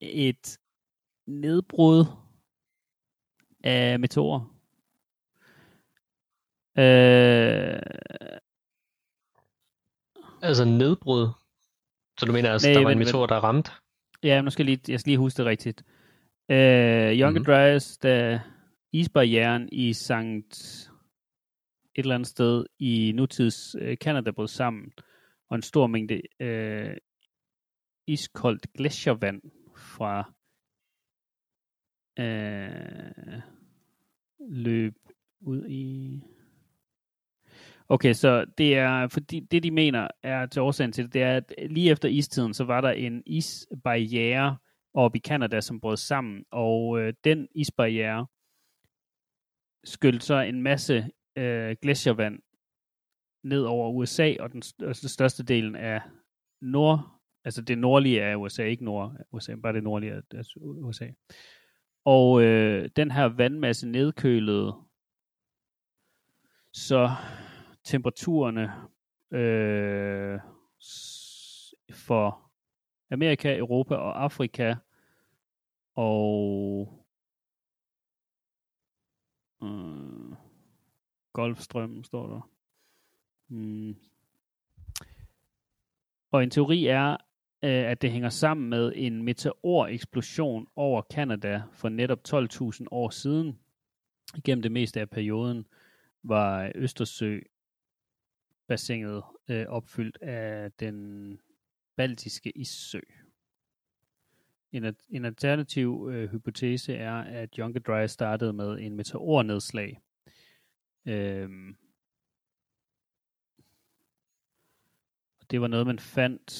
et nedbrud af meteorer. Øh, Altså nedbrud. Så du mener altså, Nej, der var en meteor, der ramte? ja, nu skal jeg lige, jeg skal lige huske det rigtigt. Øh, Younger Mhm. mm-hmm. Dryas, da isbarrieren i Sankt et eller andet sted i nutids øh, Canada brød sammen, og en stor mængde øh, iskoldt gletsjervand fra øh, løb ud i... Okay, så det er, fordi det de mener er til årsagen til det, det er, at lige efter istiden, så var der en isbarriere oppe i Canada, som brød sammen, og øh, den isbarriere skyldte så en masse øh, gletsjervand ned over USA, og den, og den største delen af nord, altså det nordlige af USA, ikke nord USA, bare det nordlige af af USA. Og øh, den her vandmasse nedkølede, så temperaturerne øh, for Amerika, Europa og Afrika og øh, Golfstrømmen står der. Mm. Og en teori er, øh, at det hænger sammen med en meteoreksplosion over Kanada for netop 12.000 år siden. Igennem det meste af perioden var Østersø bassinet øh, opfyldt af den baltiske issø. En, at- en alternativ øh, hypotese er, at Younger Dry startede med en meteornedslag. Øhm, og det var noget, man fandt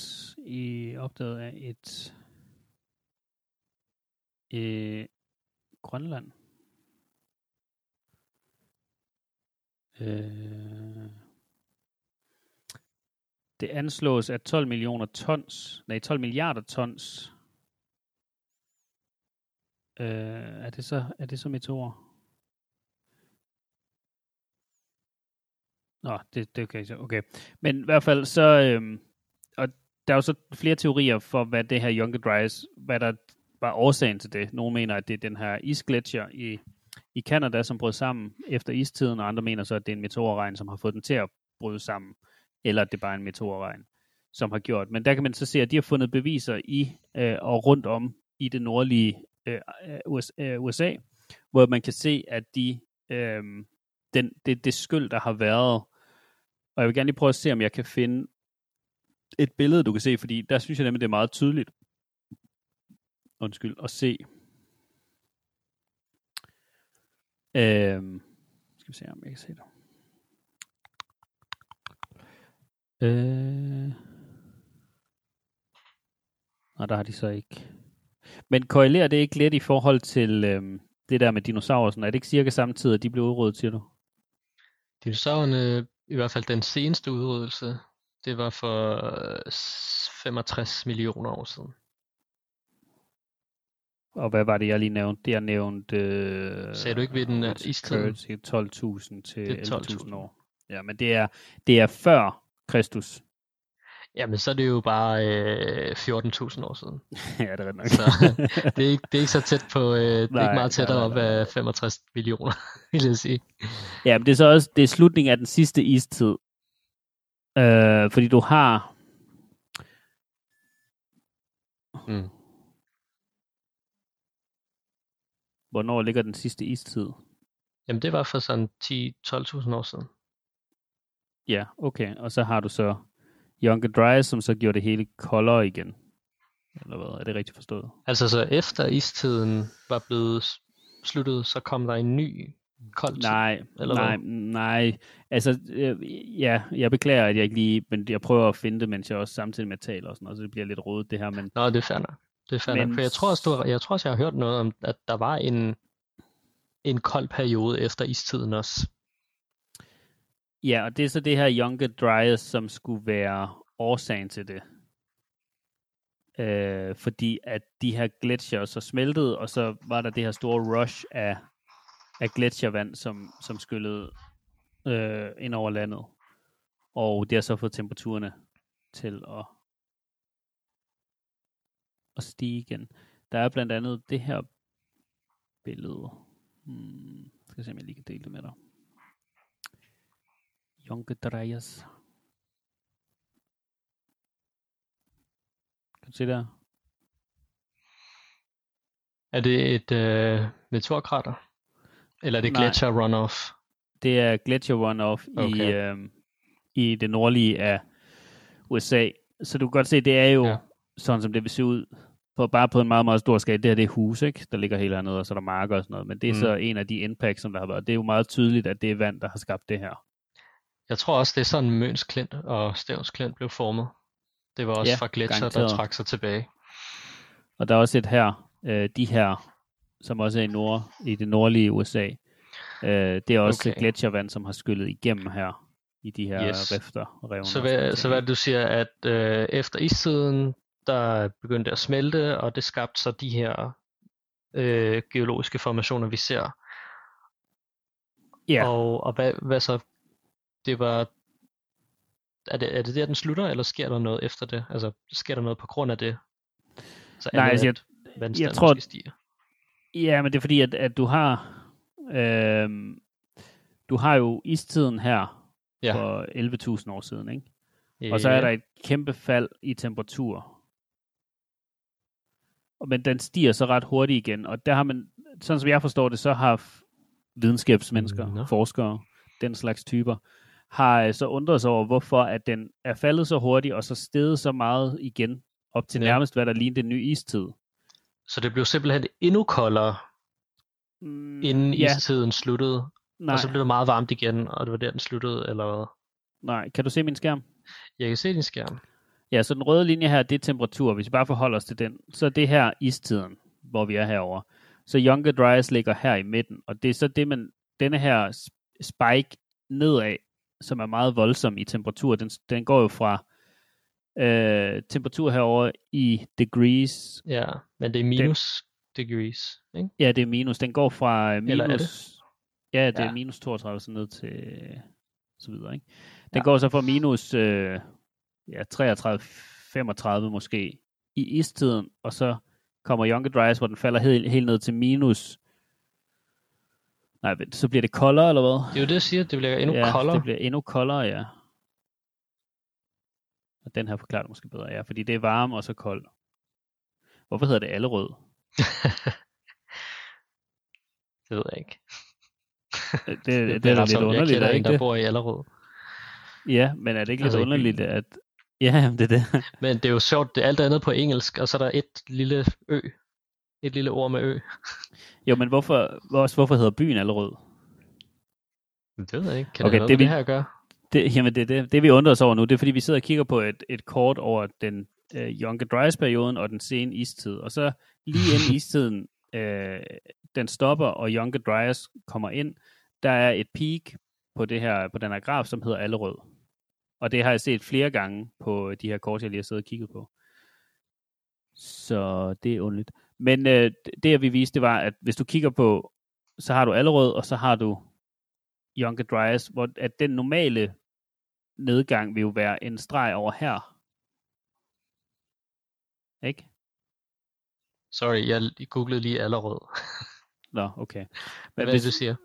i opdaget af et øh, Grønland. Øh, det anslås, at 12 millioner tons, nej 12 milliarder tons, øh, er det så, er det så meteorer? Nå, det, det kan jeg så, okay. Men i hvert fald så, øhm, og der er jo så flere teorier for, hvad det her Younger Dryas, hvad der var årsagen til det. Nogle mener, at det er den her isgletsjer i, i Canada, som brød sammen efter istiden, og andre mener så, at det er en meteorregn, som har fået den til at bryde sammen, eller det det bare en meteorregn, som har gjort. Men der kan man så se, at de har fundet beviser i øh, og rundt om i det nordlige øh, øh USA, øh, hvor man kan se, at de, øh, den, det, det skyld, der har været, og jeg vil gerne lige prøve at se, om jeg kan finde et billede, du kan se, fordi der synes jeg nemlig, det er meget tydeligt. Undskyld, at se. Øh, skal vi se, om jeg kan se det. Øh, nej, der har de så ikke. Men korrelerer det ikke lidt i forhold til øhm, det der med dinosaurer? og Sådan, er det ikke cirka samtidig, at de blev udryddet, siger du? Dinosaurerne, i hvert fald den seneste udryddelse, det var for øh, 65 millioner år siden. Og hvad var det, jeg lige nævnte? Det jeg nævnte... Øh, Sagde du ikke ved den, istiden- current, 12.000 til Det er 11.000 12.000. år. Ja, men det er, det er før Kristus. Jamen, så er det jo bare øh, 14.000 år siden. ja, det er nok. Så det er, ikke, det er ikke så tæt på, øh, det er Nej, ikke meget tættere nej, op nej, af 65 millioner, vil jeg sige. Ja, men det er så også det er slutningen af den sidste istid. Øh, fordi du har... Mm. Hvornår ligger den sidste istid? Jamen, det var for sådan 10-12.000 år siden. Ja, okay. Og så har du så Younger Dryas, som så gjorde det hele koldere igen. Eller hvad? Er det rigtigt forstået? Altså, så efter istiden var blevet sluttet, så kom der en ny kold tid. Nej, eller nej, hvad? nej. Altså, øh, ja, jeg beklager, at jeg ikke lige, men jeg prøver at finde det, mens jeg også samtidig med taler og sådan noget, så det bliver lidt rodet det her, men Nå, det er fair nok. Det er fair Men nok. For jeg tror også, du jeg tror også, jeg har hørt noget om, at der var en, en kold periode efter istiden også ja, og det er så det her Younger Dryas, som skulle være årsagen til det. Øh, fordi at de her gletsjer så smeltede, og så var der det her store rush af, af gletsjervand, som, som skyllede øh, ind over landet. Og det har så fået temperaturerne til at, at stige igen. Der er blandt andet det her billede. Hmm, skal se, om jeg lige kan dele det med dig. Jonke Drejas. Kan du se der? Er det et øh, meteorkrater? Eller er det Nej. gletsjer runoff? Det er gletsjer runoff okay. i, øh, i det nordlige af USA. Så du kan godt se, det er jo ja. Sådan, som det vil se ud. På, bare på en meget, meget stor skala. Det her det er hus, ikke? der ligger helt hernede, og så er der marker og sådan noget. Men det er. Mm. så en af de impacts, som der har været. Det er jo meget tydeligt, at det er vand, der har skabt det her. Jeg tror også, det er sådan Møns Klint og Stævns Klint blev formet. Det var også Ja, fra gletsjer, der trak sig tilbage. Og der er også et her, øh, de her, som også er i, nord, i det nordlige USA. Øh, det er også okay. Gletsjervand, som har skyllet igennem her i de her yes. Rifter og revner. Så hvad, så hvad du siger, at øh, efter istiden, der begyndte at smelte, og det skabte så de her øh, geologiske formationer, vi ser. Ja, Og, og hvad, hvad så? Det var... Er det, er det der, den slutter, eller sker der noget efter det? Altså, sker der noget på grund af det? Så Nej, altså, jeg- jeg tror, stiger. Ja, men det er fordi, at, at du har øhm, du har jo istiden her Ja. for 11.000 år siden, ikke? Og så er der et kæmpe fald i temperatur. Og- Men den stiger så ret hurtigt igen, og der har man, sådan som jeg forstår det, så har videnskabsmennesker, Nå. forskere, den slags typer, har øh, så undret sig over, hvorfor at den er faldet så hurtigt, og så steget så meget igen, op til Ja. nærmest, hvad der lignede en ny istid. Så det blev simpelthen endnu koldere, Mm, inden ja, istiden sluttede, nej, og så blev det meget varmt igen, og det var der, den sluttede, eller hvad? nej. Kan du se min skærm? Jeg kan se din skærm. Ja, så den røde linje her, det er temperatur. Hvis vi bare forholder os til den, så er det her istiden, hvor vi er herover. Så Younger Dryas ligger her i midten, og det er så det, man, denne her sp- spike nedad, som er meget voldsom i temperatur, den, den går jo fra øh, temperatur herover i degrees, Ja, men det er minus degrees, ikke? ja, det er minus, den går fra øh, Eller er minus, ja, det er Ja. minus 32 så ned til så videre, ikke? Den Ja. går så fra minus øh, ja, 33, 35 måske i istiden, og så kommer Younger Dryas, hvor den falder helt, helt ned til minus Nej, så bliver det koldere, eller hvad? Det er jo det, jeg siger, det bliver endnu ja, koldere. det bliver endnu koldere, ja. Og den her forklarer det måske bedre, ja, fordi det er varm og så kold. Hvorfor hedder det allerød? det ved jeg ikke. Det, det, det, det er da lidt underligt, Jeg er kender en, ikke der bor i Allerød. Ja, men er det ikke lidt Altså i underligt, at... Ja, jamen, det er det. Men det er jo sjovt, det er alt andet på engelsk, og så er der et lille ø. Et lille ord med ø. Jo, men hvorfor, hvor, hvorfor hedder byen Allerød? Det ved jeg ikke. Kan Okay, det noget det vi- det her gøre? Det, jamen, det, det, det vi undrer os over nu, det er fordi, vi sidder og kigger på et, et kort over den øh, Younger Dryas-perioden og den sene istid. Og så lige inden istiden, øh, den stopper, og Younger Dryas kommer ind, der er et peak på, det her, på den her graf, som hedder Allerød. Og det har jeg set flere gange på de her kort, jeg lige har siddet og kigget på. Så det er underligt. Men øh, det, jeg vil vise, det var, at hvis du kigger på, så har du Allerød, og så har du Younger Dryas, hvor at den normale nedgang vil jo være en streg over her. Ikke? Sorry, jeg googlede lige allerede. Nå, okay. Hvad er det, du siger?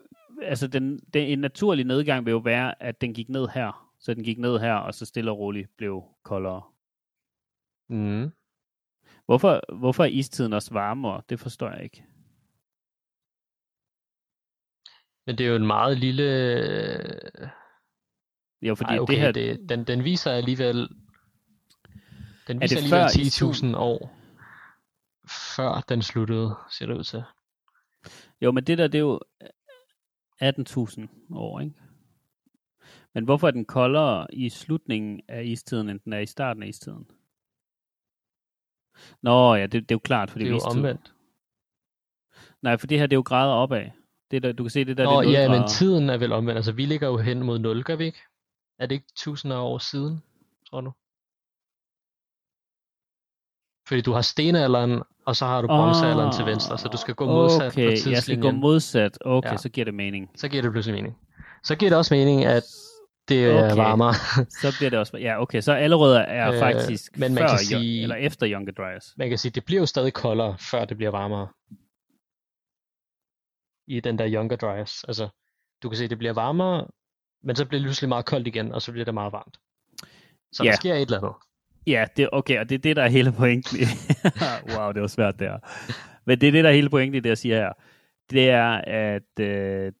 Altså, den, den, en naturlig nedgang vil jo være, at den gik ned her. Så den gik ned her, og så stille og roligt blev koldere. Mm. Hvorfor, hvorfor er istiden også varmere? Det forstår jeg ikke. Men det er jo en meget lille... Jo, fordi Ej, okay, det her... Det, den, den viser alligevel... Den Er viser alligevel istiden? 10.000 år før den sluttede, ser det ud til. Jo, men det der, det er jo 18.000 år, ikke? Men hvorfor er den koldere i slutningen af istiden, end den er i starten af istiden? Nå ja, det, det er jo klart, fordi Det er jo omvendt. Nej, for det her, det er jo grader opad. Det der, du kan se, det der, Nå, det er 0 ja, men tiden er vel omvendt. Altså, vi ligger jo hen mod 0, gør vi ikke? Er det ikke tusinder af år siden, tror du? Fordi du har stenalderen, og så har du bronzealderen til venstre, så du skal gå modsat Ah, okay, på jeg skal gå tidslinjen. modsat. Okay, Ja. så giver det mening. Så giver det pludselig mening. Så giver det også mening, at det er Okay. varmere. Så bliver det også... Ja, okay, så allerede er Øh, faktisk men man før, kan sige- eller efter Younger Dryas. Man kan sige, det bliver jo stadig koldere, før det bliver varmere. I den der Younger Dryas. Altså, du kan se, det bliver varmere, men så bliver det pludselig meget koldt igen, og så bliver det meget varmt. Så Ja. der sker et eller andet. Ja, det okay, og det er det, der er hele pointen. wow, det var svært der. Men det er det, der er hele pointen i det, jeg siger her. Det er, at øh,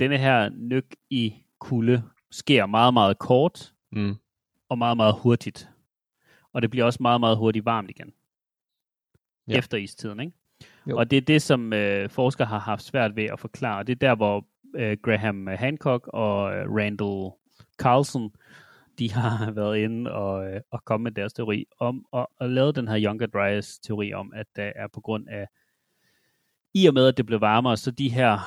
denne her nyk i kulde sker meget, meget kort Mm. og meget, meget hurtigt. Og det bliver også meget, meget hurtigt varmt igen. Ja. Efter istiden, ikke? Jo. Og det er det, som øh, forskere har haft svært ved at forklare. Det er der, hvor øh, Graham Hancock og øh, Randall Carlson, de har været inde og, øh, og kommet med deres teori om, og, og lavet den her Younger Dryas teori om, at der er på grund af, i og med at det blev varmere, så de her,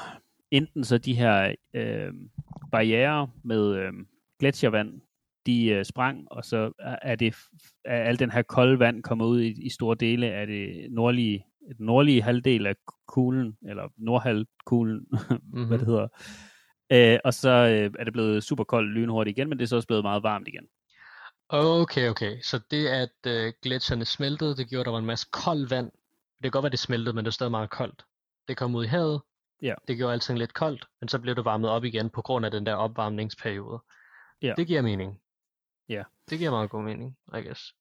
enten så de her øh, barriere med øh, gletsjervand, de øh, sprang, og så er det er al den her kolde vand kommet ud i, i store dele af det nordlige, den nordlige halvdel af kuglen, eller nordhalvkuglen, mm-hmm. hvad det hedder. Øh, og så øh, er det blevet super koldt lynhurtigt igen, men det er så også blevet meget varmt igen. Okay, okay. Så det, at øh, gletsjerne smeltede, det gjorde, at der var en masse koldt vand. Det kan godt være, det smeltede, men det er stadig meget koldt. Det kom ud i havet. Ja. Det gjorde alting lidt koldt, men så blev det varmet op igen på grund af den der opvarmningsperiode. Ja. Det giver mening. Ja. Det giver meget god mening, I guess.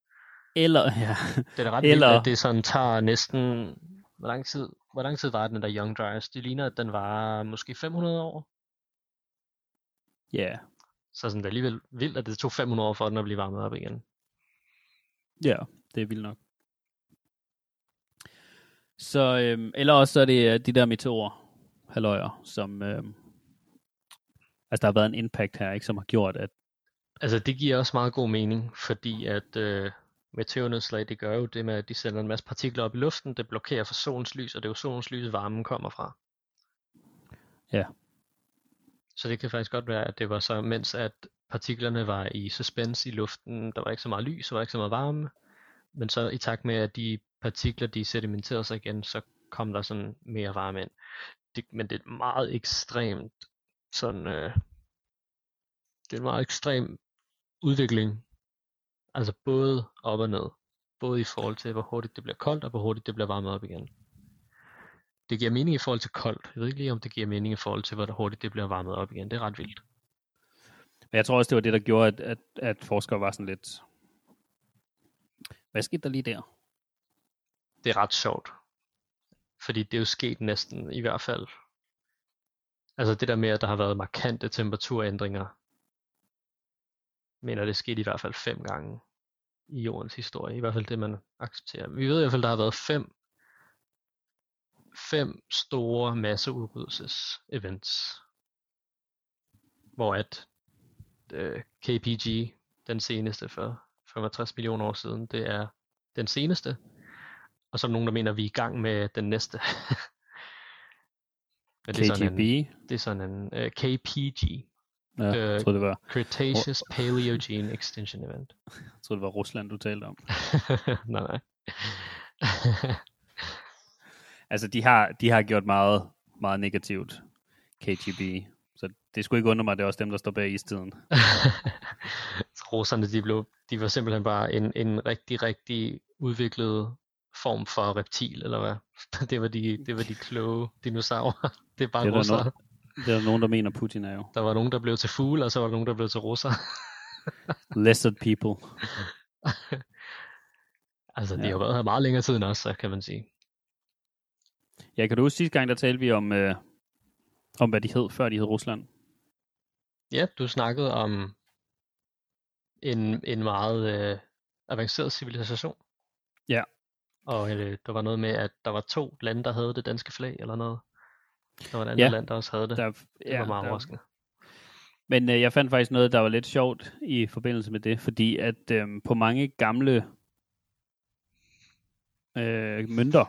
Eller, ja, Det er ret Eller- vildt, at det sådan tager næsten... Hvor lang tid, hvor lang tid var den der Young Dryas? Det ligner, at den var måske 500 år. ja, Så sådan, det er alligevel vildt, at det tog 500 år for den at blive varmet op igen. ja, det er vildt nok. Så, øhm, eller også så er det øh, de der meteorer, halvøjer, som, øhm, altså der har været en impact her, ikke, som har gjort, at, Altså det giver også meget god mening, fordi at øh, meteornedslag, det gør jo det med, at de sender en masse partikler op i luften, det blokerer for solens lys, og det er jo solens lys, varmen kommer fra. Ja. Så det kan faktisk godt være, at det var så, mens at partiklerne var i suspense i luften, der var ikke så meget lys, der var ikke så meget varme, men så i takt med, at de partikler, de sedimenterede sig igen, så kom der sådan mere varme ind. Det, men det er meget ekstremt sådan, øh, det er en meget ekstrem udvikling. Altså både op og ned. Både i forhold til, hvor hurtigt det bliver koldt, og hvor hurtigt det bliver varmet op igen. Det giver mening i forhold til koldt. Jeg ved ikke lige, om det giver mening i forhold til, hvor hurtigt det bliver varmet op igen. Det er ret vildt. men jeg tror også, det var det, der gjorde, at, at, at forskere var sådan lidt, hvad skete der lige der? Det er ret sjovt. Fordi det er jo sket næsten i hvert fald. Altså det der med, at der har været markante temperaturændringer. Mener, det skete i hvert fald fem gange i jordens historie. I hvert fald det, man accepterer. Vi ved i hvert fald, der har været fem, fem store masseudryddelses-events. Hvor at øh, KPG, den seneste for 65 millioner år siden, det er den seneste. Og så er der nogen, der mener, at vi er i gang med den næste. Men det er KGB? en, det er sådan en uh, KPG, Ja, jeg øh, troede, det var, Cretaceous Paleogene Extinction Event. jeg troede, det var Rusland, du talte om. nej, nej. Altså, de har, de har gjort meget, meget negativt, KGB. Så det skulle ikke undre mig, at det er også dem, der står bag istiden. Roserne, de, blev, de var simpelthen bare en, en rigtig, rigtig udviklet form for reptil, eller hvad? Det var de, det var de kloge dinosaurer. Det er bare Det er der russer. no- Det er der nogen, der mener, Putin er jo. Der var nogen, der blev til fugle, og så var der nogen, der blev til russer. Lizard people. altså, de Ja. har været her meget længere tid end os, så kan man sige. Ja, kan du huske sidste gang, der talte vi om, øh, om hvad de hed, før de hed Rusland? Ja, du snakkede om en, en meget øh, avanceret civilisation. Ja. Og øh, der var noget med, at der var to lande, der havde det danske flag, eller noget. Der var et andet Ja, land, der også havde det. Der, det var meget der, overraskende. Men øh, jeg fandt faktisk noget, der var lidt sjovt i forbindelse med det, fordi at øh, på mange gamle øh, mønter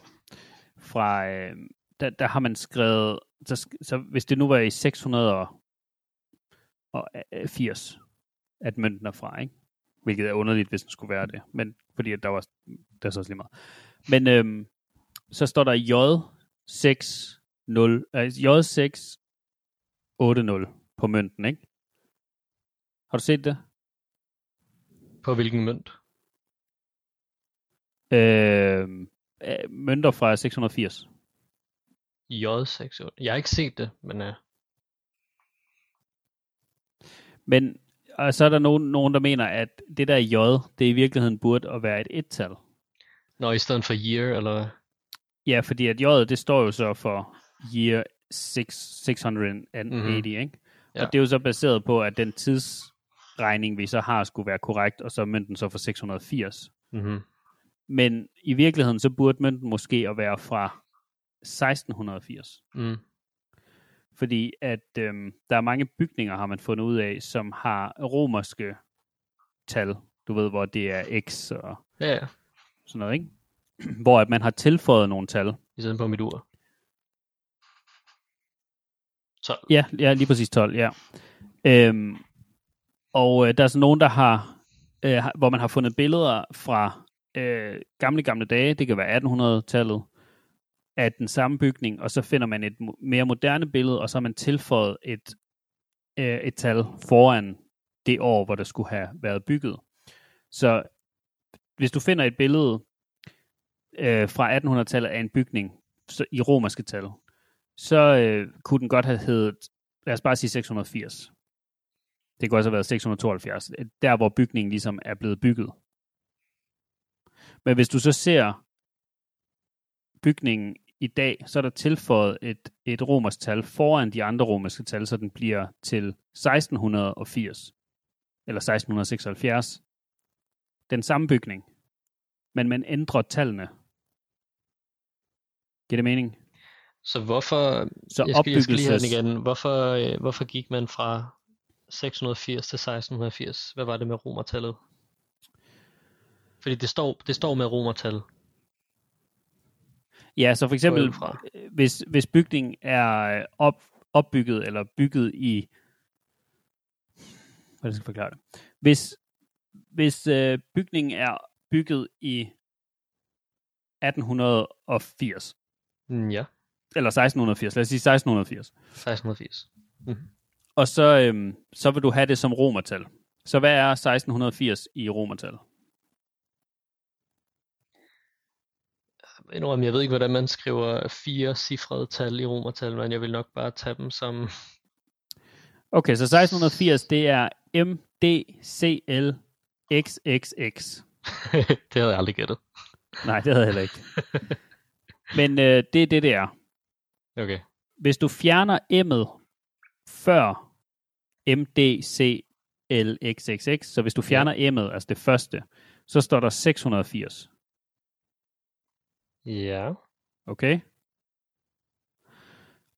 fra, øh, der, der har man skrevet, så, så hvis det nu var i 680, at mønten er fra, ikke? Hvilket er underligt, hvis den skulle være det, men fordi at der var, der er så også lige meget. Men øh, så står der J60, øh, J680 på mønten, ikke? Har du set det? På hvilken mønt? Øh, øh, mønter fra 680. J6. Jeg har ikke set det, men øh, Men og så er der nogen, nogen, der mener, at det der J, det i virkeligheden burde at være et et-tal. når i stedet for year, eller? Ja, fordi at J, det står jo så for year 6, 680, Mhm. ikke? Ja. Og det er jo så baseret på, at den tidsregning, vi så har, skulle være korrekt, og så er mønten så for 680. Mm-hmm. Men i virkeligheden, så burde mønten måske at være fra 1680. Mm. Fordi at øhm, der er mange bygninger, har man fundet ud af, som har romerske tal. Du ved, hvor det er x og Ja, ja. sådan noget, ikke? Hvor at man har tilføjet nogle tal. I stedet på mit ur. 12. Ja, ja lige præcis 12, ja. Øhm, og øh, der er så nogen, der har, øh, hvor man har fundet billeder fra øh, gamle, gamle dage, det kan være 1800-tallet, af den samme bygning, og så finder man et mere moderne billede, og så har man tilføjet et, øh, et tal foran det år, hvor der skulle have været bygget. Så hvis du finder et billede øh, fra 1800-tallet af en bygning så, i romerske tal, så øh, kunne den godt have heddet, lad os bare sige 680. Det kunne også have været 672, øh, der hvor bygningen ligesom er blevet bygget. Men hvis du så ser bygningen i dag, så er der tilføjet et, et romersk tal foran de andre romerske tal, så den bliver til 1680 eller 1676. Den samme bygning, men man ændrer tallene. Giver det mening? Så hvorfor, Så jeg skal, jeg skal lige have den opbyggelses- igen. Hvorfor, øh, hvorfor gik man fra 680 til 1680? Hvad var det med romertallet? Fordi det står, det står med romertal. Ja, så for eksempel, fra. øh, hvis, hvis bygningen er øh, op, opbygget eller bygget i... Hvordan skal jeg forklare det? Hvis, hvis øh, bygningen er bygget i 1880, Mm, ja, eller 1680, lad os sige 1680, 1680. Mm. og så, øhm, så vil du have det som romertal. Så hvad er 1680 i romertal? Indrøm, jeg ved ikke, hvordan man skriver fire cifrede tal i romertal, men jeg vil nok bare tage dem som... Okay, så 1680, det er MDCLXXX. det havde jeg aldrig gættet. Nej, det havde jeg heller ikke. Men øh, det er det, det er. Okay. Hvis du fjerner M'et før MDCLXXX, så hvis du fjerner M'et, altså det første, så står der 680. Ja. Okay?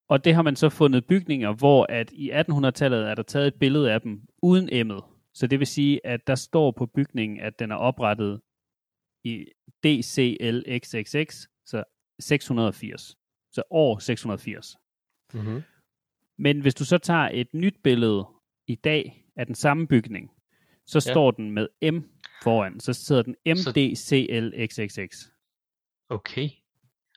Og det har man så fundet bygninger, hvor at i 1800-tallet er der taget et billede af dem uden M'et. Så det vil sige, at der står på bygningen, at den er oprettet i DCLXXX, så 680. Så år 680. Mm-hmm. Men hvis du så tager et nyt billede i dag af den samme bygning, så Ja. står den med M foran. Så sidder den MDCLXXX. Okay.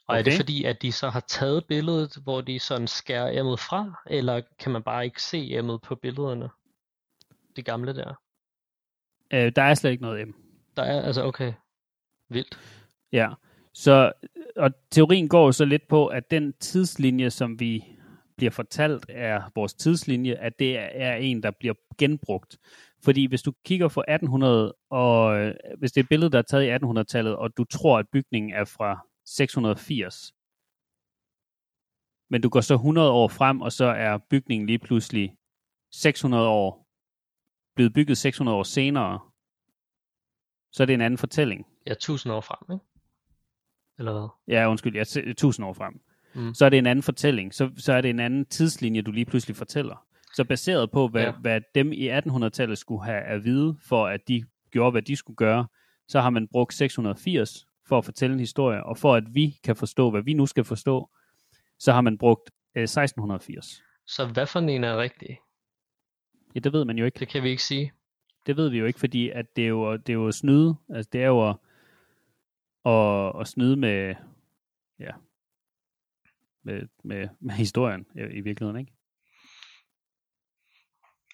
Og okay. er det fordi, at de så har taget billedet, hvor de sådan skærer emmet fra, eller kan man bare ikke se emmet på billederne? Det gamle der. Øh, der er slet ikke noget M. Der er, altså okay, vildt. Ja, så og teorien går så lidt på, at den tidslinje, som vi bliver fortalt er vores tidslinje, at det er en, der bliver genbrugt. Fordi hvis du kigger på 1800, og øh, hvis det er et billede, der er taget i 1800-tallet, og du tror, at bygningen er fra 680, men du går så 100 år frem, og så er bygningen lige pludselig 600 år, blevet bygget 600 år senere, så er det en anden fortælling. Ja, tusind år frem, ikke? Eller hvad? Ja, undskyld, ja, 1000 år frem. Mm. Så er det en anden fortælling. Så, så er det en anden tidslinje, du lige pludselig fortæller. Så baseret på, hvad, Ja. hvad dem i 1800-tallet skulle have at vide, for at de gjorde, hvad de skulle gøre, så har man brugt 680 for at fortælle en historie, og for at vi kan forstå, hvad vi nu skal forstå, så har man brugt øh, 1680. Så hvad for en er rigtig? Ja, det ved man jo ikke. Det kan vi ikke sige. Det ved vi jo ikke, fordi at det er jo, det er jo at snyde. Altså, det er jo at, at, at snyde med, ja, med, med, med historien i, i virkeligheden, ikke?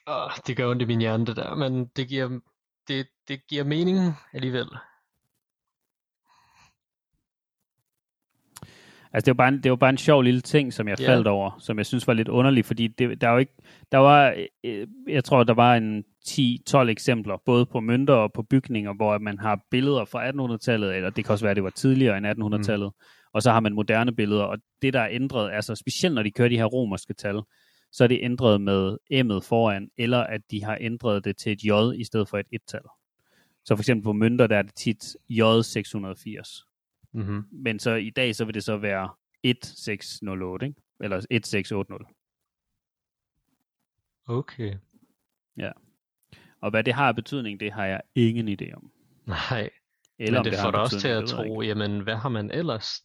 Åh, det gør ondt i min hjerne, det der, men det giver, det, det giver mening alligevel. Altså, det var, bare en, det var bare en sjov lille ting, som jeg Ja. faldt over, som jeg synes var lidt underlig, fordi det, der er jo ikke, der var, øh, jeg tror, der var en 10-12 eksempler, både på mønter og på bygninger, hvor man har billeder fra 1800-tallet, eller det kan også være, det var tidligere end 1800-tallet, mm. og så har man moderne billeder, og det, der er ændret, altså specielt når de kører de her romerske tal, så er det ændret med M'et foran, eller at de har ændret det til et J i stedet for et et-tal. Så for eksempel på mønter, der er det tit J680. Mm-hmm. Men så i dag, så vil det så være 1608, ikke? Eller 1680. Okay. Og hvad det har af betydning, det har jeg ingen idé om. Nej, Eller men om det, det får dig også til at tro, jamen hvad har man ellers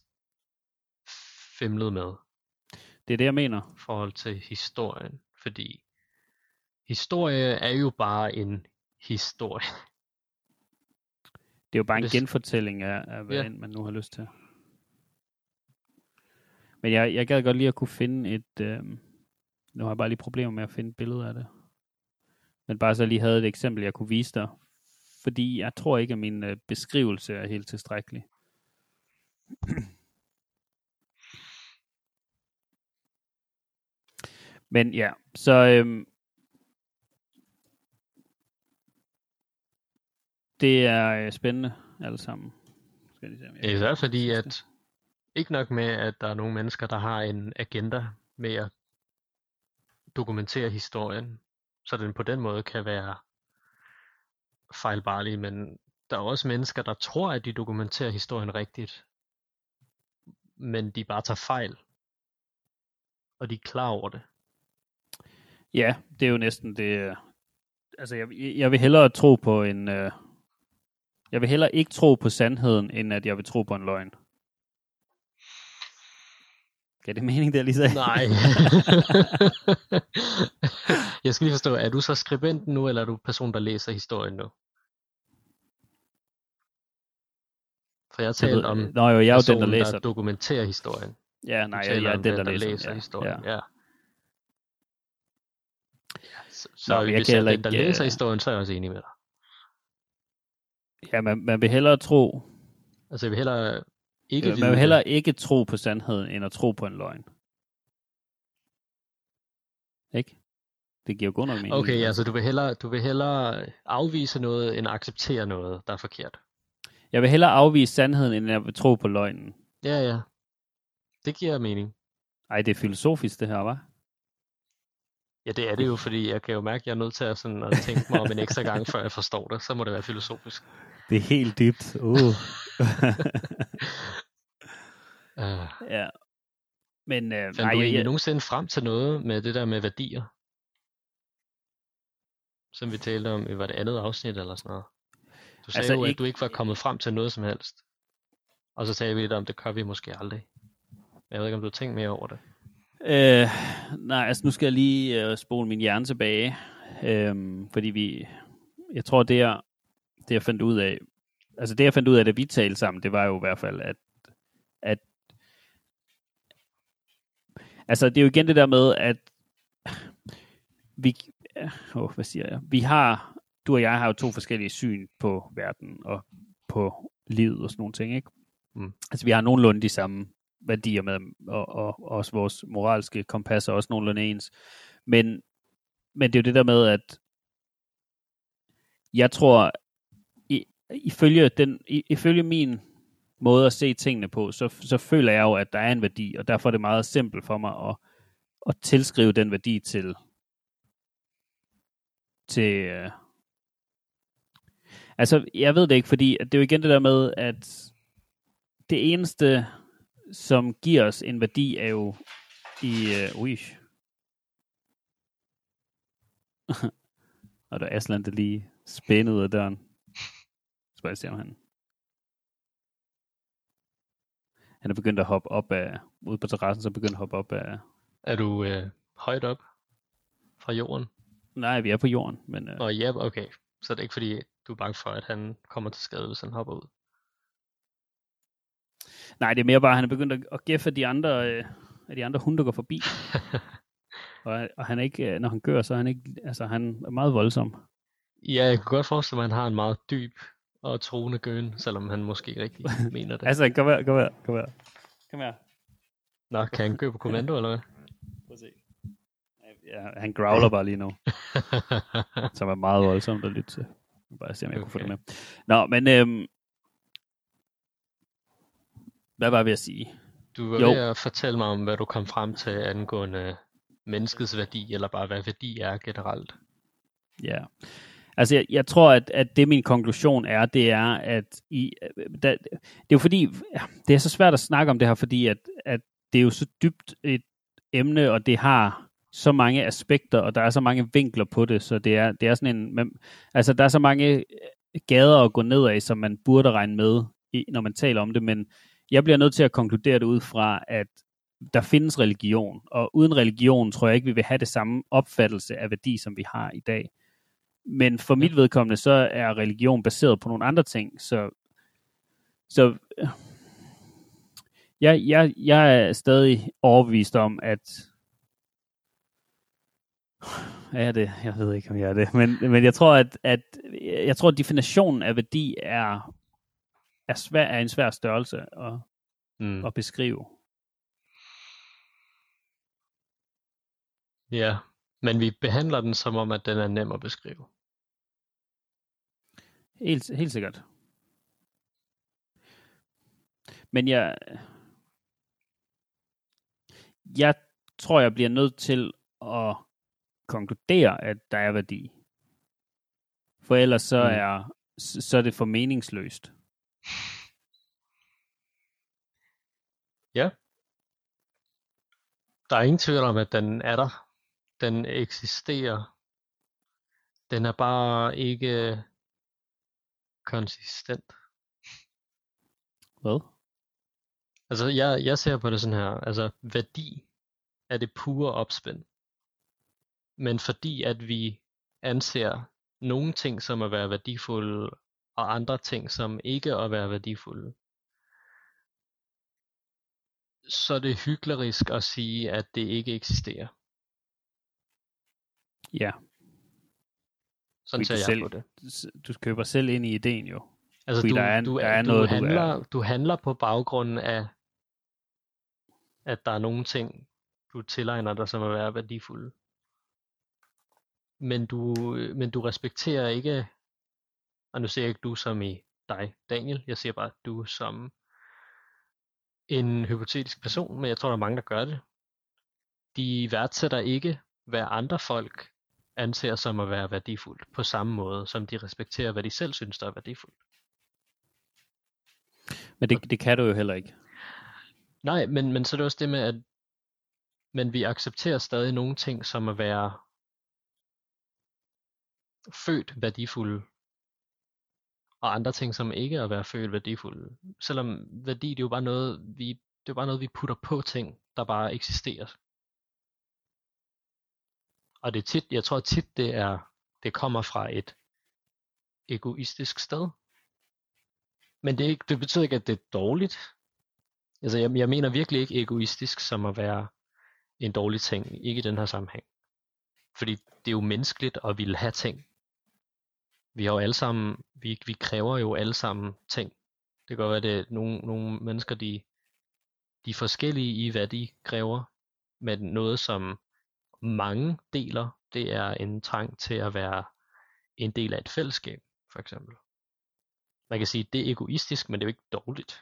femlet med. Det er det, jeg mener. i forhold til historien? Fordi historie er jo bare en historie. Det er jo bare en Hvis- genfortælling af, af hvad Ja. end man nu har lyst til. Men jeg, jeg gad godt lige at kunne finde et... Øh, nu har jeg bare lige problemer med at finde et billede af det. Men bare så lige havde et eksempel, jeg kunne vise dig. Fordi jeg tror ikke, at min øh, beskrivelse er helt tilstrækkelig. Men ja, så øhm, det er øh, spændende alle sammen. Skal jeg lige se, om jeg Især fordi, at ikke nok med, at der er nogle mennesker, der har en agenda med at dokumentere historien, så den på den måde kan være fejlbarlig, men der er også mennesker, der tror, at de dokumenterer historien rigtigt, men de bare tager fejl, og de er klar over det. Ja, det er jo næsten det. øh, Altså, jeg, jeg vil hellere tro på en... Øh, jeg vil hellere ikke tro på sandheden, end at jeg vil tro på en løgn. Gav det mening, det jeg lige sagde? Nej. jeg skal lige forstå, er du så skribenten nu, eller er du person, der læser historien nu? For jeg har Jeg ved- talt om Nå jo, jeg er jo den, der læser der dokumenterer historien. Ja, nej, jeg, jeg er den, der, læser, den, historien. Ja. Ja. Så, så Nå, jeg hvis kan jeg er heller den, der ikke, læser øh, historien, så er jeg også enig med dig. ja man, man vil hellere tro... Altså jeg vil hellere ikke Øh, vide man vil hellere ikke tro på sandheden, end at tro på en løgn. Ikke? Det giver jo god nok mening. Okay, altså du vil, hellere, du vil hellere afvise noget, end acceptere noget, der er forkert. Jeg vil hellere afvise sandheden, end jeg vil tro på løgnen. Ja, ja. Det giver mening. Ej, det er filosofisk det her, var? Ja, det er det jo, fordi jeg kan jo mærke, at jeg er nødt til at, sådan, at tænke mig om en ekstra gang, før jeg forstår det. Så må det være filosofisk. Det er helt dybt. Uh. Uh, ja. Men øh, fandt nej, du egentlig jeg, nogensinde frem til noget med det der med værdier? Som vi talte om i var det andet afsnit eller sådan noget. Du sagde Altså, jo, at ikke- du ikke var kommet frem til noget som helst. Og så sagde vi lidt om, det gør vi måske aldrig. Jeg ved ikke, om du har tænkt mere over det. Øh, nej, altså nu skal jeg lige øh, spole min hjerne tilbage. Øhm, fordi vi, jeg tror det jeg, det jeg fandt ud af, altså det jeg fandt ud af, da vi talte sammen, det var jo i hvert fald, at, at altså det er jo igen det der med, at vi, oh, hvad siger jeg, vi har, du og jeg har jo to forskellige syn på verden og på livet og sådan nogle ting, ikke? Mm. Altså vi har nogenlunde de samme værdier med, og, og, og også vores moralske kompas er også nogenlunde ens. Men, men det er jo det der med, at jeg tror, i, ifølge, den, i, ifølge min måde at se tingene på, så, så føler jeg jo, at der er en værdi, og derfor er det meget simpelt for mig at, at tilskrive den værdi til, til øh, altså, jeg ved det ikke, fordi det er jo igen det der med, at det eneste, som giver os en værdi, er jo i, uh, ui, og der er Aslan, der lige spændede ud af døren. Så jeg se, om han... Han er begyndt at hoppe op af... Ude på terrassen, så er begyndt at hoppe op af... Er du øh, højt op fra jorden? Nej, vi er på jorden, men... Øh... Nå, ja, okay. Så det er ikke fordi, du er bange for, at han kommer til skade, hvis han hopper ud? Nej, det er mere bare, at han er begyndt at, at gæffe de andre, øh, af de andre hunde, der går forbi. og, og han er ikke, øh, når han gør, så er han ikke, altså han er meget voldsom. Ja, jeg kan godt forestille mig, at han har en meget dyb og troende gøn, selvom han måske ikke rigtig mener det. altså, kom her, kom her, kom her. Kom her. Nå, kan han gå på kommando, eller hvad? Prøv at se. Ja, han growler bare lige nu. som er meget voldsomt at lytte til. Bare se, om jeg okay. kunne få det med. Nå, men øhm, hvad var vi at sige? Du var jo. ved at fortælle mig om, hvad du kom frem til angående menneskets værdi, eller bare hvad værdi er generelt. Ja, Altså, jeg, jeg tror, at, at det min konklusion er, det er, at i, da, det er jo fordi, det er så svært at snakke om det her, fordi at, at det er jo så dybt et emne, og det har så mange aspekter, og der er så mange vinkler på det, så det er, det er sådan en, man, altså der er så mange gader at gå ned af, som man burde regne med, i, når man taler om det, men jeg bliver nødt til at konkludere det ud fra, at der findes religion, og uden religion tror jeg ikke, vi vil have det samme opfattelse af værdi, som vi har i dag. Men for mit vedkommende, så er religion baseret på nogle andre ting. Så, så jeg, jeg, jeg er stadig overbevist om, at er det? Jeg ved ikke, om jeg er det. Men, men jeg tror, at, at jeg tror, at definitionen af værdi er, er, svær, er en svær størrelse at, mm. at beskrive. Ja, men vi behandler den som om, at den er nem at beskrive. Helt, helt sikkert. Men jeg, jeg tror, jeg bliver nødt til at konkludere, at der er værdi. For ellers så mm. er, så er det for meningsløst. Ja. Der er ingen tvivl om, at den er der. Den eksisterer. Den er bare ikke konsistent. Hvad? Altså, jeg, jeg ser på det sådan her. Altså, værdi er det pure opspænd. Men fordi at vi anser nogle ting som at være værdifulde, og andre ting som ikke at være værdifulde, så er det hyklerisk at sige, at det ikke eksisterer. Ja. Sådan ser jeg selv, på det. Du køber selv ind i ideen jo. Altså du, der er, du, der er du, noget, handler, du, er. du handler på baggrunden af, at der er nogle ting, du tilegner dig som at være værdifulde. Men du, men du respekterer ikke, og nu ser jeg ikke du som i dig, Daniel, jeg siger bare du som en hypotetisk person, men jeg tror, der er mange, der gør det. De værdsætter ikke, hvad andre folk anser som at være værdifuldt, på samme måde, som de respekterer, hvad de selv synes, der er værdifuldt. Men det, det kan du jo heller ikke. Nej, men, men så er det også det med, at men vi accepterer stadig nogle ting, som at være født værdifulde, og andre ting, som ikke er at være følt værdifulde. Selvom værdi, det er jo bare noget, vi, det er bare noget, vi putter på ting, der bare eksisterer. Og det er tit, jeg tror tit, det er, det kommer fra et egoistisk sted. Men det, er ikke, det betyder ikke, at det er dårligt. Altså, jeg, jeg mener virkelig ikke egoistisk som at være en dårlig ting, ikke i den her sammenhæng. Fordi det er jo menneskeligt at ville have ting. Vi har jo alle sammen, vi, vi kræver jo alle sammen ting. Det kan godt være, at nogle, nogle mennesker, de, de er forskellige i, hvad de kræver, men noget, som mange deler, det er en trang til at være en del af et fællesskab, for eksempel. Man kan sige, at det er egoistisk, men det er jo ikke dårligt.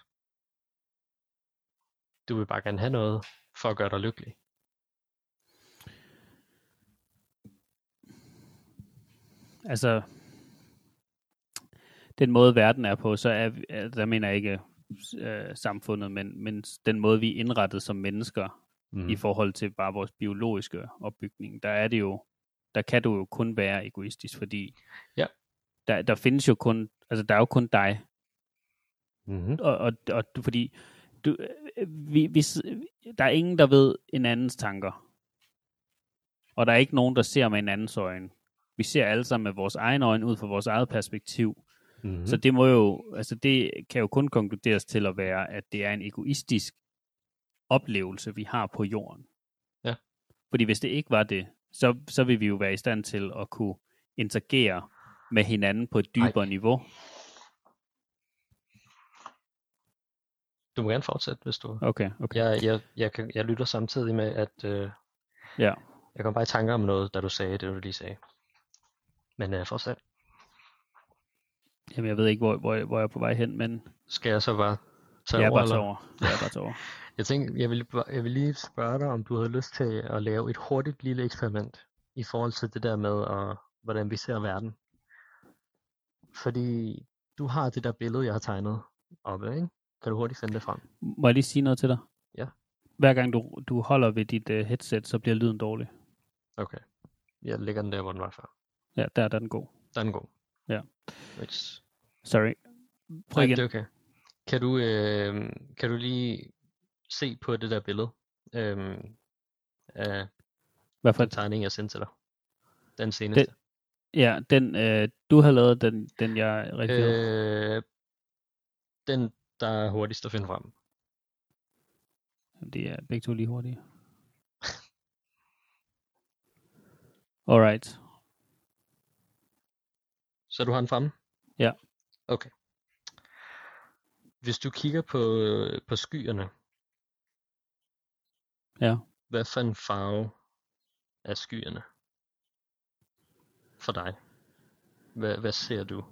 Du vil bare gerne have noget for at gøre dig lykkelig. Altså, den måde verden er på, så er, der mener jeg ikke øh, samfundet, men, men den måde vi er indrettet som mennesker mm. i forhold til bare vores biologiske opbygning, der er det jo, der kan du jo kun være egoistisk, fordi ja. der, der findes jo kun, altså der er jo kun dig. Mm-hmm. Og, og, og fordi du, vi, vi, der er ingen, der ved en andens tanker. Og der er ikke nogen, der ser med en andens øjne. Vi ser alle sammen med vores egen øjne ud fra vores eget perspektiv. Mm-hmm. Så det må jo, altså det kan jo kun konkluderes til at være, at det er en egoistisk oplevelse, vi har på jorden. Ja. Fordi hvis det ikke var det, så, så vil vi jo være i stand til at kunne interagere med hinanden på et dybere Ej. niveau. Du må gerne fortsætte, hvis du... Okay, okay. Jeg, jeg, jeg, kan, jeg lytter samtidig med, at øh, ja. jeg kom bare i tanker om noget, da du sagde det, du lige sagde. Men øh, fortsæt. Jamen, jeg ved ikke, hvor, hvor, hvor jeg er på vej hen, men... Skal jeg så bare tage jeg over? Er bare over. Jeg er bare tage over. jeg tænkte, jeg vil, jeg vil lige spørge dig, om du havde lyst til at lave et hurtigt lille eksperiment i forhold til det der med, og, hvordan vi ser verden. Fordi du har det der billede, jeg har tegnet oppe, ikke? Kan du hurtigt finde det frem? Må jeg lige sige noget til dig? Ja. Hver gang du, du holder ved dit uh, headset, så bliver lyden dårlig. Okay. Jeg lægger den der, hvor den var før. Ja, der, der er den god. Der er den god. Ja. Which... Sorry. Prøv igen. Nej, det er okay. Kan du, øh, kan du lige se på det der billede øh, af Hvad for den tegning, jeg sendte til dig? Den seneste. Den, ja, den øh, du har lavet, den, den jeg redigerede. Øh, den, der er hurtigst at finde frem. Det er begge to lige hurtige. Alright. Så du har den fremme? Ja. Okay. Hvis du kigger på, på skyerne, ja. hvad for en farve er skyerne for dig? Hvad, hvad ser du?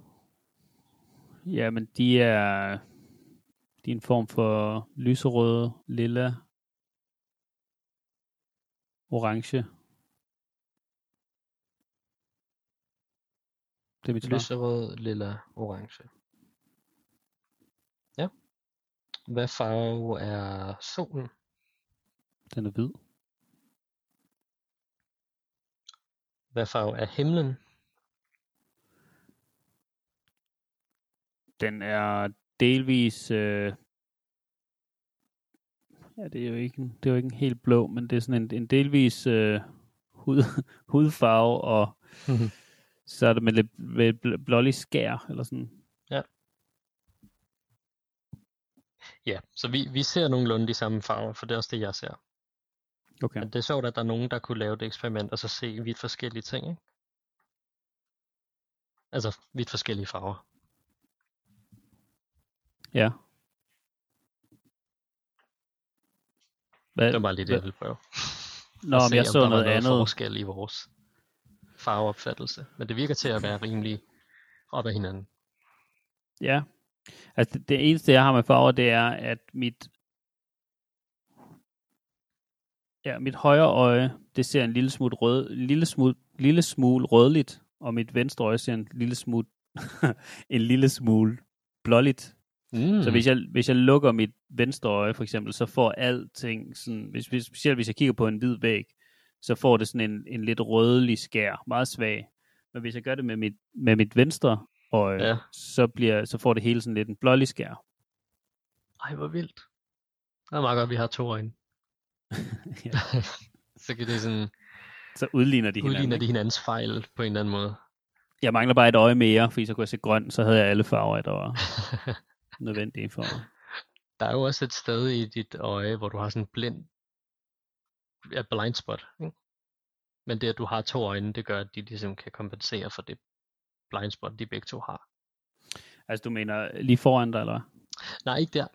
Ja, men de er, de er en form for lyserøde, lilla, orange. Det er mit Lyserød, lilla, orange. Ja. Hvad farve er solen? Den er hvid. Hvad farve er himlen? Den er delvis... Øh... Ja, det er jo ikke en, det er jo ikke en helt blå, men det er sådan en, en delvis øh, hud, hudfarve, og så er det med lidt med blålig skær, eller sådan. Ja. Ja, så vi, vi ser nogenlunde de samme farver, for det er også det, jeg ser. Okay. Men det er sjovt, at der er nogen, der kunne lave det eksperiment, og så se vidt forskellige ting, ikke? Altså vidt forskellige farver. Ja. Hvad, det var bare lige det, jeg ville prøve. Nå, men jeg så noget, andet. forskel i vores farveopfattelse. Men det virker til at være rimelig op ad hinanden. Ja. Altså det, det eneste, jeg har med farver, det er, at mit Ja, mit højre øje, det ser en lille smule, rød, lille smule, lille smule rødligt, og mit venstre øje ser en lille smule, en lille smule blåligt. Mm. Så hvis jeg, hvis jeg lukker mit venstre øje for eksempel, så får alting sådan, hvis, hvis, specielt hvis jeg kigger på en hvid væg, så får det sådan en, en lidt rødlig skær, meget svag. Men hvis jeg gør det med mit, med mit venstre øje, ja. så, bliver, så får det hele sådan lidt en blålig skær. Ej, hvor vildt. Det er meget godt, at vi har to øjne. så kan det sådan... Så udligner de udligner hinanden. de hinandens fejl på en eller anden måde. Jeg mangler bare et øje mere, fordi så kunne jeg se grøn, så havde jeg alle farver, der var nødvendige for Der er jo også et sted i dit øje, hvor du har sådan en blind er blind spot. Ikke? Men det, at du har to øjne, det gør, at de ligesom kan kompensere for det blind spot, de begge to har. Altså du mener lige foran dig, eller Nej, ikke der.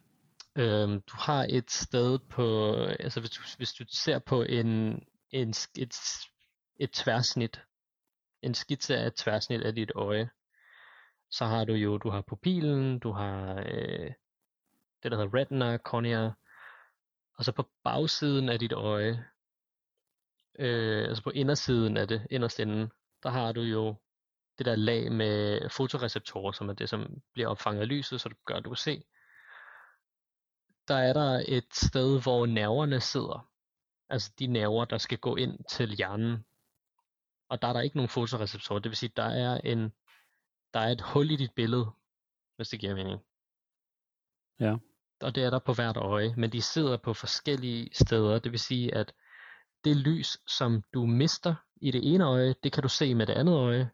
Øhm, du har et sted på, altså hvis du, hvis du ser på en, en et, et tværsnit, en skitse af et tværsnit af dit øje, så har du jo, du har pupillen, du har øh, det der hedder retina, cornea, og så på bagsiden af dit øje, øh, altså på indersiden af det, inderst inden, der har du jo det der lag med fotoreceptorer, som er det, som bliver opfanget af lyset, så det gør, at du kan se. Der er der et sted, hvor nerverne sidder. Altså de nerver, der skal gå ind til hjernen. Og der er der ikke nogen fotoreceptorer. Det vil sige, der er en der er et hul i dit billede, hvis det giver mening. Ja. Og det er der på hvert øje, men de sidder på forskellige steder. Det vil sige, at det lys, som du mister i det ene øje, det kan du se med det andet øje,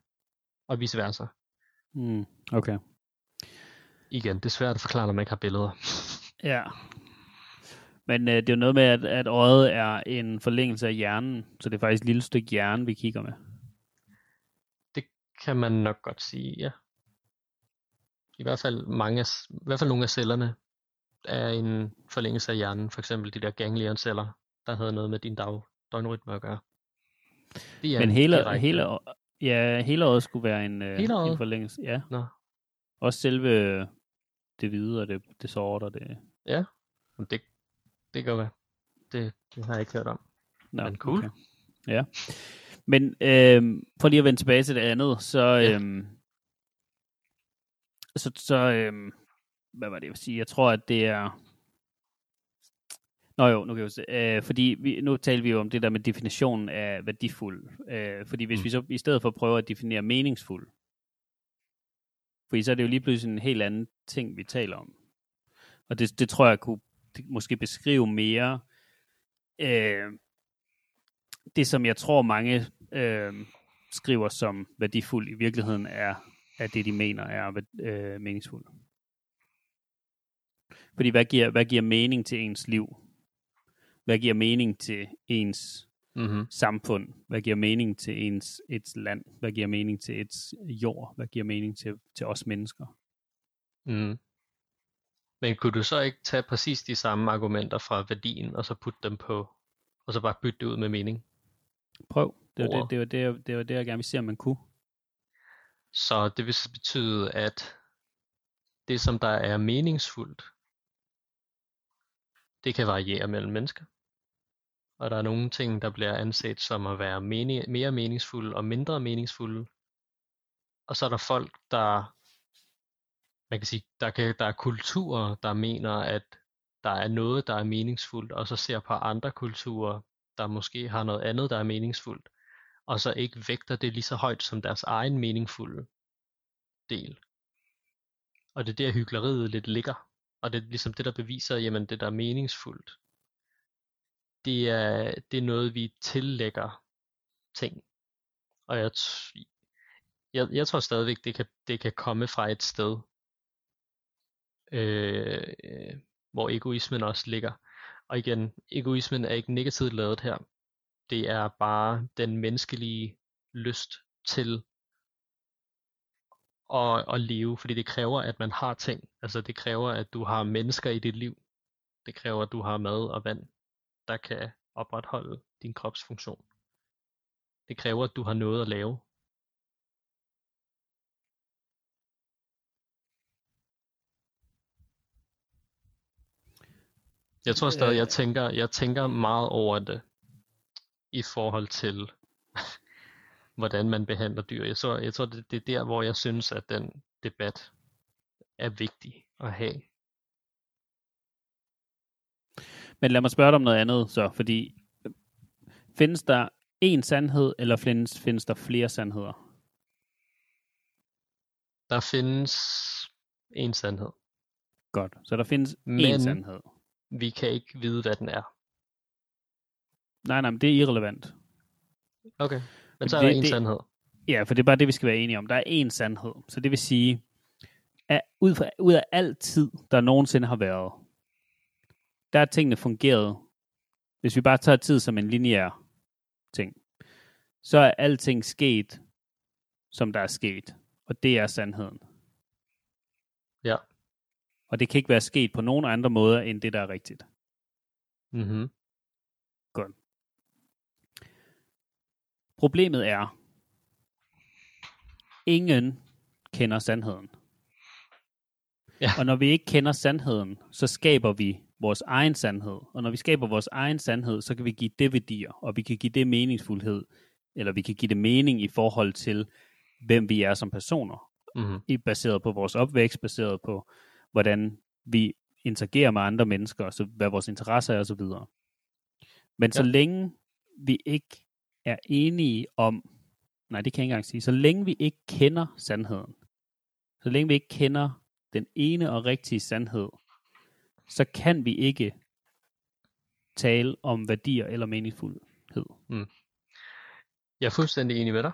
og vice versa. Mm, okay. Igen, det er svært at forklare, når man ikke har billeder. Ja. Men øh, det er jo noget med, at, at øjet er en forlængelse af hjernen, så det er faktisk et lille stykke hjerne, vi kigger med. Det kan man nok godt sige, ja. I hvert fald mange, i hvert fald nogle af cellerne er en forlængelse af hjernen, for eksempel de der ganglionceller, der havde noget med din dag, døgnrytme at gøre. De er Men hele, hele, ja, hele året skulle være en, øh, hele en forlængelse. Ja. Nå. Også selve det hvide og det, det sorte og det... Ja, det, det kan være. Det, det har jeg ikke hørt om. Nå, Men cool. Okay. Ja. Men øh, for lige at vende tilbage til det andet, så... Ja. Øh, så, så øh, hvad var det, jeg vil sige? Jeg tror, at det er... Nå jo, nu kan jeg se. Øh, fordi vi, nu taler vi jo om det der med definitionen af værdifuld. Øh, fordi hvis mm. vi så i stedet for prøver at definere meningsfuld, fordi så er det jo lige pludselig en helt anden ting, vi taler om. Og det, det tror jeg kunne det, måske beskrive mere øh, det, som jeg tror mange øh, skriver som værdifuld, i virkeligheden er, er det, de mener er øh, meningsfuld. Fordi hvad giver, hvad giver mening til ens liv? Hvad giver mening til ens mm-hmm. samfund? Hvad giver mening til ens et land? Hvad giver mening til et jord? Hvad giver mening til, til os mennesker? Mm. Men kunne du så ikke tage præcis de samme argumenter fra værdien, og så putte dem på, og så bare bytte det ud med mening? Prøv. Det var det, det, var det, det, var det, jeg gerne vil se, om man kunne. Så det vil betyde, at det, som der er meningsfuldt, det kan variere mellem mennesker. Og der er nogle ting, der bliver anset som at være mening, mere meningsfulde og mindre meningsfulde. Og så er der folk, der man kan sige, der, kan, der er kulturer, der mener, at der er noget, der er meningsfuldt, og så ser på andre kulturer, der måske har noget andet, der er meningsfuldt, og så ikke vægter det lige så højt som deres egen meningsfulde del. Og det er der hyggeleriet lidt ligger. Og det er ligesom det, der beviser, jamen det der er meningsfuldt, det er, det er noget, vi tillægger ting. Og jeg, jeg, jeg tror stadigvæk, det kan, det kan komme fra et sted, øh, hvor egoismen også ligger. Og igen, egoismen er ikke negativt lavet her. Det er bare den menneskelige lyst til at, at leve, fordi det kræver, at man har ting. Altså det kræver, at du har mennesker i dit liv. Det kræver, at du har mad og vand, der kan opretholde din kropsfunktion. Det kræver, at du har noget at lave. Jeg tror stadig, jeg tænker, jeg tænker meget over det i forhold til, hvordan man behandler dyr. Jeg tror, jeg tror det, det er der, hvor jeg synes, at den debat er vigtig at have. Men lad mig spørge dig om noget andet så, fordi findes der en sandhed, eller findes, findes der flere sandheder? Der findes en sandhed. Godt, så der findes en sandhed vi kan ikke vide, hvad den er. Nej, nej, men det er irrelevant. Okay, men så er det, der en det, sandhed. Ja, for det er bare det, vi skal være enige om. Der er en sandhed. Så det vil sige, at ud, fra, ud af al tid, der nogensinde har været, der er tingene fungeret hvis vi bare tager tid som en lineær ting, så er alting sket, som der er sket. Og det er sandheden. Ja. Og det kan ikke være sket på nogen andre måder, end det, der er rigtigt. Mm-hmm. Godt. Problemet er, ingen kender sandheden. Ja. Og når vi ikke kender sandheden, så skaber vi vores egen sandhed. Og når vi skaber vores egen sandhed, så kan vi give det værdier, og vi kan give det meningsfuldhed, eller vi kan give det mening i forhold til, hvem vi er som personer. Mm-hmm. I- Baseret på vores opvækst, baseret på, hvordan vi interagerer med andre mennesker, så hvad vores interesser er osv. Men så Ja. længe vi ikke er enige om, nej det kan jeg ikke engang sige, så længe vi ikke kender sandheden, så længe vi ikke kender den ene og rigtige sandhed, så kan vi ikke tale om værdier eller meningsfuldhed. Mm. Jeg er fuldstændig enig med dig.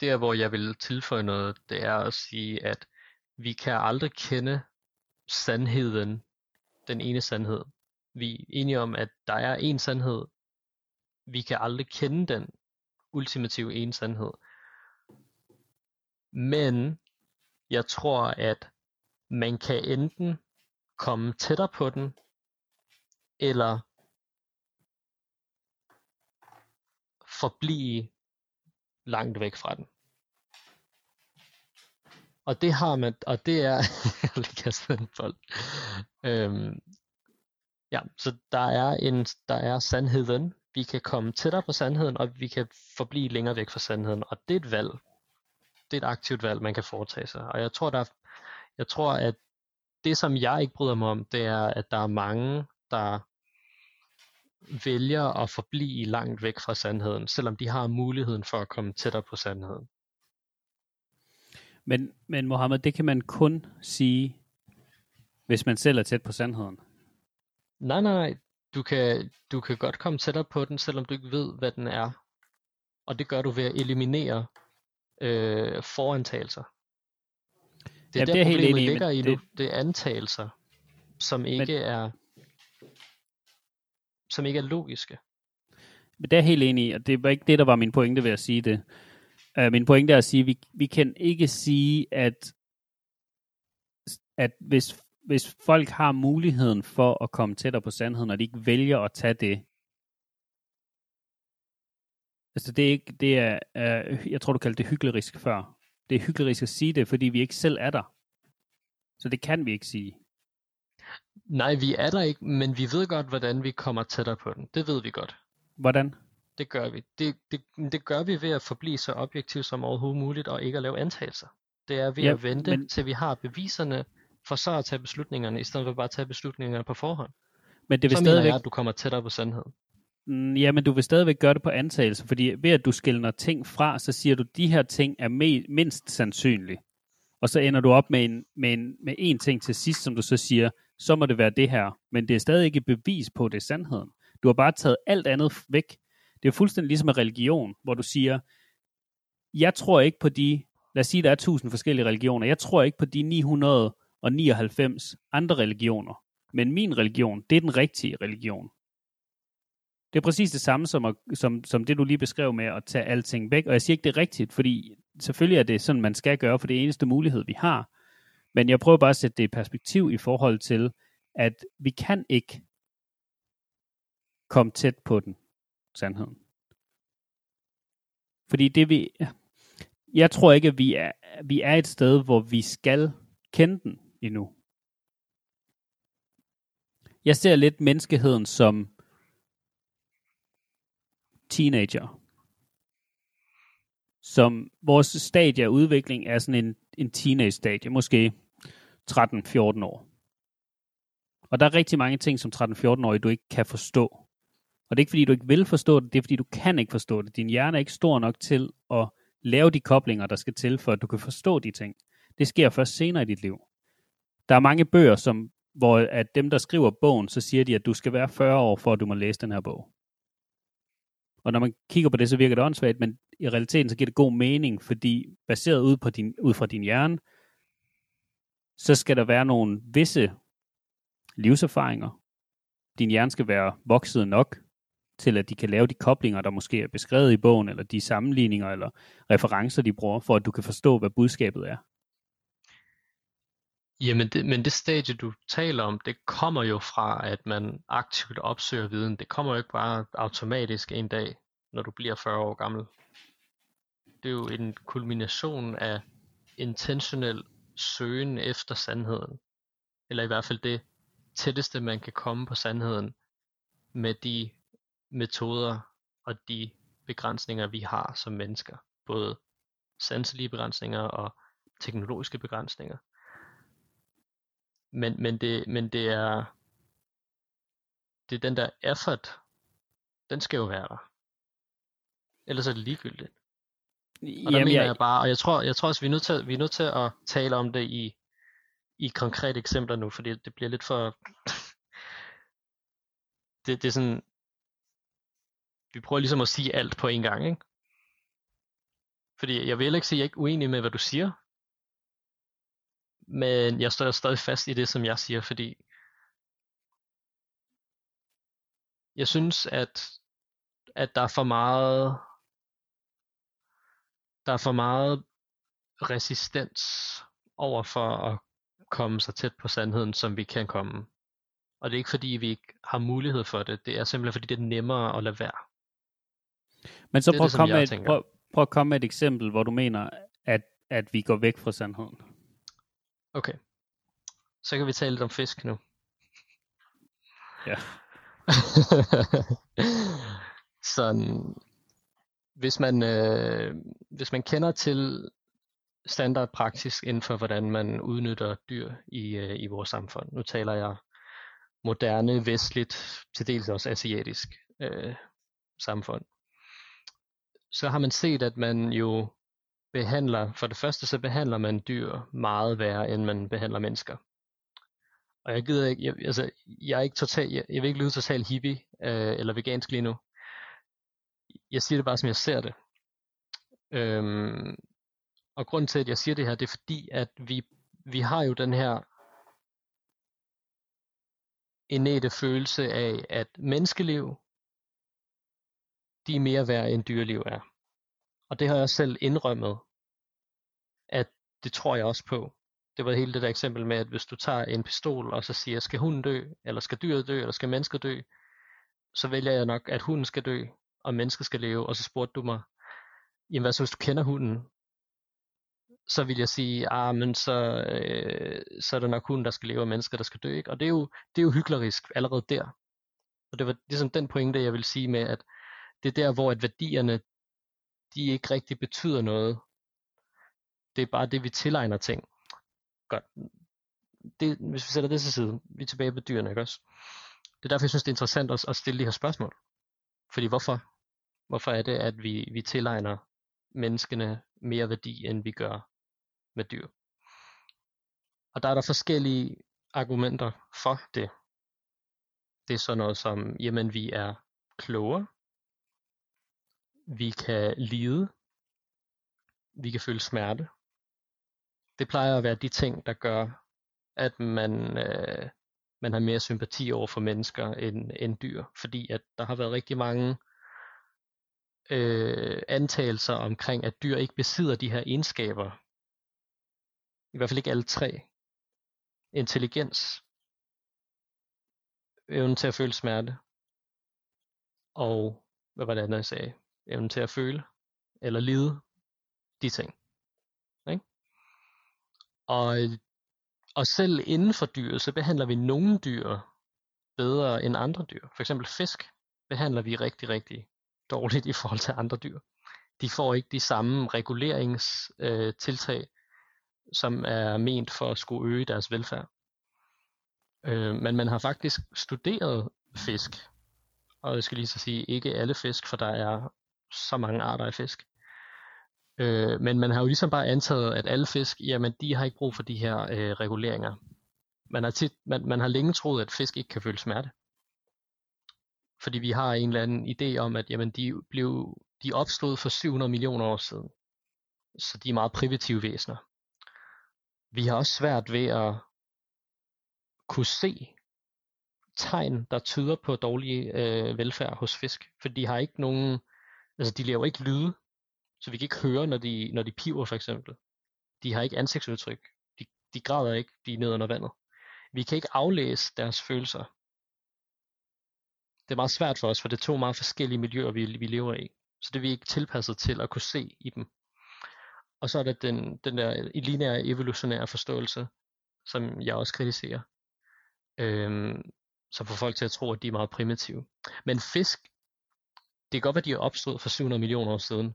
Der, hvor jeg vil tilføje noget, det er at sige, at vi kan aldrig kende sandheden, den ene sandhed. Vi er enige om, at der er en sandhed. Vi kan aldrig kende den ultimative ene sandhed. Men jeg tror, at man kan enten komme tættere på den, eller forblive langt væk fra den. Og det har man, og det er, jeg vil lige kaste en bold. Øhm, ja, så der er en, der er sandheden. Vi kan komme tættere på sandheden, og vi kan forblive længere væk fra sandheden. Og det er et valg. Det er et aktivt valg, man kan foretage sig. Og jeg tror, der jeg tror, at det, som jeg ikke bryder mig om, det er, at der er mange, der vælger at forblive langt væk fra sandheden, selvom de har muligheden for at komme tættere på sandheden. Men, men Mohammed, det kan man kun sige, hvis man selv er tæt på sandheden. Nej, nej. Du kan, du kan godt komme tættere på den, selvom du ikke ved, hvad den er. Og det gør du ved at eliminere øh, forantagelser. Det er Jamen, der det er jeg helt problemet enig i, ligger men i det- nu. Det er antagelser, som ikke er som ikke er logiske. Men det er jeg helt enig i, og det var ikke det, der var min pointe ved at sige det. Uh, min pointe er at sige, at vi, vi kan ikke sige, at, at hvis, hvis folk har muligheden for at komme tættere på sandheden, og de ikke vælger at tage det, altså det er ikke, det er, uh, jeg tror du kaldte det hyklerisk før. Det er hyklerisk at sige det, fordi vi ikke selv er der. Så det kan vi ikke sige. Nej, vi er der ikke, men vi ved godt, hvordan vi kommer tættere på den. Det ved vi godt. Hvordan? Det gør vi. Det, det, det gør vi ved at forblive så objektiv som overhovedet muligt, og ikke at lave antagelser. Det er ved Ja, at vente, men- til vi har beviserne, for så at tage beslutningerne, i stedet for bare at tage beslutningerne på forhånd. Men det vil så mener stadigvæk jeg, at du kommer tættere på sandheden. Mm, Ja, men du vil stadigvæk gøre det på antagelse, fordi ved at du skiller ting fra, så siger du, at de her ting er me- mindst sandsynlige. Og så ender du op med en, med, en, med en ting til sidst, som du så siger, så må det være det her. Men det er stadig ikke bevis på, at det er sandheden. Du har bare taget alt andet væk. Det er fuldstændig ligesom med religion, hvor du siger, jeg tror ikke på de, lad os sige, der er tusind forskellige religioner, jeg tror ikke på de 999 andre religioner. Men min religion, det er den rigtige religion. Det er præcis det samme som, at, som, som det, du lige beskrev med at tage alting væk. Og jeg siger ikke, det er rigtigt, fordi selvfølgelig er det sådan, man skal gøre, for det er eneste mulighed, vi har. Men jeg prøver bare at sætte det i perspektiv i forhold til, at vi kan ikke komme tæt på den, sandheden. Fordi det vi... Jeg tror ikke, at vi er, vi er et sted, hvor vi skal kende den endnu. Jeg ser lidt menneskeheden som teenager. Som vores stadie af udvikling er sådan en, en teenage-stadie, måske 13-14 år. Og der er rigtig mange ting som 13-14-årig, du ikke kan forstå. Og det er ikke fordi, du ikke vil forstå det, det er fordi, du kan ikke forstå det. Din hjerne er ikke stor nok til at lave de koblinger, der skal til, for at du kan forstå de ting. Det sker først senere i dit liv. Der er mange bøger, som, hvor at dem, der skriver bogen, så siger de, at du skal være 40 år, for at du må læse den her bog. Og når man kigger på det, så virker det åndssvagt, men i realiteten så giver det god mening, fordi baseret ud, på din, ud fra din hjerne, så skal der være nogle visse livserfaringer, din hjerne skal være vokset nok, til at de kan lave de koblinger, der måske er beskrevet i bogen, eller de sammenligninger eller referencer, de bruger, for at du kan forstå, hvad budskabet er. Jamen, det, men det stadie, du taler om, det kommer jo fra, at man aktivt opsøger viden. Det kommer jo ikke bare automatisk en dag, når du bliver 40 år gammel. Det er jo en kulmination af intentionel søgen efter sandheden. Eller i hvert fald det tætteste, man kan komme på sandheden med de metoder og de begrænsninger, vi har som mennesker. Både sanselige begrænsninger og teknologiske begrænsninger. Men, men, det, men det er det er den der effort, den skal jo være der. Ellers er det ligegyldigt. Og der Jamen, mener jeg... jeg bare, og jeg tror, jeg tror også, vi er nødt til, vi er nødt til at tale om det i, i konkrete eksempler nu, fordi det bliver lidt for... det, det er sådan... Vi prøver ligesom at sige alt på en gang, ikke? Fordi jeg vil ikke sige, at jeg er ikke uenig med, hvad du siger. Men jeg står stadig fast i det, som jeg siger, fordi jeg synes, at, at der er for meget der er for meget resistens over for at komme så tæt på sandheden, som vi kan komme. Og det er ikke fordi, vi ikke har mulighed for det. Det er simpelthen fordi, det er nemmere at lade være. Men så prøv, det, at komme med et, prøv, prøv at komme med et eksempel, hvor du mener, at, at vi går væk fra sandheden. Okay. Så kan vi tale lidt om fisk nu. Ja. Sådan, hvis man, øh, hvis man kender til standardpraksis inden for, hvordan man udnytter dyr i, øh, i vores samfund. Nu taler jeg moderne, vestligt, til dels også asiatisk øh, samfund. Så har man set, at man jo behandler, for det første så behandler man dyr meget værre, end man behandler mennesker. Og jeg gider ikke, jeg, altså, jeg er ikke total, jeg, jeg vil ikke lyde totalt hippie øh, eller vegansk lige nu. Jeg siger det bare, som jeg ser det. Øhm, og grunden til, at jeg siger det her, det er fordi, at vi, vi har jo den her innate følelse af, at menneskeliv, de er mere værd end dyreliv er. Og det har jeg selv indrømmet, at det tror jeg også på. Det var hele det der eksempel med, at hvis du tager en pistol, og så siger, skal hunden dø, eller skal dyret dø, eller skal mennesket dø, så vælger jeg nok, at hunden skal dø, og mennesket skal leve, og så spurgte du mig, jamen hvad så hvis du kender hunden? Så vil jeg sige, ah, men så, øh, så er det nok hunden, der skal leve, og mennesker, der skal dø. Ikke? Og det er, jo, det er jo hyklerisk allerede der. Og det var ligesom den pointe, jeg vil sige med, at det er der, hvor at værdierne, de ikke rigtig betyder noget. Det er bare det, vi tilegner ting. Godt. Det, hvis vi sætter det til side, vi er tilbage på dyrene, ikke også? Det er derfor, jeg synes, det er interessant at, at stille de her spørgsmål. Fordi hvorfor? Hvorfor er det, at vi, vi tilegner menneskene mere værdi, end vi gør med dyr? Og der er der forskellige argumenter for det. Det er sådan noget som, jamen vi er klogere, vi kan lide, vi kan føle smerte. Det plejer at være de ting, der gør, at man, øh, man har mere sympati over for mennesker end, end dyr. Fordi at der har været rigtig mange øh, antagelser omkring, at dyr ikke besidder de her egenskaber. I hvert fald ikke alle tre. Intelligens, evnen til at føle smerte, og hvad var det andet, jeg sagde? Evnen til at føle, eller lide, de ting. Ikke? Og, og selv inden for dyret, så behandler vi nogle dyr bedre end andre dyr. For eksempel fisk behandler vi rigtig, rigtig dårligt i forhold til andre dyr. De får ikke de samme reguleringstiltag, øh, som er ment for at skulle øge deres velfærd. Øh, men man har faktisk studeret fisk, og jeg skal lige så sige, ikke alle fisk, for der er så mange arter af fisk. Øh, men man har jo ligesom bare antaget, at alle fisk, jamen de har ikke brug for de her øh, reguleringer. Man har, tit, man, man har længe troet, at fisk ikke kan føle smerte. Fordi vi har en eller anden idé om, at jamen, de, blev, de opstod for 700 millioner år siden. Så de er meget primitive væsener. Vi har også svært ved at kunne se tegn, der tyder på dårlig øh, velfærd hos fisk. For de har ikke nogen, altså de laver ikke lyde, så vi kan ikke høre, når de, når de piver for eksempel. De har ikke ansigtsudtryk. De, de græder ikke, de er nede under vandet. Vi kan ikke aflæse deres følelser. Det er meget svært for os, for det er to meget forskellige miljøer, vi, vi lever i. Så det er vi ikke tilpasset til at kunne se i dem. Og så er der den, den der lineære evolutionære forståelse, som jeg også kritiserer, øhm, som får folk til at tro, at de er meget primitive. Men fisk, det kan godt være, de er opstået for 700 millioner år siden,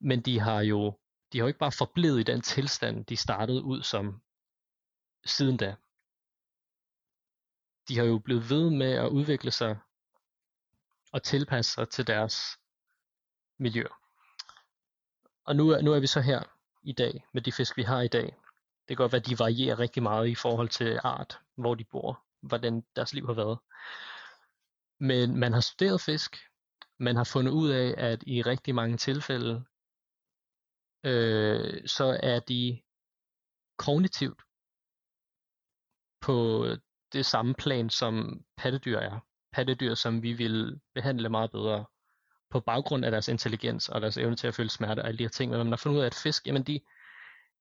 men de har jo de har jo ikke bare forblevet i den tilstand, de startede ud som siden da. De har jo blevet ved med at udvikle sig og tilpasse sig til deres miljø. Og nu, nu er vi så her i dag med de fisk, vi har i dag. Det kan godt være, at de varierer rigtig meget i forhold til art, hvor de bor, hvordan deres liv har været. Men man har studeret fisk, man har fundet ud af, at i rigtig mange tilfælde, øh, så er de kognitivt på det samme plan, som pattedyr er. Pattedyr, som vi vil behandle meget bedre på baggrund af deres intelligens og deres evne til at føle smerte og alle de her ting. Men man har fundet ud af, at fisk, jamen de,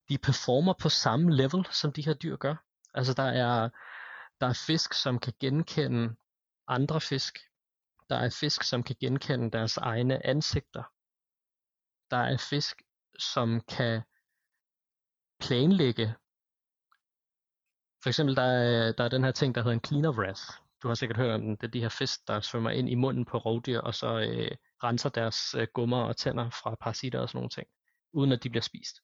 de performer på samme level, som de her dyr gør. Altså der er, der er fisk, som kan genkende andre fisk. Der er fisk, som kan genkende deres egne ansigter. Der er fisk, som kan planlægge. For eksempel, der er, der er den her ting, der hedder en cleaner wrath. Du har sikkert hørt om den. Det er de her fisk, der svømmer ind i munden på rovdyr, og så øh, renser deres øh, gummer og tænder fra parasitter og sådan nogle ting, uden at de bliver spist.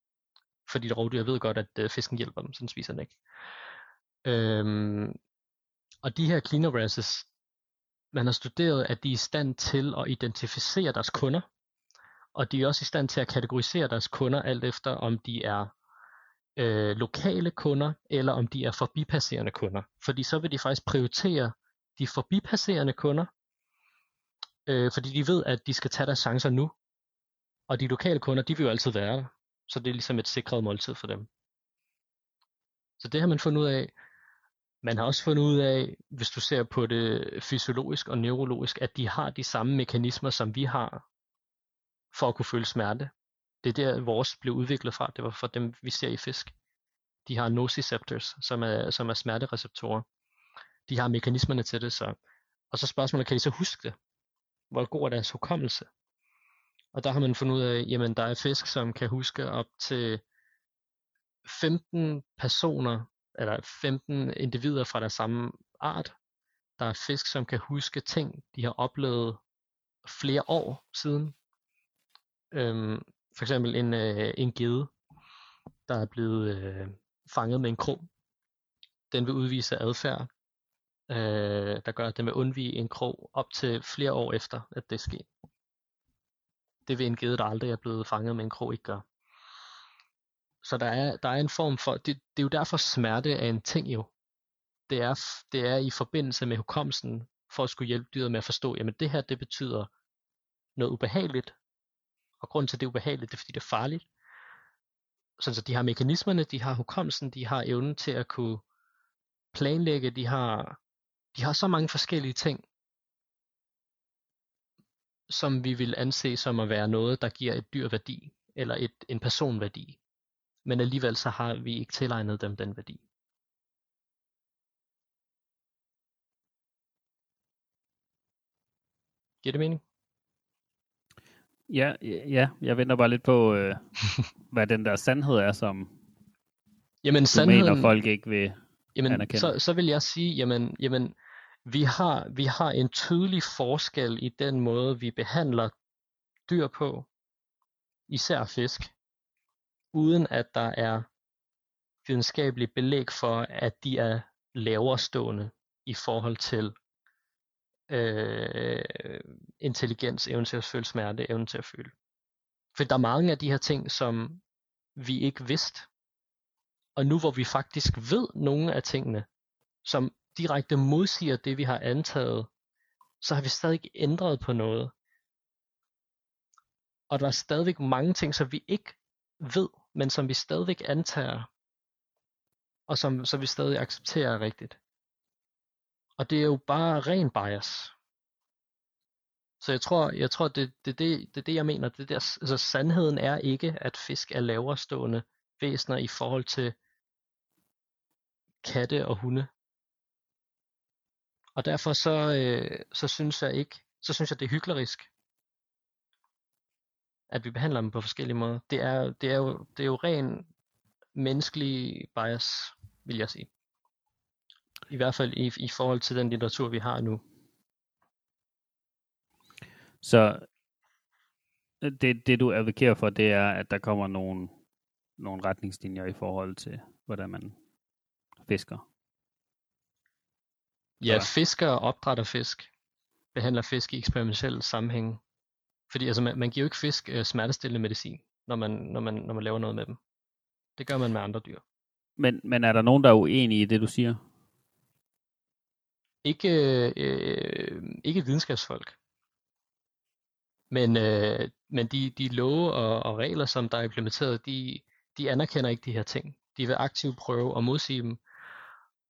Fordi rovdyr ved godt, at øh, fisken hjælper dem, så den spiser den ikke. Øhm, og de her cleaner wraths, man har studeret, at de er i stand til at identificere deres kunder, og de er også i stand til at kategorisere deres kunder alt efter, om de er øh, lokale kunder, eller om de er forbipasserende kunder. Fordi så vil de faktisk prioritere de forbipasserende kunder, øh, fordi de ved, at de skal tage deres chancer nu. Og de lokale kunder, de vil jo altid være der. Så det er ligesom et sikret måltid for dem. Så det har man fundet ud af. Man har også fundet ud af, hvis du ser på det fysiologisk og neurologisk, at de har de samme mekanismer, som vi har, for at kunne føle smerte. Det er der, vores blev udviklet fra. Det var fra dem, vi ser i fisk. De har nociceptors, som er, som er smertereceptorer. De har mekanismerne til det, så. Og så spørgsmålet, kan de så huske det? Hvor god er deres hukommelse? Og der har man fundet ud af, jamen der er fisk, som kan huske op til 15 personer, eller 15 individer fra den samme art. Der er fisk, som kan huske ting, de har oplevet flere år siden. Øhm, for eksempel en, øh, en gede, der er blevet øh, fanget med en krog. Den vil udvise adfærd, øh, der gør, at den vil undvige en krog op til flere år efter, at det sker. Det vil en gede, der aldrig er blevet fanget med en krog, ikke gøre. Så der er, der er en form for, det, det er jo derfor smerte er en ting jo. Det er, det er i forbindelse med hukommelsen, for at skulle hjælpe dyret med at forstå, jamen det her, det betyder noget ubehageligt, og grunden til, at det er ubehageligt, det er, fordi det er farligt. Så, så de har mekanismerne, de har hukommelsen, de har evnen til at kunne planlægge, de har, de har så mange forskellige ting, som vi vil anse som at være noget, der giver et dyr værdi, eller et, en person værdi. Men alligevel så har vi ikke tilegnet dem den værdi. Giver det mening? Ja, ja, jeg venter bare lidt på, øh, hvad den der sandhed er, som jamen, du sandheden, mener, folk ikke vil jamen, anerkende. Så, så vil jeg sige, jamen, jamen vi, har, vi har en tydelig forskel i den måde, vi behandler dyr på, især fisk, uden at der er videnskabeligt belæg for, at de er lavere stående i forhold til øh, intelligens, evne til at føle smerte, evne til at føle. For der er mange af de her ting, som vi ikke vidste. Og nu hvor vi faktisk ved nogle af tingene, som direkte modsiger det, vi har antaget, så har vi stadig ikke ændret på noget. Og der er stadigvæk mange ting, som vi ikke ved, men som vi stadigvæk antager, og som, som vi stadig accepterer rigtigt. Og det er jo bare ren bias. Så jeg tror, jeg tror det, det, det, det, det jeg mener. Det der, altså, sandheden er ikke, at fisk er lavere stående væsener i forhold til katte og hunde. Og derfor så, øh, så synes jeg ikke, så synes jeg det er hyklerisk, at vi behandler dem på forskellige måder. Det er, det er, jo, det er jo ren menneskelig bias, vil jeg sige. I hvert fald i, i forhold til den litteratur, vi har nu. Så det, det du advokerer for, det er, at der kommer nogle, nogle retningslinjer i forhold til, hvordan man fisker. Ja, fisker og opdrætter fisk behandler fisk i eksperimentel sammenhæng. Fordi altså, man, man giver jo ikke fisk uh, smertestillende medicin, når man, når, man, når man laver noget med dem. Det gør man med andre dyr. Men, men er der nogen, der er uenige i det, du siger? Ikke, øh, ikke videnskabsfolk. Men, øh, men de, de love og, og regler, som der er implementeret, de, de anerkender ikke de her ting. De vil aktivt prøve at modsige dem.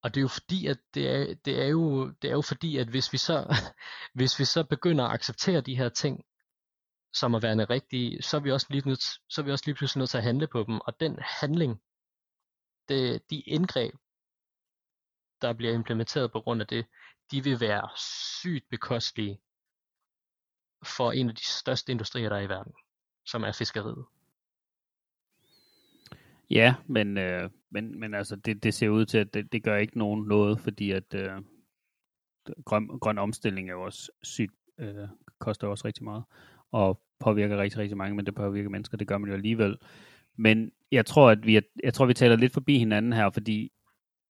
Og det er jo fordi, at det er, det er, jo, det er jo fordi, at hvis vi, så, hvis vi så begynder at acceptere de her ting, som at værende rigtige, så er vi også lige, nødt, så er vi også lige pludselig nødt til at handle på dem. Og den handling, det, de indgreb, der bliver implementeret på grund af det, de vil være sygt bekostelige for en af de største industrier, der er i verden, som er fiskeriet. Ja, men, øh, men, men altså, det, det ser ud til, at det, det gør ikke nogen noget, fordi at øh, grøn, grøn omstilling er jo også sygt, øh, koster også rigtig meget, og påvirker rigtig, rigtig mange, men det påvirker mennesker, det gør man jo alligevel. Men jeg tror, at vi, er, jeg tror, vi taler lidt forbi hinanden her, fordi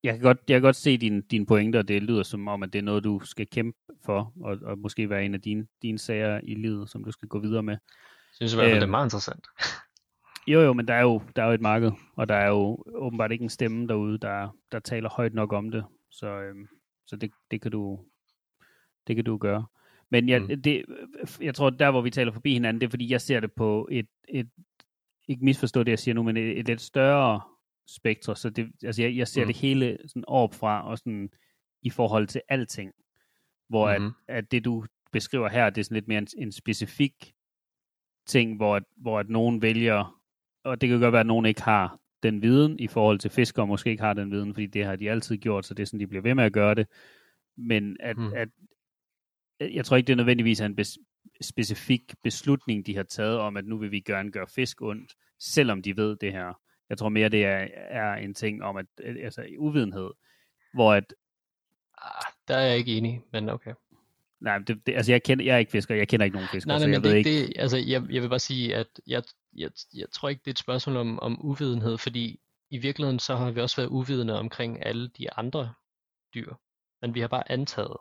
jeg kan godt, jeg kan godt se dine din pointer, og det lyder som om, at det er noget, du skal kæmpe for, og, og måske være en af dine, dine sager i livet, som du skal gå videre med. Jeg synes i hvert fald, det er øhm, meget interessant. Jo, jo, men der er jo, der er jo et marked, og der er jo åbenbart ikke en stemme derude, der, der taler højt nok om det. Så, øhm, så det, det, kan du, det kan du gøre. Men jeg, mm. det, jeg tror, der hvor vi taler forbi hinanden, det er fordi, jeg ser det på et, et ikke misforstå det, jeg siger nu, men et, et lidt større spektre. Så det, altså jeg, jeg ser mm. det hele sådan fra og sådan i forhold til alting. Hvor mm-hmm. at, at det, du beskriver her, det er sådan lidt mere en, en specifik ting, hvor, at, hvor at nogen vælger, og det kan godt være, at nogen ikke har den viden i forhold til fiskere, og måske ikke har den viden, fordi det har de altid gjort, så det er sådan, de bliver ved med at gøre det. Men at, mm. at jeg tror ikke, det er nødvendigvis en bes, specifik beslutning, de har taget om, at nu vil vi gerne gøre fisk ondt, selvom de ved det her. Jeg tror mere, det er, er en ting om, at altså uvidenhed, hvor at... Ah, der er jeg ikke enig, men okay. Nej, det, det, altså jeg, kender, jeg er ikke fisker, jeg kender ikke nogen fisker, nej, nej, så jeg men ved det, ikke... Det, altså jeg, jeg vil bare sige, at jeg, jeg, jeg tror ikke, det er et spørgsmål om, om uvidenhed, fordi i virkeligheden så har vi også været uvidende omkring alle de andre dyr. Men vi har bare antaget,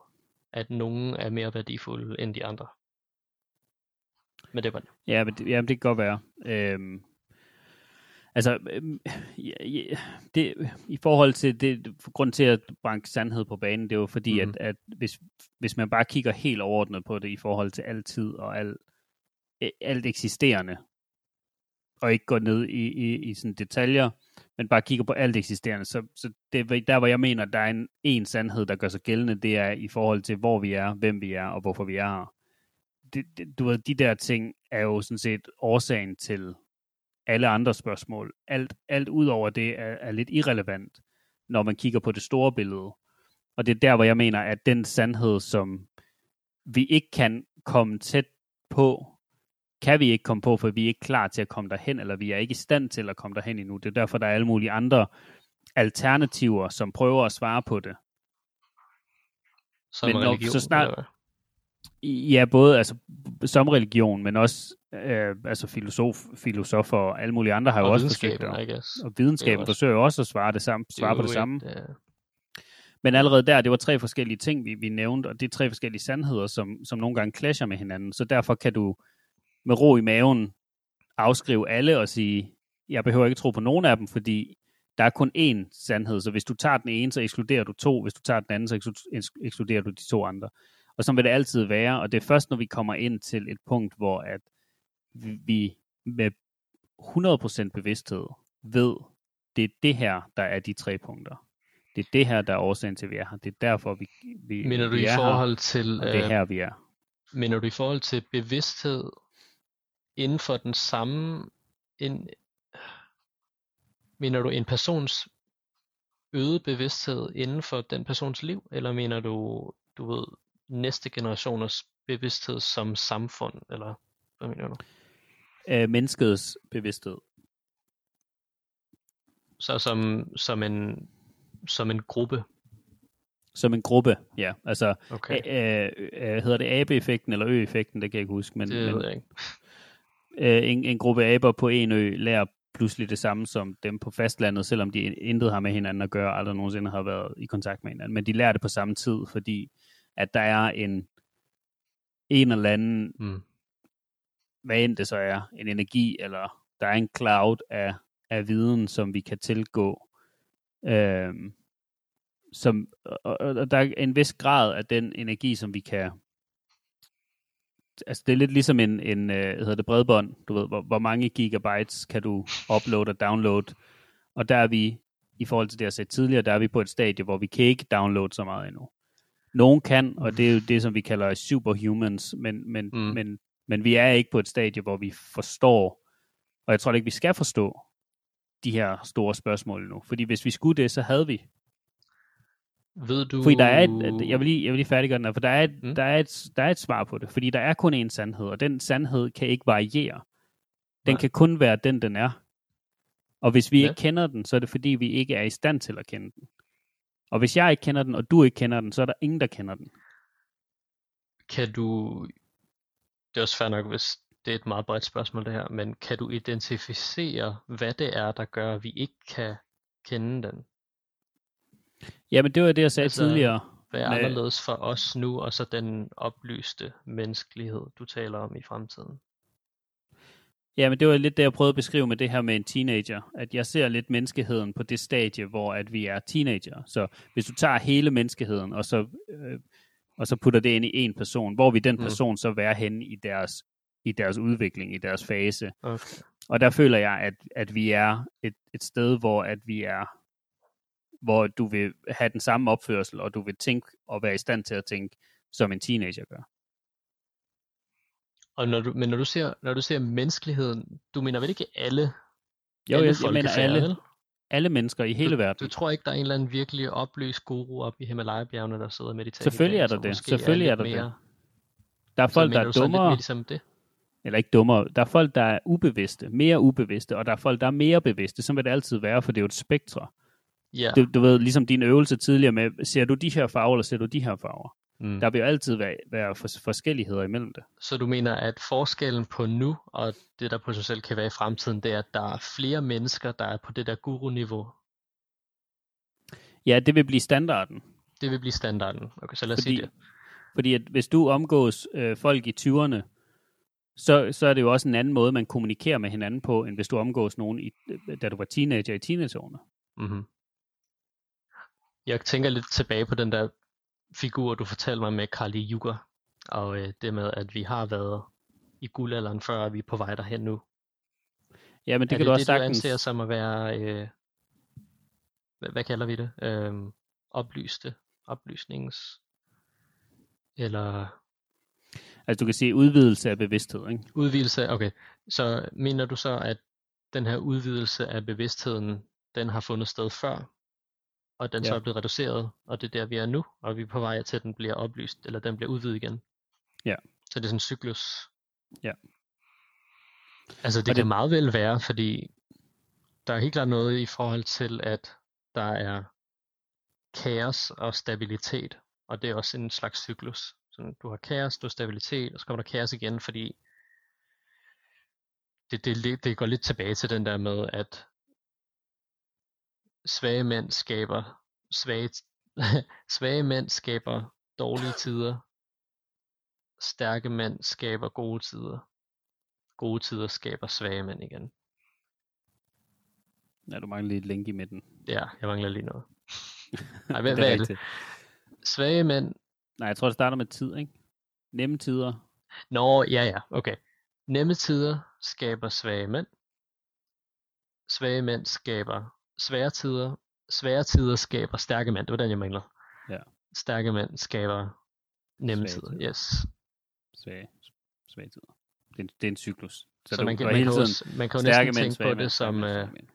at nogen er mere værdifulde end de andre. Men det var det. Ja, men det, jamen, det kan godt være. Øhm, altså, øhm, ja, ja, det, i forhold til det, grund til at banke sandhed på banen, det er jo fordi, mm. at, at hvis, hvis man bare kigger helt overordnet på det i forhold til altid og al, alt eksisterende, og ikke går ned i, i, i sådan detaljer, men bare kigger på alt eksisterende, så, så det, der hvor jeg mener, der er en, en sandhed, der gør sig gældende, det er i forhold til, hvor vi er, hvem vi er, og hvorfor vi er her. Det, det, du ved, de der ting er jo sådan set årsagen til alle andre spørgsmål. Alt, alt ud over det er, er lidt irrelevant, når man kigger på det store billede. Og det er der, hvor jeg mener, at den sandhed, som vi ikke kan komme tæt på, kan vi ikke komme på, for vi er ikke klar til at komme derhen, eller vi er ikke i stand til at komme derhen endnu. Det er derfor, der er alle mulige andre alternativer, som prøver at svare på det. Som men religion, når, så snart, eller? Ja, både altså, som religion, men også øh, altså filosof, filosofer og alle mulige andre har og jo også forsøgt at, og videnskaben også, forsøger også at svare, det samme, svare det på det samme. Et, uh... Men allerede der, det var tre forskellige ting, vi, vi nævnte, og det er tre forskellige sandheder, som, som nogle gange clasher med hinanden. Så derfor kan du med ro i maven afskrive alle og sige, jeg behøver ikke tro på nogen af dem, fordi der er kun én sandhed, så hvis du tager den ene, så ekskluderer du to, hvis du tager den anden, så ekskluderer du de to andre. Og så vil det altid være, og det er først, når vi kommer ind til et punkt, hvor at vi med 100% bevidsthed ved, det er det her, der er de tre punkter. Det er det her, der er årsagen til, at vi er her. Det er derfor, vi, vi, Mener du vi i er forhold her, til, det er øh, her, vi er. mener du i forhold til bevidsthed inden for den samme, en, mener du en persons øget bevidsthed inden for den persons liv, eller mener du, du ved, næste generationers bevidsthed som samfund, eller hvad mener du? Øh, menneskets bevidsthed. Så som, som en, som en gruppe, Som en gruppe, ja. Altså, okay, øh, øh, hedder det abe-effekten eller ø-effekten, det kan jeg ikke huske. Men, det men ved jeg ikke. Øh, en, en gruppe aber på en ø lærer pludselig det samme som dem på fastlandet, selvom de intet har med hinanden at gøre, aldrig nogensinde har været i kontakt med hinanden. Men de lærer det på samme tid, fordi at der er en, en eller anden, Mm. hvad end det så er, en energi, eller der er en cloud af, af viden, som vi kan tilgå. Øhm, som, og, og der er en vis grad af den energi, som vi kan altså det er lidt ligesom en, en øh, hedder det bredbånd, du ved, hvor, hvor mange gigabytes kan du uploade og downloade, og der er vi, i forhold til det, jeg sagde tidligere, der er vi på et stadie, hvor vi kan ikke downloade så meget endnu. Nogen kan, og det er jo det, som vi kalder superhumans, men, men, Mm. men, men vi er ikke på et stadie, hvor vi forstår, og jeg tror ikke, vi skal forstå de her store spørgsmål endnu. Fordi hvis vi skulle det, så havde vi. Ved du... Fordi der er et, jeg vil lige, jeg vil lige færdiggøre den her, for der er, et, Mm. der, er et, der er et svar på det. Fordi der er kun én sandhed, og den sandhed kan ikke variere. Den Nej. kan kun være den, den er. Og hvis vi ja. ikke kender den, så er det fordi, vi ikke er i stand til at kende den. Og hvis jeg ikke kender den, og du ikke kender den, så er der ingen, der kender den. Kan du... Det er også fair nok, hvis det er et meget bredt spørgsmål det her, men kan du identificere, hvad det er, der gør, at vi ikke kan kende den? Jamen, det var det, jeg sagade Altså, tidligere. Hvad er anderledes for os nu, og så den oplyste menneskelighed, du taler om i fremtiden? Jamen, det var lidt det, jeg prøvede at beskrive med det her med en teenager. At jeg ser lidt menneskeheden på det stadie, hvor at vi er teenager. Så hvis du tager hele menneskeheden, og så, øh, og så putter det ind i en person, hvor vil den Mm. person så være henne i deres, i deres udvikling, i deres fase? Okay. Og der føler jeg, at, at vi er et, et sted, hvor at vi er hvor du vil have den samme opførsel, og du vil tænke og være i stand til at tænke, som en teenager gør. Og når du, men når du ser, når du ser menneskeligheden, du mener vel ikke alle, Jo, alle jeg, jeg mener alle, vel? alle mennesker i hele du, verden. Du tror ikke, der er en eller anden virkelig oplyst guru op i Himalaya-bjergene, der sidder og mediterer? Selvfølgelig dag, er der det. Selvfølgelig er lidt der det. mere, Der er så folk, der er du så lidt dummere, ligesom det? eller ikke dummere, der er folk, der er ubevidste, mere ubevidste, og der er folk, der er mere bevidste. Sådan vil det altid være, for det er jo et spektre. Ja. Du, du ved, ligesom din øvelse tidligere med, ser du de her farver, eller ser du de her farver? Mm. Der vil jo altid være, være for, forskelligheder imellem det. Så du mener, at forskellen på nu, og det der potentielt kan være i fremtiden, det er, at der er flere mennesker, der er på det der guru-niveau. Ja, det vil blive standarden. Det vil blive standarden. Okay, så lad os Fordi, sige det. fordi at hvis du omgås øh, folk i 20'erne, så, så er det jo også en anden måde, man kommunikerer med hinanden på, end hvis du omgås nogen, i, øh, da du var teenager i teenageårene. Mm-hmm. Jeg tænker lidt tilbage på den der figur, du fortalte mig med Kali Yuga, og øh, det med, at vi har været i guldalderen før, og vi er på vej derhen nu. Ja, men det er kan det du også det, du sagtens... anser som at være, øh, hvad, hvad kalder vi det? Øh, oplyste, oplysnings, eller Altså du kan sige udvidelse af bevidsthed, ikke? udvidelse, okay. Så mener du så, at den her udvidelse af bevidstheden, den har fundet sted før, og den ja. så er blevet reduceret, og det er der, vi er nu, og vi er på vej til, at den bliver oplyst, eller den bliver udvidet igen. Ja. Så det er sådan en cyklus. Ja. Altså det Og kan det- meget vel være, fordi der er helt klart noget i forhold til, at der er kaos og stabilitet, og det er også en slags cyklus. Så du har kaos, du har stabilitet, og så kommer der kaos igen, fordi det, det, det går lidt tilbage til den der med, at svage mænd skaber svage, svage mænd skaber dårlige tider. Stærke mænd skaber gode tider. Gode tider skaber svage mænd igen. Ja, du mangler lige et link i midten. Ja, jeg mangler lige noget. Nej, hvad, Det hvad er det? Svage mænd. Nej, jeg tror, det starter med tid, ikke? Nemme tider. Nå, ja ja, okay. Nemme tider skaber svage mænd. Svage mænd skaber svære tider, svære tider skaber stærke mænd. Det var den, jeg mangler. Ja. Stærke mænd skaber nemme Svage tider. tider. Yes. Svage, svage tider. Det er, en, det er en cyklus. Så, så du man, kan, man, kan tiden også, man kan jo næsten mænd, tænke på mænd, det som, mænd, øh, mænd.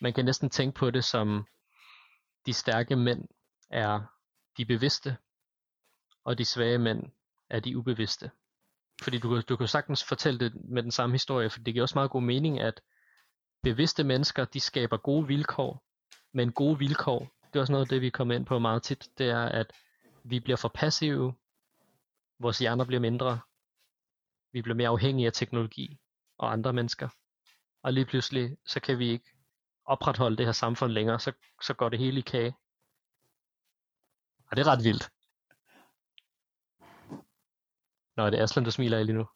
man kan næsten tænke på det som, de stærke mænd er de bevidste, og de svage mænd er de ubevidste. Fordi du, du kan sagtens fortælle det med den samme historie, for det giver også meget god mening, at bevidste mennesker, de skaber gode vilkår, men gode vilkår, det er også noget af det, vi kommer ind på meget tit, det er, at vi bliver for passive, vores hjerner bliver mindre, vi bliver mere afhængige af teknologi og andre mennesker, og lige pludselig, så kan vi ikke opretholde det her samfund længere, så, så går det hele i kage. Og det er ret vildt. Nå, det er Aslan, du smiler af lige nu.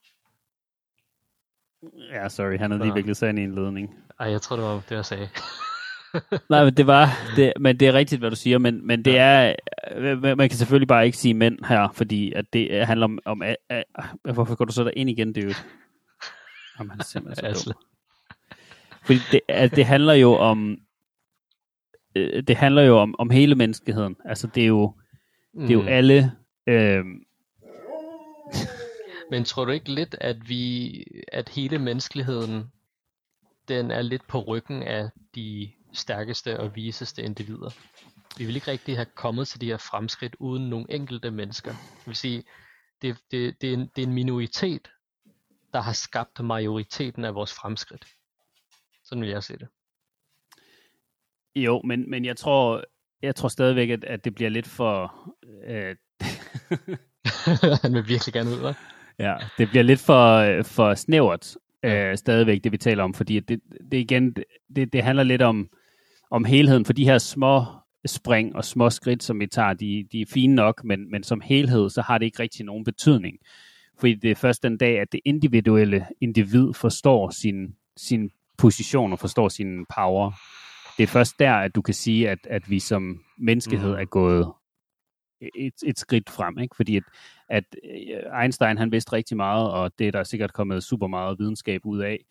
Ja, sorry, han havde lige Nå. viklet sig ind i en ledning. Ej, jeg tror, det var det, jeg sagde. Nej, men det var, det, men det er rigtigt, hvad du siger, men, men det er, man kan selvfølgelig bare ikke sige mænd her, fordi at det handler om, om a, a, hvorfor går du så der ind igen, dude? Jamen, han er simpelthen så dum. Fordi det, at det handler jo om, øh, det handler jo om, om hele menneskeheden. Altså, det er jo, det er jo Mm. alle, øh, Men tror du ikke lidt, at vi, at hele menneskeligheden, den er lidt på ryggen af de stærkeste og viseste individer? Vi vil ikke rigtig have kommet til de her fremskridt uden nogle enkelte mennesker. Det vil sige, det, det, det, er, en, det er en minoritet, der har skabt majoriteten af vores fremskridt. Sådan vil jeg se det. jo, men, men jeg tror, jeg tror stadigvæk, at, at det bliver lidt for, øh, Han vil virkelig gerne ud, hva'? Ja, det bliver lidt for, øh, for snævert øh, stadigvæk, det vi taler om, fordi det, det igen, det, det handler lidt om, om helheden, for de her små spring og små skridt, som vi tager, de, de er fine nok, men, men som helhed, så har det ikke rigtig nogen betydning. Fordi det er først den dag, at det individuelle individ forstår sin, sin position og forstår sin power. Det er først der, at du kan sige, at, at vi som menneskehed Mhm. er gået et, et skridt frem, ikke? Fordi at, at øh, Einstein han vidste rigtig meget, og det er der sikkert kommet super meget videnskab ud af,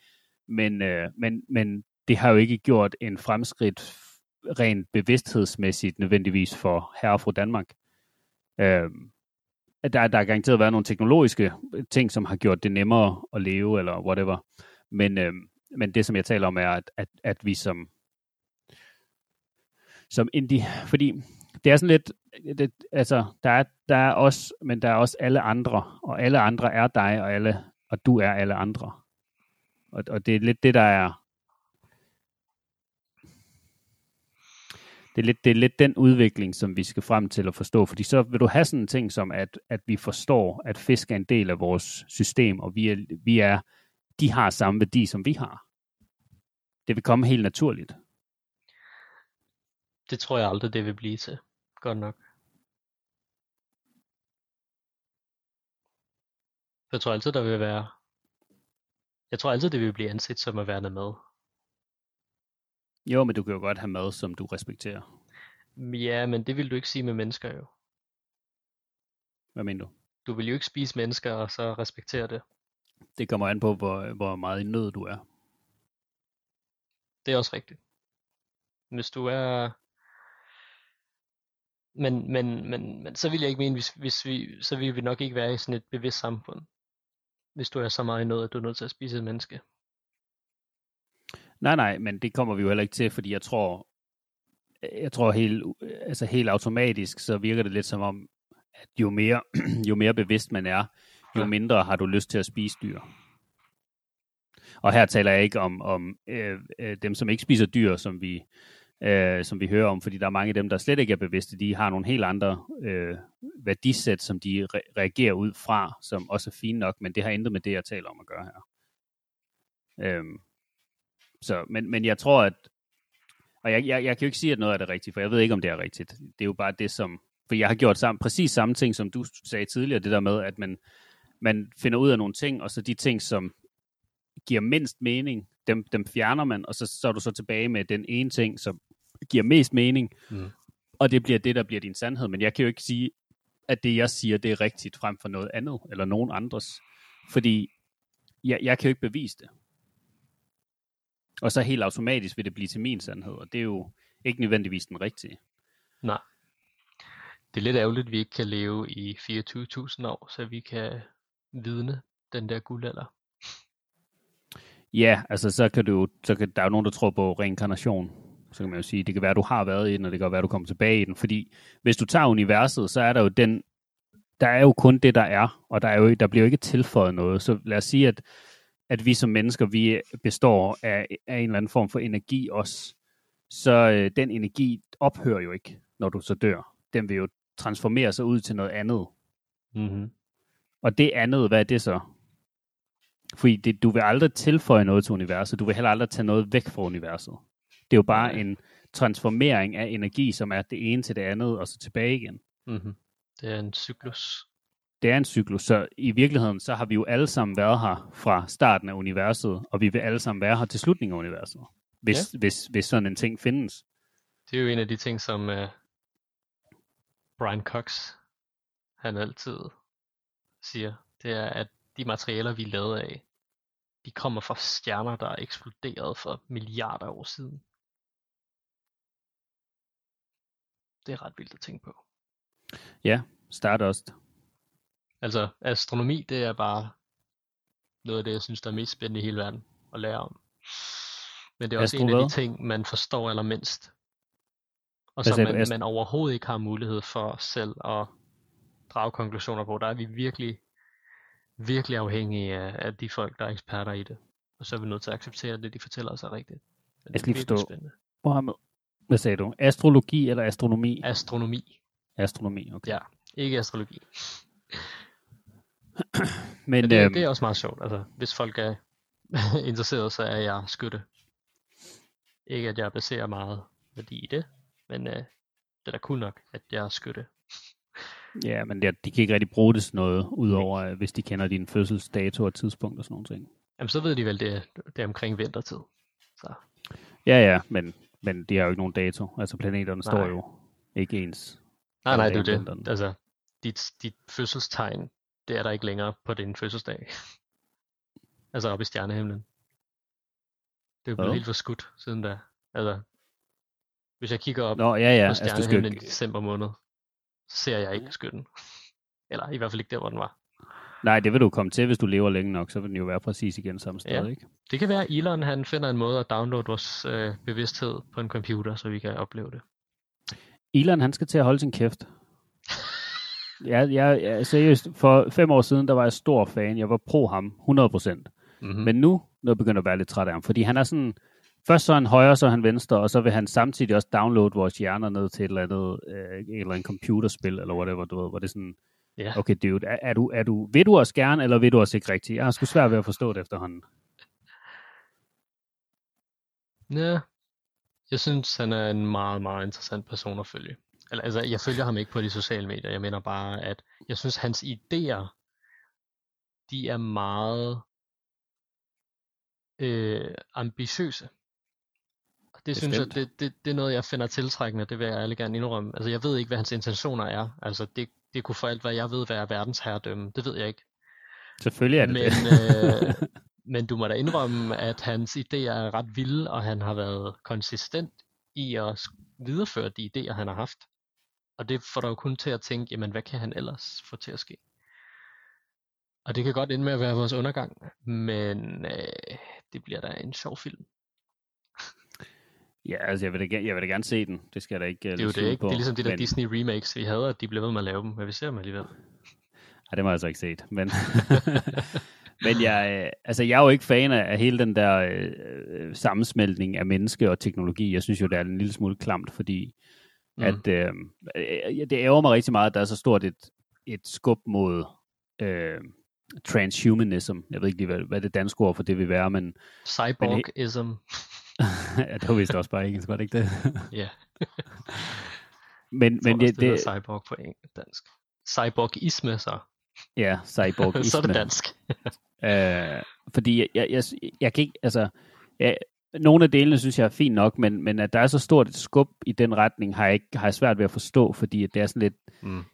men, øh, men, men det har jo ikke gjort en fremskridt rent bevidsthedsmæssigt nødvendigvis for herre og fru Danmark. Øh, der, der har garanteret været nogle teknologiske ting, som har gjort det nemmere at leve, eller whatever. Men, øh, men det, som jeg taler om, er, at, at, at vi som som indi, fordi det er sådan lidt, øh, det, altså, der er, der er os, men der er også alle andre, og alle andre er dig, og, alle, og du er alle andre. Og, og det er lidt det, der er, det er, lidt, det er lidt den udvikling, som vi skal frem til at forstå, fordi så vil du have sådan en ting som, at, at vi forstår, at fisk er en del af vores system, og vi er, vi er, de har samme værdi, som vi har. Det vil komme helt naturligt. Det tror jeg aldrig, det vil blive til. Godt nok. Jeg tror altid, der vil være... Jeg tror altid, det vil blive anset som at være med. Jo, men du kan jo godt have mad, som du respekterer. Ja, men det vil du ikke sige med mennesker jo. Hvad mener du? Du vil jo ikke spise mennesker og så respektere det. Det kommer an på, hvor, hvor meget i nød du er. Det er også rigtigt. Hvis du er... Men, men, men, men så vil jeg ikke mene, hvis, hvis vi, så vil vi nok ikke være i sådan et bevidst samfund. Hvis du er så meget i noget, at du er nødt til at spise et menneske. Nej, nej, men det kommer vi jo heller ikke til, fordi jeg tror, jeg tror helt, altså helt automatisk, så virker det lidt som om, at jo mere, jo mere bevidst man er, jo Ja. mindre har du lyst til at spise dyr. Og her taler jeg ikke om, om øh, øh, dem, som ikke spiser dyr, som vi, øh, som vi hører om, fordi der er mange af dem, der slet ikke er bevidste, de har nogle helt andre øh, værdisæt, som de re- reagerer ud fra, som også er fine nok, men det har intet med det, jeg taler om at gøre her. Øhm, så, men, men jeg tror, at og jeg, jeg, jeg kan jo ikke sige, at noget er det rigtigt, for jeg ved ikke, om det er rigtigt. Det er jo bare det, som... For jeg har gjort sammen, præcis samme ting, som du sagde tidligere, det der med, at man, man finder ud af nogle ting, og så de ting, som giver mindst mening, dem, dem fjerner man, og så, så er du så tilbage med den ene ting, som giver mest mening, Mm. og det bliver det, der bliver din sandhed. Men jeg kan jo ikke sige, at det, jeg siger, det er rigtigt frem for noget andet, eller nogen andres. Fordi jeg, jeg kan jo ikke bevise det. Og så helt automatisk vil det blive til min sandhed, og det er jo ikke nødvendigvis den rigtige. Nej. Det er lidt ærgerligt, at vi ikke kan leve i 24.000 år, så vi kan vidne den der guldalder. Ja, altså så kan du så kan, der er jo nogen, der tror på reinkarnation. Så kan man jo sige, det kan være, du har været i den, og det kan være, at du kommer tilbage i den. Fordi hvis du tager universet, så er der jo den, der er jo kun det, der er, og der, er jo, der bliver jo ikke tilføjet noget. Så lad os sige, at, at vi som mennesker, vi består af, af en eller anden form for energi også. Så øh, den energi ophører jo ikke, når du så dør. Den vil jo transformere sig ud til noget andet. Mm-hmm. Og det andet, hvad er det så? Fordi det, du vil aldrig tilføje noget til universet, du vil heller aldrig tage noget væk fra universet. Det er jo bare en transformering af energi, som er det ene til det andet, og så tilbage igen. Mm-hmm. Det er en cyklus. Det er en cyklus, så i virkeligheden, så har vi jo alle sammen været her fra starten af universet, og vi vil alle sammen være her til slutningen af universet, hvis, ja. hvis, hvis sådan en ting findes. Det er jo en af de ting, som uh, Brian Cox, han altid siger, det er, at de materialer, vi er lavet af, de kommer fra stjerner, der er eksploderet for milliarder år siden. Det er ret vildt at tænke på. Ja, Stardust. Altså, astronomi, det er bare noget af det, jeg synes, der er mest spændende i hele verden at lære om. Men det er også Astro en af de ting, man forstår allermindst. Og som man, man overhovedet ikke har mulighed for selv at drage konklusioner på. Der er vi virkelig, virkelig afhængige af, af de folk, der er eksperter i det. Og så er vi nødt til at acceptere, at det, de fortæller os er rigtigt. Men jeg skal lige forstå. Spændende. Mohammed, hvad sagde du? Astrologi eller astronomi? Astronomi. Astronomi, okay. Ja, ikke astrologi. Men, Men det, øhm, det er også meget sjovt. Altså, hvis folk er interesseret, så er jeg skytte. Ikke at jeg baserer meget værdi i det, men øh, det er da cool nok, at jeg er skytte. Ja, men det, de kan ikke rigtig bruge det sådan noget, udover hvis de kender din fødselsdato og tidspunkt og sådan noget ting. Jamen, så ved de vel, det, det er omkring vintertid. Så. Ja, ja, men, men de har jo ikke nogen dato. Altså, planeterne nej. står jo ikke ens. Nej, nej, det er det. Altså, dit, dit fødselstegn, det er der ikke længere på din fødselsdag. altså op i stjernehimlen. Det er jo blevet oh. helt for skudt siden da. Altså, hvis jeg kigger op Nå, ja, ja. på altså, stjernehimlen altså, skal... i december måned, så ser jeg ikke skytten. Eller i hvert fald ikke der, hvor den var. Nej, det vil du komme til, hvis du lever længe nok, så vil den jo være præcis igen samme sted, ja. ikke? Det kan være, at Elon han finder en måde at downloade vores øh, bevidsthed på en computer, så vi kan opleve det. Elon, han skal til at holde sin kæft. jeg, jeg, jeg, seriøst, for fem år siden, der var jeg stor fan. Jeg var pro ham, 100%. Mm-hmm. Men nu, nu begynder jeg at være lidt træt af ham, fordi han er sådan, først så er han højre, så er han venstre, og så vil han samtidig også downloade vores hjerner ned til et eller andet, øh, et eller andet computerspil, eller whatever, du ved, hvor det er sådan, yeah. okay dude, er, er, du, er du, vil du også gerne, eller vil du også ikke rigtigt? Jeg har sgu svært ved at forstå det efterhånden. Ja, jeg synes, han er en meget, meget interessant person at følge. Eller, altså, jeg følger ham ikke på de sociale medier. Jeg mener bare, at jeg synes, hans idéer, de er meget øh, ambitiøse. Og det Bestemt. synes jeg, det, det, det er noget, jeg finder tiltrækkende, det vil jeg alle gerne indrømme. Altså, jeg ved ikke, hvad hans intentioner er. Altså, det, det kunne for alt, hvad jeg ved, være verdensherredømme. Det ved jeg ikke. Selvfølgelig er det men, det. øh, men du må da indrømme, at hans idéer er ret vilde, og han har været konsistent i at videreføre de idéer, han har haft. Og det får dig jo kun til at tænke, jamen hvad kan han ellers få til at ske? Og det kan godt ende med at være vores undergang, men øh, det bliver da en sjov film. Ja, altså jeg vil, da, jeg vil da gerne se den. Det skal jeg da ikke uh, Det er jo det, ikke? På, det er ligesom de der men... Disney remakes, vi havde, at de blev ved med at lave dem, men vi ser dem alligevel. Ja, det må jeg altså ikke set. Men, men jeg, øh, altså, jeg er jo ikke fan af hele den der øh, øh, sammensmeltning af menneske og teknologi. Jeg synes jo, det er en lille smule klamt, fordi mm. at, øh, det ærger mig rigtig meget, at der er så stort et, et skub mod øh, transhumanism. Jeg ved ikke lige, hvad, hvad det danske ord for det vil være, men... Cyborgism. ja, det var vist også bare engelsk, var det ikke det? ja. men, men det, det, cyborg på dansk. Cyborgisme, så. Ja, cyborgisme. så er det dansk. øh, fordi jeg, jeg, jeg, jeg kan ikke, altså, jeg, nogle af delene synes jeg er fint nok, men, men at der er så stort et skub i den retning, har jeg, ikke, har jeg svært ved at forstå, fordi det er sådan lidt, mm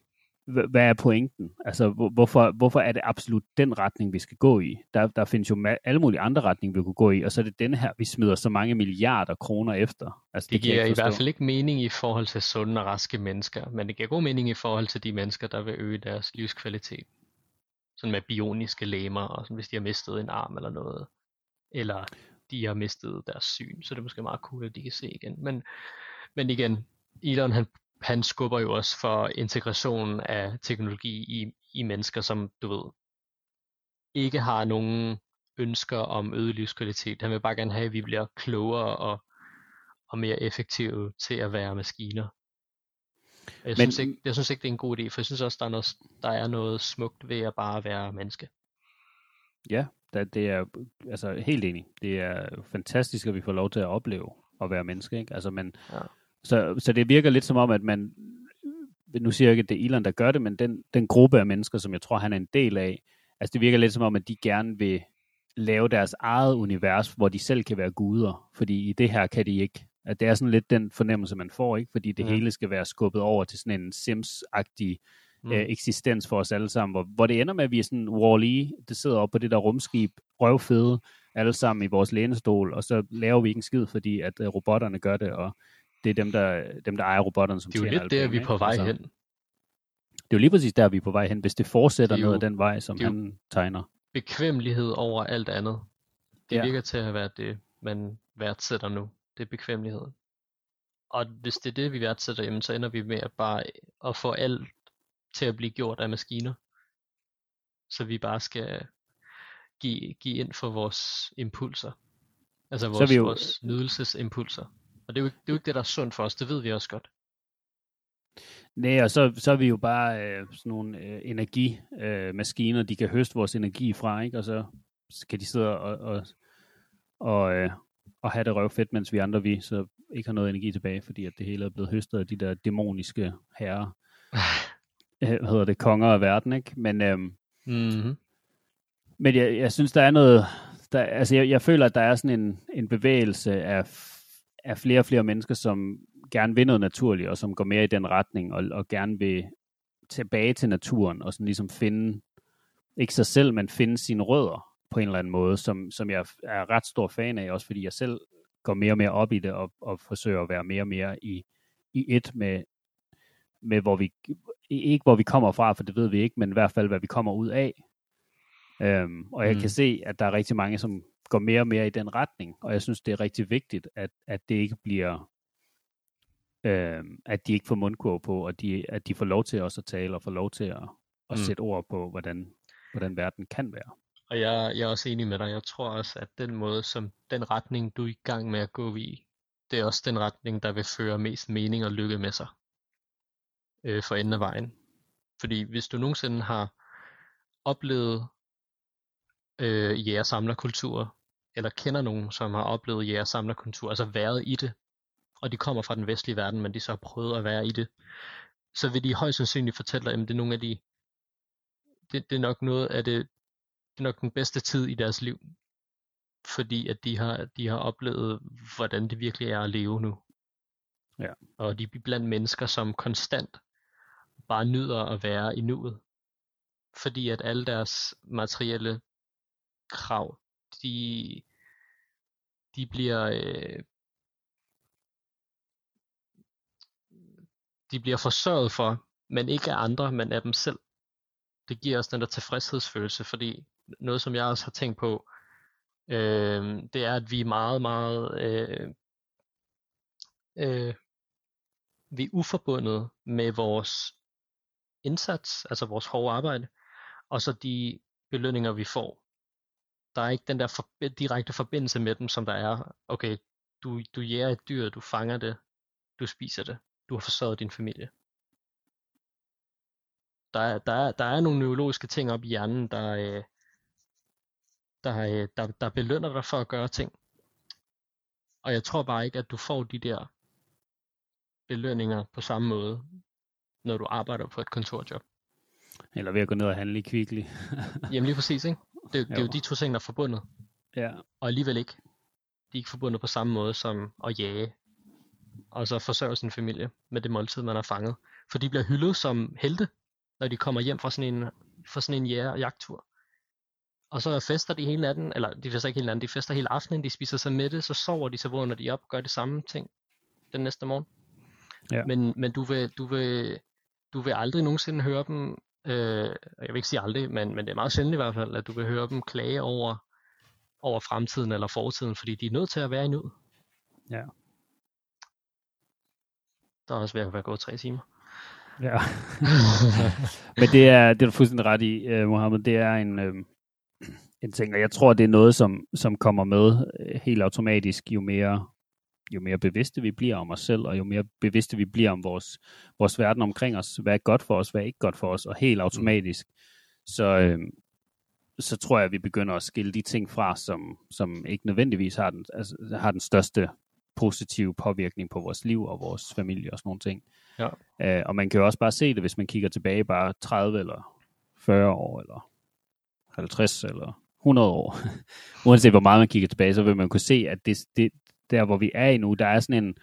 hvad er pointen? Altså, hvorfor, hvorfor er det absolut den retning, vi skal gå i? Der, der findes jo alle mulige andre retninger, vi kunne gå i, og så er det denne her, vi smider så mange milliarder kroner efter. Altså, det, det giver i hvert fald ikke mening i forhold til sunde og raske mennesker, men det giver god mening i forhold til de mennesker, der vil øge deres livskvalitet. Sådan med bioniske læmer, og sådan, hvis de har mistet en arm eller noget. Eller de har mistet deres syn, så det er måske meget cool, at de kan se igen. Men, men igen, Elon han han skubber jo også for integrationen af teknologi i, i mennesker, som du ved, ikke har nogen ønsker om øget livskvalitet. Han vil bare gerne have, at vi bliver klogere og, og mere effektive til at være maskiner. Jeg, Men, synes ikke, jeg synes ikke, det er en god idé, for jeg synes også, der er noget, der er noget smukt ved at bare være menneske. Ja, det er altså helt enig. Det er fantastisk, at vi får lov til at opleve at være menneske. Ikke? Altså, men, ja. Så, så det virker lidt som om, at man, nu siger jeg ikke, at det er Elon, der gør det, men den, den gruppe af mennesker, som jeg tror, han er en del af, altså det virker lidt som om, at de gerne vil lave deres eget univers, hvor de selv kan være guder, fordi i det her kan de ikke. At det er sådan lidt den fornemmelse, man får, ikke? fordi det ja. hele skal være skubbet over til sådan en Sims-agtig mm. øh, eksistens for os alle sammen, hvor, hvor det ender med, at vi er sådan Wall-E, det sidder oppe på det der rumskib, røvfede, alle sammen i vores lænestol, og så laver vi ikke en skid, fordi at uh, robotterne gør det, og det er dem, der, dem, der ejer robotterne, som Det er jo lidt der, vi er på vej altså, hen. Det er jo lige præcis der, vi er på vej hen, hvis det fortsætter det noget af den vej, som han tegner. Bekvemmelighed over alt andet. Det ja. virker til at være det, man værdsætter nu. Det er bekvemmelighed. Og hvis det er det, vi værdsætter, jamen, så ender vi med at bare at få alt til at blive gjort af maskiner. Så vi bare skal give, give ind for vores impulser. Altså vores, jo... vores nydelsesimpulser. Og det er, jo, det er jo ikke det, der er sundt for os, det ved vi også godt. Nej, og så, så er vi jo bare øh, sådan nogle øh, energimaskiner, øh, de kan høste vores energi fra, ikke? og så kan de sidde og, og, og, øh, og have det røvfedt, mens vi andre vi så ikke har noget energi tilbage, fordi at det hele er blevet høstet af de der dæmoniske herrer. øh, hvad hedder det? Konger af verden, ikke? Men, øh, mm-hmm. men jeg, jeg synes, der er noget... Der, altså, jeg, jeg føler, at der er sådan en, en bevægelse af er flere og flere mennesker, som gerne vil noget naturligt, og som går mere i den retning, og, og gerne vil tilbage til naturen, og sådan ligesom finde, ikke sig selv, men finde sine rødder på en eller anden måde, som, som jeg er ret stor fan af, også fordi jeg selv går mere og mere op i det, og, og forsøger at være mere og mere i, i et med, med hvor vi, ikke hvor vi kommer fra, for det ved vi ikke, men i hvert fald, hvad vi kommer ud af. Øhm, og jeg mm. kan se, at der er rigtig mange, som går mere og mere i den retning, og jeg synes, det er rigtig vigtigt, at, at det ikke bliver, øh, at de ikke får mundkurv på, og de, at de får lov til også at tale, og får lov til at, at mm. sætte ord på, hvordan, hvordan verden kan være. Og jeg, jeg er også enig med dig. Jeg tror også, at den måde, som den retning, du er i gang med at gå i, det er også den retning, der vil føre mest mening og lykke med sig øh, for enden af vejen. Fordi hvis du nogensinde har oplevet øh, jægersamlerkultur, eller kender nogen, som har oplevet jeres samlerkultur, altså været i det, og de kommer fra den vestlige verden, men de så har prøvet at være i det, så vil de højst sandsynligt fortælle dig, at det er nogle af de, det, det er nok noget af det, det er nok den bedste tid i deres liv, fordi at de har, de har oplevet, hvordan det virkelig er at leve nu. Ja. Og de er blandt mennesker, som konstant bare nyder at være i nuet. Fordi at alle deres materielle krav, de, de bliver øh, de bliver forsørget for, men ikke af andre, men af dem selv. Det giver os den der tilfredshedsfølelse, fordi noget, som jeg også har tænkt på, øh, det er, at vi er meget, meget øh, øh, vi er uforbundet med vores indsats, altså vores hårde arbejde, og så de belønninger, vi får der er ikke den der for, direkte forbindelse med dem, som der er, okay, du, du jæger et dyr, du fanger det, du spiser det, du har forsørget din familie. Der er, der er, der er nogle neurologiske ting op i hjernen, der, øh, der, øh, der, der belønner dig for at gøre ting. Og jeg tror bare ikke, at du får de der belønninger på samme måde, når du arbejder på et kontorjob. Eller ved at gå ned og handle i Kvickly. Jamen lige præcis, ikke? Det, det er jo de to ting, der er forbundet. Ja. Og alligevel ikke. De er ikke forbundet på samme måde som at jage. Og så forsørge sin familie med det måltid, man har fanget. For de bliver hyldet som helte. når de kommer hjem fra sådan en, fra sådan en jæger- og jagttur. Og så fester de hele natten, eller de fester ikke hele natten, de fester hele aftenen, de spiser sig med det, så sover de, så vågner de op og gør det samme ting den næste morgen. Ja. Men, men du, vil, du, vil, du vil aldrig nogensinde høre dem, øh, jeg vil ikke sige aldrig, men, men det er meget sjældent i hvert fald, at du vil høre dem klage over, over fremtiden eller fortiden, fordi de er nødt til at være i nuet. Ja. Der er også ved at være gået tre timer. Ja. Men det er, det er du fuldstændig ret i, uh, Mohammed. Det er en, uh, en ting, og jeg tror, det er noget, som, som kommer med uh, helt automatisk, jo mere, jo mere bevidste vi bliver om os selv, og jo mere bevidste vi bliver om vores, vores verden omkring os, hvad er godt for os, hvad er ikke godt for os, og helt automatisk, så, uh, så tror jeg, at vi begynder at skille de ting fra, som, som ikke nødvendigvis har den, altså, har den største positive påvirkning på vores liv og vores familie og sådan nogle ting. Ja. Uh, og man kan jo også bare se det, hvis man kigger tilbage bare 30 eller 40 år, eller 50 eller 100 år. Uanset hvor meget man kigger tilbage, så vil man kunne se, at det, det, der hvor vi er i nu, der er sådan en,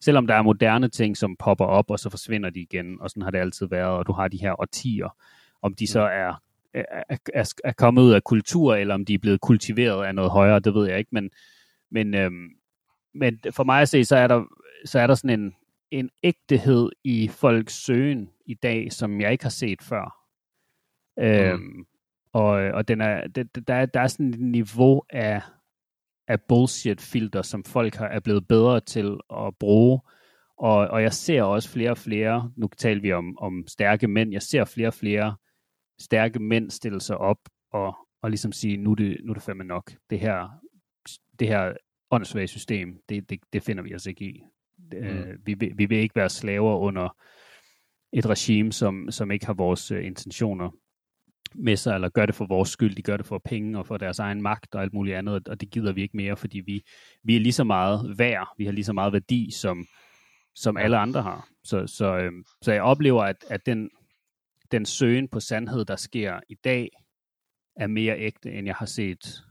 selvom der er moderne ting, som popper op, og så forsvinder de igen, og sådan har det altid været, og du har de her årtier, om de så er, er, er, er kommet ud af kultur, eller om de er blevet kultiveret af noget højere, det ved jeg ikke, men, men, øhm, men for mig at se, så er der, så er der sådan en, en ægtehed i folks søgen i dag, som jeg ikke har set før. Mm. Øhm, og, og den er, der, er, der er sådan et niveau af, af bullshit-filter, som folk har, er blevet bedre til at bruge. Og, og jeg ser også flere og flere, nu taler vi om, om stærke mænd, jeg ser flere og flere stærke mænd stille sig op og, og ligesom sige, nu er det, nu er det fandme nok. Det her, det her åndssvage system, det, det, det finder vi os ikke i. Mm. vi, vil, vi vil ikke være slaver under et regime, som, som ikke har vores uh, intentioner med sig, eller gør det for vores skyld, de gør det for penge og for deres egen magt og alt muligt andet, og det gider vi ikke mere, fordi vi, vi er lige så meget værd, vi har lige så meget værdi, som, som alle andre har. Så, så, øh, så jeg oplever, at, at den, den søgen på sandhed, der sker i dag, er mere ægte, end jeg har set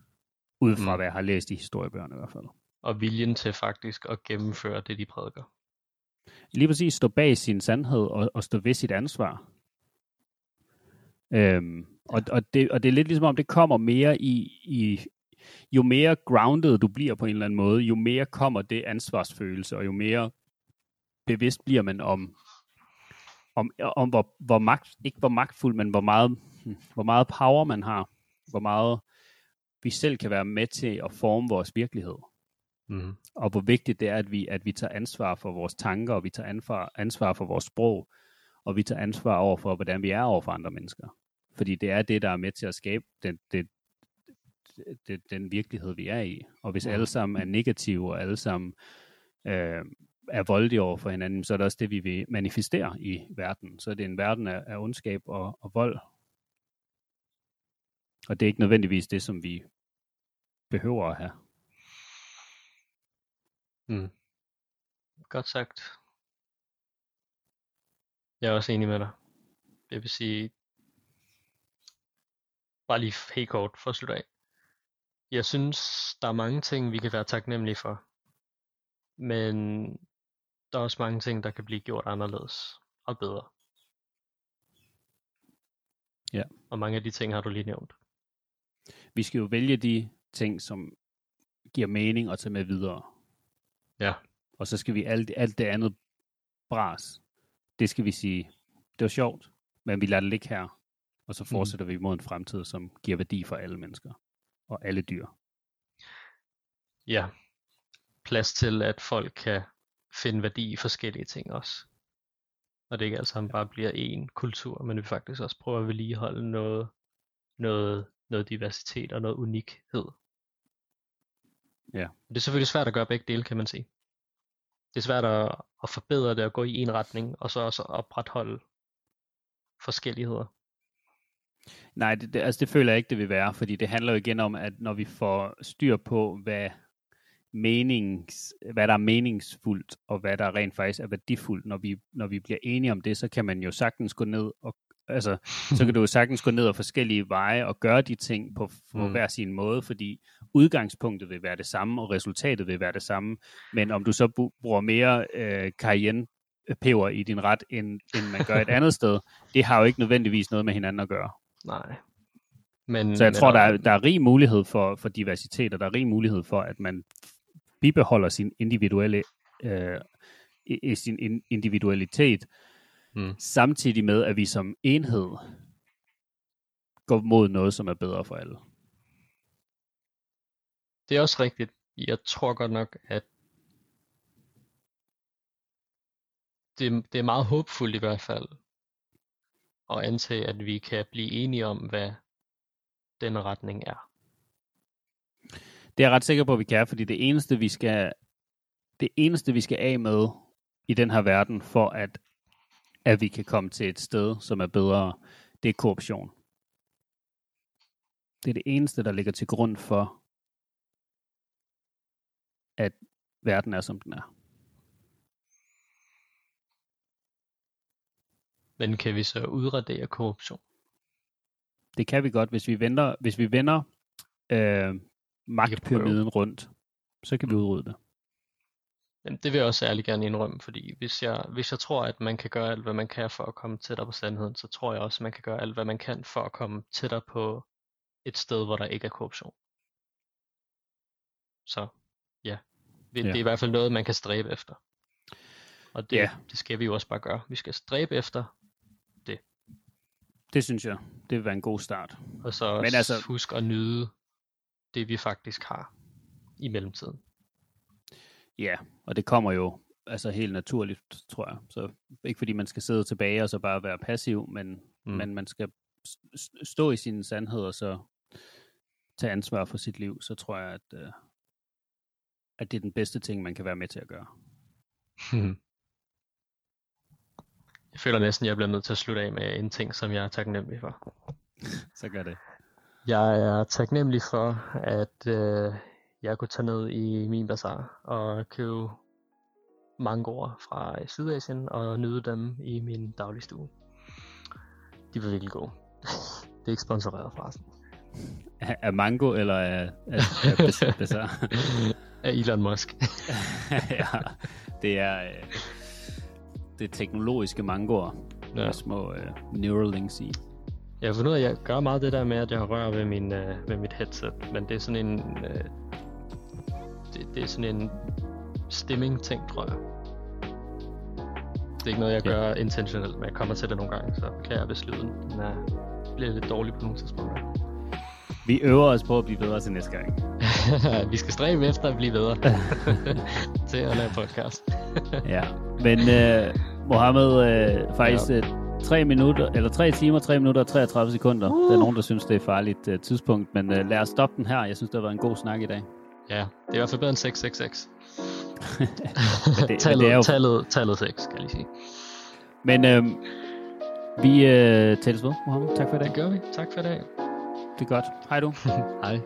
ud fra, mm. hvad jeg har læst i historiebøgerne i hvert fald. Og viljen til faktisk at gennemføre det, de prædiker. Lige præcis stå bag sin sandhed og, og stå ved sit ansvar. Øhm, og, og, det, og det er lidt ligesom om, det kommer mere i, i, jo mere grounded du bliver på en eller anden måde, jo mere kommer det ansvarsfølelse, og jo mere bevidst bliver man om, om, om hvor, hvor magt, ikke hvor magtfuld, men hvor meget, hvor meget power man har, hvor meget vi selv kan være med til at forme vores virkelighed. Mm. Og hvor vigtigt det er, at vi, at vi tager ansvar for vores tanker, og vi tager ansvar, ansvar for vores sprog, og vi tager ansvar over for, hvordan vi er over for andre mennesker. Fordi det er det, der er med til at skabe den, det, det, den virkelighed, vi er i. Og hvis alle sammen er negative, og alle sammen øh, er voldelige over for hinanden, så er det også det, vi vil manifestere i verden. Så er det en verden af, af ondskab og, og vold. Og det er ikke nødvendigvis det, som vi behøver at have. Mm. Godt sagt. Jeg er også enig med dig. Jeg vil sige, bare lige helt kort for at slutte af. Jeg synes, der er mange ting, vi kan være taknemmelige for. Men der er også mange ting, der kan blive gjort anderledes og bedre. Ja. Og mange af de ting har du lige nævnt. Vi skal jo vælge de ting, som giver mening at tage med videre. Ja. Og så skal vi alt, alt det andet bras. Det skal vi sige, det var sjovt, men vi lader det ligge her. Og så fortsætter mm. vi mod en fremtid, som giver værdi for alle mennesker og alle dyr. Ja, plads til, at folk kan finde værdi i forskellige ting også. Og det ikke alt sammen bare bliver en kultur, men vi faktisk også prøver at vedligeholde noget, noget, noget diversitet og noget unikhed. Ja. Og det er selvfølgelig svært at gøre begge dele, kan man sige. Det er svært at, at forbedre det og gå i en retning, og så også opretholde forskelligheder. Nej, det, det, altså det føler jeg ikke, det vil være, fordi det handler jo igen om, at når vi får styr på, hvad, menings, hvad der er meningsfuldt, og hvad der rent faktisk er værdifuldt, når vi, når vi bliver enige om det, så kan man jo sagtens gå ned og altså, så kan du jo sagtens gå ned ad forskellige veje og gøre de ting på, på mm. hver sin måde, fordi udgangspunktet vil være det samme, og resultatet vil være det samme. Men om du så bruger mere øh, cayenne peber i din ret, end, end man gør et andet sted, det har jo ikke nødvendigvis noget med hinanden at gøre. Nej. Men, Så jeg men tror, der er, der er rig mulighed for, for diversitet, og der er rig mulighed for, at man bibeholder sin individuelle øh, i- i sin in- individualitet, Mm. samtidig med, at vi som enhed går mod noget, som er bedre for alle. Det er også rigtigt. Jeg tror godt nok, at det, det er meget håbfuldt i hvert fald og antage, at vi kan blive enige om, hvad den retning er. Det er jeg ret sikker på, at vi kan, fordi det eneste, vi skal, det eneste, vi skal af med i den her verden, for at, at vi kan komme til et sted, som er bedre, det er korruption. Det er det eneste, der ligger til grund for, at verden er, som den er. Men kan vi så udradere korruption? Det kan vi godt, hvis vi vender, hvis vi vender øh, magtpyramiden rundt, så kan vi udrydde det. Jamen, det vil jeg også ærligt gerne indrømme, fordi hvis jeg, hvis jeg tror, at man kan gøre alt, hvad man kan for at komme tættere på sandheden, så tror jeg også, at man kan gøre alt, hvad man kan for at komme tættere på et sted, hvor der ikke er korruption. Så ja, det, Ja. det er i hvert fald noget, man kan stræbe efter. Og det, Ja. det skal vi jo også bare gøre. Vi skal stræbe efter, Det synes jeg, det vil være en god start. og så Men altså- huske at nyde det, vi faktisk har i mellemtiden. Ja, og det kommer jo altså helt naturligt, tror jeg. Så ikke fordi man skal sidde tilbage og så bare være passiv, men, Mm. men man skal stå i sin sandhed og så tage ansvar for sit liv, så tror jeg, at, øh, at det er den bedste ting, man kan være med til at gøre. Jeg føler næsten, at jeg bliver nødt til at slutte af med en ting, som jeg er taknemmelig for. Så gør det. Jeg er taknemmelig for, at øh, jeg kunne tage ned i min bazar og købe mangoer fra Sydasien og nyde dem i min dagligstue. De var virkelig gode. Det er ikke sponsoreret forresten. Er, er mango eller er, er, er bizarre? Af Elon Musk. ja, det er, øh, det teknologiske mangoer Ja. med små øh, Neuralinks i. Jeg har fundet ud af, at jeg gør meget det der med, at jeg rører ved, min, øh, ved mit headset, men det er sådan en, øh, det, det er sådan en stimming-ting, tror jeg. Det er ikke noget, jeg Ja. gør intentionelt, men jeg kommer til det nogle gange, så kan jeg hvis lyden den er, bliver lidt dårlig på nogle tidspunkter. Vi øver os på at blive bedre til næste gang. Vi skal stræbe efter at blive bedre til at lave podcast. Ja, men øh, Mohammed, øh, faktisk Ja. ja. 3 minutter, eller 3 timer, 3 minutter og 33 sekunder. Uh. Der er nogen, der synes, det er et farligt øh, tidspunkt, men øh, lad os stoppe den her. Jeg synes, det har været en god snak i dag. ja, det er i hvert fald bedre end 666. det- tallet, det er jo- tallet, tallet 6, kan jeg lige sige. Men øh, vi øh, tales ved, Mohammed. Tak for i dag. Det gør vi. Tak for i dag. Det er godt. Hej du. Hej.